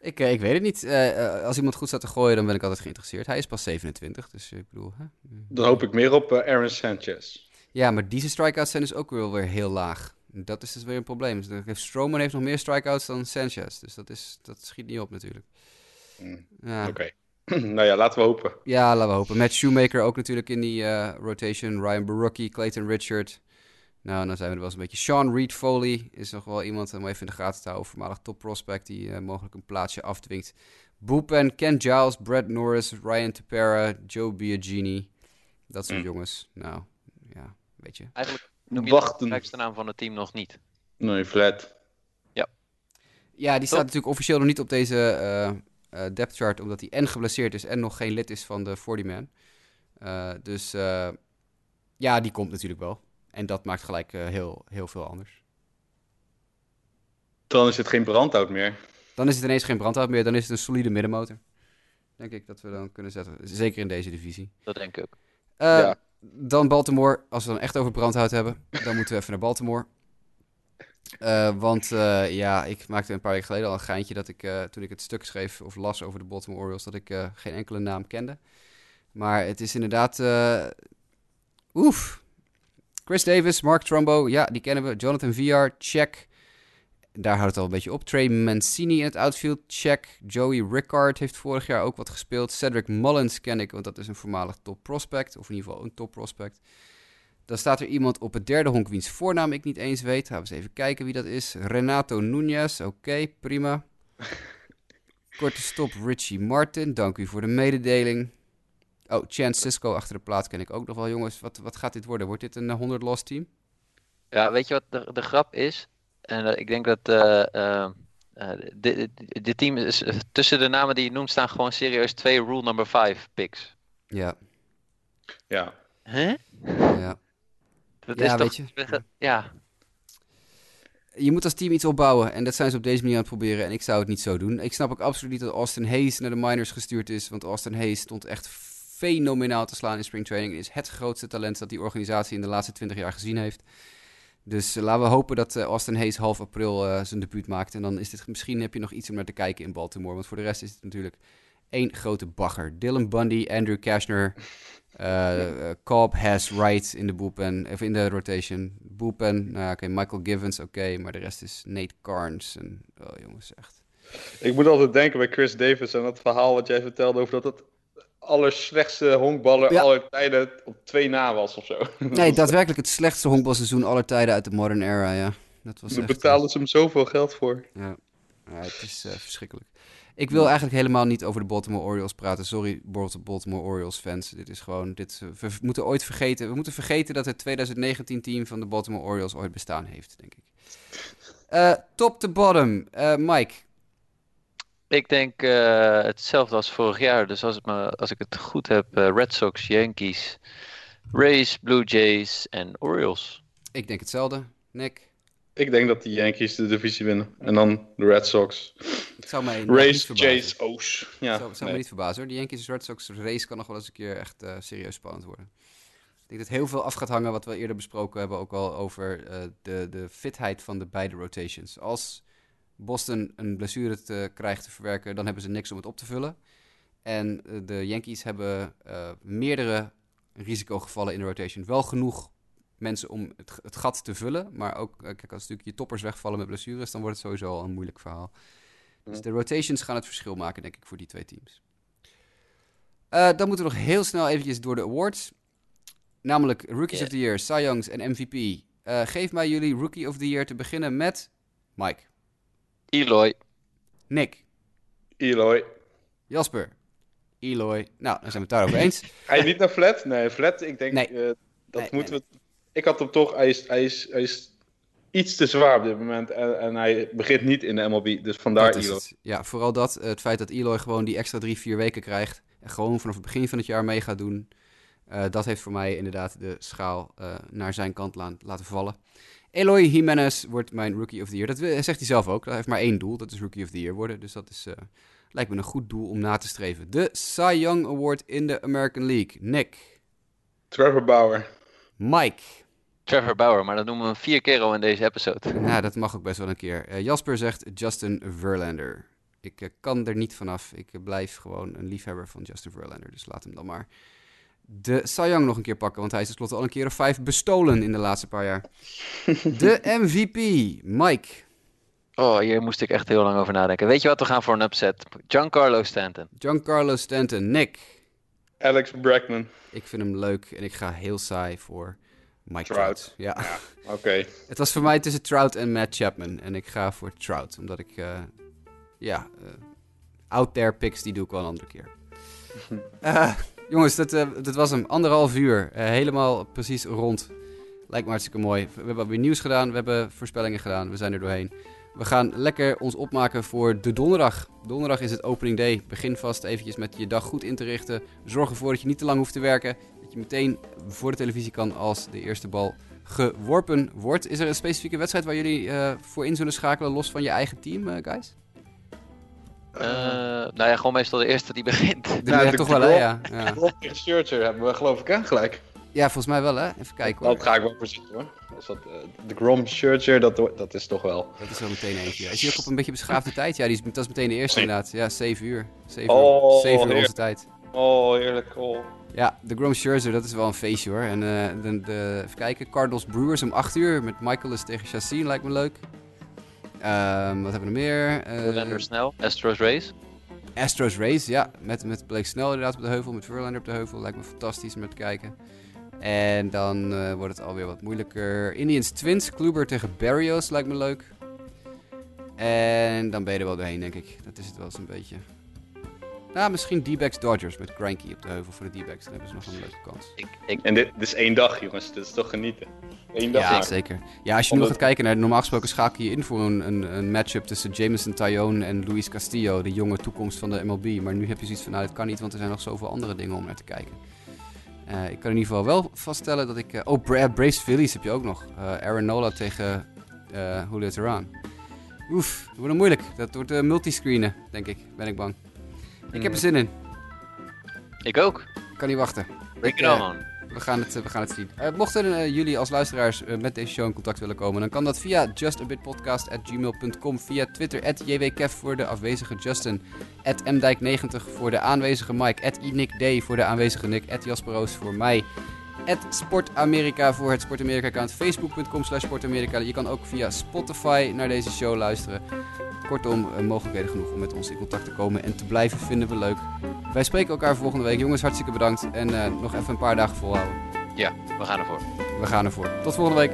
Ik, eh, ik weet het niet. Eh, eh, als iemand goed staat te gooien, dan ben ik altijd geïnteresseerd. Hij is pas 27, dus ik bedoel... Hè? Dan hoop ik meer op Aaron Sanchez. Ja, maar deze strikeouts zijn dus ook wel weer heel laag. Dat is dus weer een probleem. Dus Stroman heeft nog meer strikeouts dan Sanchez. Dus dat, is, dat schiet niet op natuurlijk. Hmm, Ja. Oké. [clears throat] nou ja, laten we hopen. ja, laten we hopen. Matt Shoemaker ook natuurlijk in die rotation. Ryan Barucki, Clayton Richard. Nou, dan zijn we er wel eens een beetje. Sean Reed Foley is nog wel iemand om even in de gaten te houden. Voormalig top prospect die eh, mogelijk een plaatsje afdwingt. Boepen, Ken Giles, Brad Norris, Ryan Tepera, Joe Biagini. Dat soort Mm. jongens. Nou, ja, weet je. Eigenlijk noem je de Wachten. belangrijkste naam van het team nog niet. Nee, flat. Ja, die staat natuurlijk officieel nog niet op deze eh, eh, depth chart, omdat hij en geblesseerd is en nog geen lid is van de 40-man. Eh, dus eh, ja, die komt natuurlijk wel. En dat maakt gelijk eh, heel, heel veel anders. Dan is het geen brandhout meer. Dan is het ineens geen brandhout meer, dan is het een solide middenmotor. Denk ik dat we dan kunnen zetten. Zeker in deze divisie. Dat denk ik ook. Eh, Ja. Dan Baltimore. Als we dan echt over brandhout hebben, dan moeten we even naar Baltimore. Eh, want eh, ja, ik maakte een paar weken geleden al een geintje dat ik, eh, toen ik het stuk schreef of las over de Baltimore Orioles, dat ik eh, geen enkele naam kende. Maar het is inderdaad, eh, oef. Chris Davis, Mark Trumbo, ja, die kennen we. Jonathan VR, check. Daar houdt het al een beetje op. Trey Mancini in het outfield, check. Joey Rickard heeft vorig jaar ook wat gespeeld. Cedric Mullins ken ik, want dat is een voormalig top prospect. Of in ieder geval een top prospect. Dan staat er iemand op het derde honk wiens voornaam ik niet eens weet. Gaan we eens even kijken wie dat is. Renato Nunez, oké, prima. [laughs] Korte stop, Richie Martin, dank u voor de mededeling. Oh, Chance Cisco achter de plaat ken ik ook nog wel. Jongens, wat, wat gaat dit worden? Wordt dit een eh, 100 loss team? Ja, weet je wat de, de grap is? En eh, ik denk dat eh eh, eh, dit dit- team is eh, tussen de namen die je noemt staan gewoon serieus twee rule number 5 picks. Ja, Ja. Hè? ja. Dat Ja, is weet toch, je. Ja, Je moet als team iets opbouwen en dat zijn ze op deze manier aan het proberen en ik zou het niet zo doen. Ik snap ook absoluut niet dat Austin Hayes naar de minors gestuurd is, want Austin Hayes stond echt fenomenaal te slaan in springtraining is het grootste talent dat die organisatie in de laatste 20 jaar gezien heeft. Dus eh, laten we hopen dat eh, Austin Hayes half april eh, zijn debuut maakt en dan is dit misschien heb je nog iets om naar te kijken in Baltimore, want voor de rest is het natuurlijk één grote bagger. Dylan Bundy, Andrew Cashner, eh, Cobb, Has, Wright in de bullpen, of in de rotation. Bullpen, nou oké, Michael Givens, oké, maar de rest is Nate Carnes. En, oh jongens, echt. Ik moet altijd denken bij Chris Davis en dat verhaal wat jij vertelde over dat het allerslechtste honkballer Ja. aller tijden op twee na was of zo. Nee, [laughs] daadwerkelijk het slechtste honkbalseizoen aller tijden uit de modern era, ja. Dat was Daar echt, betalen ze hem zoveel geld voor. Ja, ja het is eh, verschrikkelijk. Ik wil eigenlijk helemaal niet over de Baltimore Orioles praten. Sorry, Balt- Baltimore Orioles fans. Dit is gewoon. Dit, eh, we moeten ooit vergeten. We moeten vergeten dat het 2019-team van de Baltimore Orioles ooit bestaan heeft, denk ik. Eh, top to bottom. Eh, Mike. Ik denk eh, hetzelfde als vorig jaar. Dus als, het me, als ik het goed heb, eh, Red Sox, Yankees, Rays, Blue Jays en Orioles. Ik denk hetzelfde. Nick. Ik denk dat de Yankees de divisie winnen. En dan de Red Sox. Het zou mij verbazen. Jays, O's. Ja, zou, zou me niet verbazen hoor. De Yankees Red Sox race kan nog wel eens een keer echt eh, serieus spannend worden. Ik denk dat heel veel af gaat hangen wat we eerder besproken hebben, ook al over eh, de, de fitheid van de beide rotations. Als Boston een blessure te, krijgt te verwerken, dan hebben ze niks om het op te vullen. En eh, de Yankees hebben eh, meerdere risicogevallen in de rotation. Wel genoeg mensen om het, gat te vullen, maar ook, eh, kijk, als natuurlijk je toppers wegvallen met blessures, dan wordt het sowieso al een moeilijk verhaal. Dus de rotations gaan het verschil maken, denk ik, voor die twee teams. Dan moeten we nog heel snel eventjes door de awards. Namelijk Rookies of the Year, Cy Youngs en MVP. Geef mij jullie Rookie of the Year te beginnen met Mike, Eloy. Nick, Eloy. Jasper, Eloy. Nou, dan zijn we het daarover eens. [laughs] Ga je niet naar Flat? Nee, Flat, ik denk Nee. eh, dat Nee, moeten nee. we... Ik had hem toch, hij is, hij is, hij is iets te zwaar op dit moment. En, en hij begint niet in de MLB, dus vandaar Eloy. het. Ja, vooral dat. eh, het feit dat Eloy gewoon die extra drie, vier weken krijgt. En gewoon vanaf het begin van het jaar mee gaat doen. eh, dat heeft voor mij inderdaad de schaal eh, naar zijn kant la- laten vallen. Eloy Jimenez wordt mijn Rookie of the Year. Dat zegt hij zelf ook. Hij heeft maar één doel. Dat is Rookie of the Year worden. Dus dat is, eh, lijkt me een goed doel om na te streven. De Cy Young Award in de American League. Nick. Trevor Bauer. Mike. Trevor Bauer, maar dat noemen we vier keer al in deze episode. Nou, dat mag ook best wel een keer. Eh, Jasper zegt Justin Verlander. Ik eh, kan er niet vanaf. Ik blijf gewoon een liefhebber van Justin Verlander. Dus laat hem dan maar de Young nog een keer pakken. Want hij is tenslotte al een keer of vijf bestolen in de laatste paar jaar. [laughs] De MVP, Mike. Oh, hier moest ik echt heel lang over nadenken. Weet je wat, we gaan voor een upset. Giancarlo Stanton. Giancarlo Stanton, Nick. Alex Bregman. Ik vind hem leuk en ik ga heel saai voor Mike Trout. Trout. Ja. [laughs] Oké. Het was voor mij tussen Trout en Matt Chapman. En ik ga voor Trout. Omdat ik, eh, ja, eh, out there picks, die doe ik wel een andere keer. [laughs] Eh, jongens, dat, eh, dat was hem. Anderhalf uur. Eh, helemaal precies rond. Lijkt me hartstikke mooi. We hebben weer nieuws gedaan. We hebben voorspellingen gedaan. We zijn er doorheen. We gaan lekker ons opmaken voor de donderdag. Donderdag is het opening day. Begin vast eventjes met je dag goed in te richten. Zorg ervoor dat je niet te lang hoeft te werken. Dat je meteen voor de televisie kan als de eerste bal geworpen wordt. Is er een specifieke wedstrijd waar jullie eh, voor in zullen schakelen, los van je eigen team, guys? Eh, nou ja, gewoon meestal de eerste die [laughs] begint. De, Nou, toch wel, hè? Grom- Ja. Ja. Scherzer hebben we geloof ik hè, gelijk. ja, volgens mij wel, hè? Even kijken hoor. Dat ga ik wel voor zitten hoor. Dus dat, eh, de Grom Scherzer, dat, dat is toch wel... Dat is wel meteen eentje. Is die ook op een beetje beschaafde tijd? Ja, die is, dat is meteen de eerste Nee. inderdaad. Ja, 7 uur. 7 Oh, uur, 7 uur onze tijd. Oh, heerlijk. Oh. Ja, de Grom Scherzer, dat is wel een feestje hoor. En eh, de, de, even kijken, Cardinals Brewers om 8 uur met Michaelis tegen Chassin, lijkt me leuk. Ehm, wat hebben we nog meer? Eh, Verlander snel. Astros Race. Astros Race, ja. Met, met Blake Snell inderdaad op de heuvel, met Verlander op de heuvel. Lijkt me fantastisch om naar te kijken. En dan eh, wordt het alweer wat moeilijker. Indians Twins, Kluber tegen Barrios lijkt me leuk. En dan ben je er wel doorheen, denk ik. Dat is het wel eens een beetje. Nou, misschien D-backs Dodgers met Granky op de heuvel voor de D-backs. Dan hebben ze nog een leuke kans. Ik, ik, En dit, dit is één dag jongens, dit is toch genieten. Eén dag Ja, zeker. Ja, als je nu Omdat- gaat kijken naar... Normaal gesproken schakel je in voor een, een, een matchup tussen Jameson Tyone en Luis Castillo. De jonge toekomst van de MLB. Maar nu heb je zoiets van, nou, dit kan niet, want er zijn nog zoveel andere dingen om naar te kijken. Eh, ik kan in ieder geval wel vaststellen dat ik... eh, oh, Bra Braves Phillies heb je ook nog. Eh, Aaron Nola tegen eh Julio Teheran. Oef, dat wordt moeilijk. Dat wordt eh, multiscreenen, denk ik. Ben ik bang. Ik heb er zin in. ik ook. Ik kan niet wachten. Ik, it eh, on. We gaan het, eh, we gaan het zien. Eh, mochten eh, jullie als luisteraars met deze show in contact willen komen, dan kan dat via justabitpodcast.gmail.com, via Twitter, at jwkev voor de afwezige Justin, at mdijk90 voor de aanwezige Mike, at voor de aanwezige Nick, at Jasperoos voor mij. @sportamerika voor het Sportamerika-account. Facebook.com slash Sportamerika. Je kan ook via Spotify naar deze show luisteren. Kortom, eh, mogelijkheden genoeg om met ons in contact te komen en te blijven vinden we leuk. Wij spreken elkaar volgende week. Jongens, hartstikke bedankt. En uh, nog even een paar dagen volhouden. Ja, we gaan ervoor. We gaan ervoor. Tot volgende week.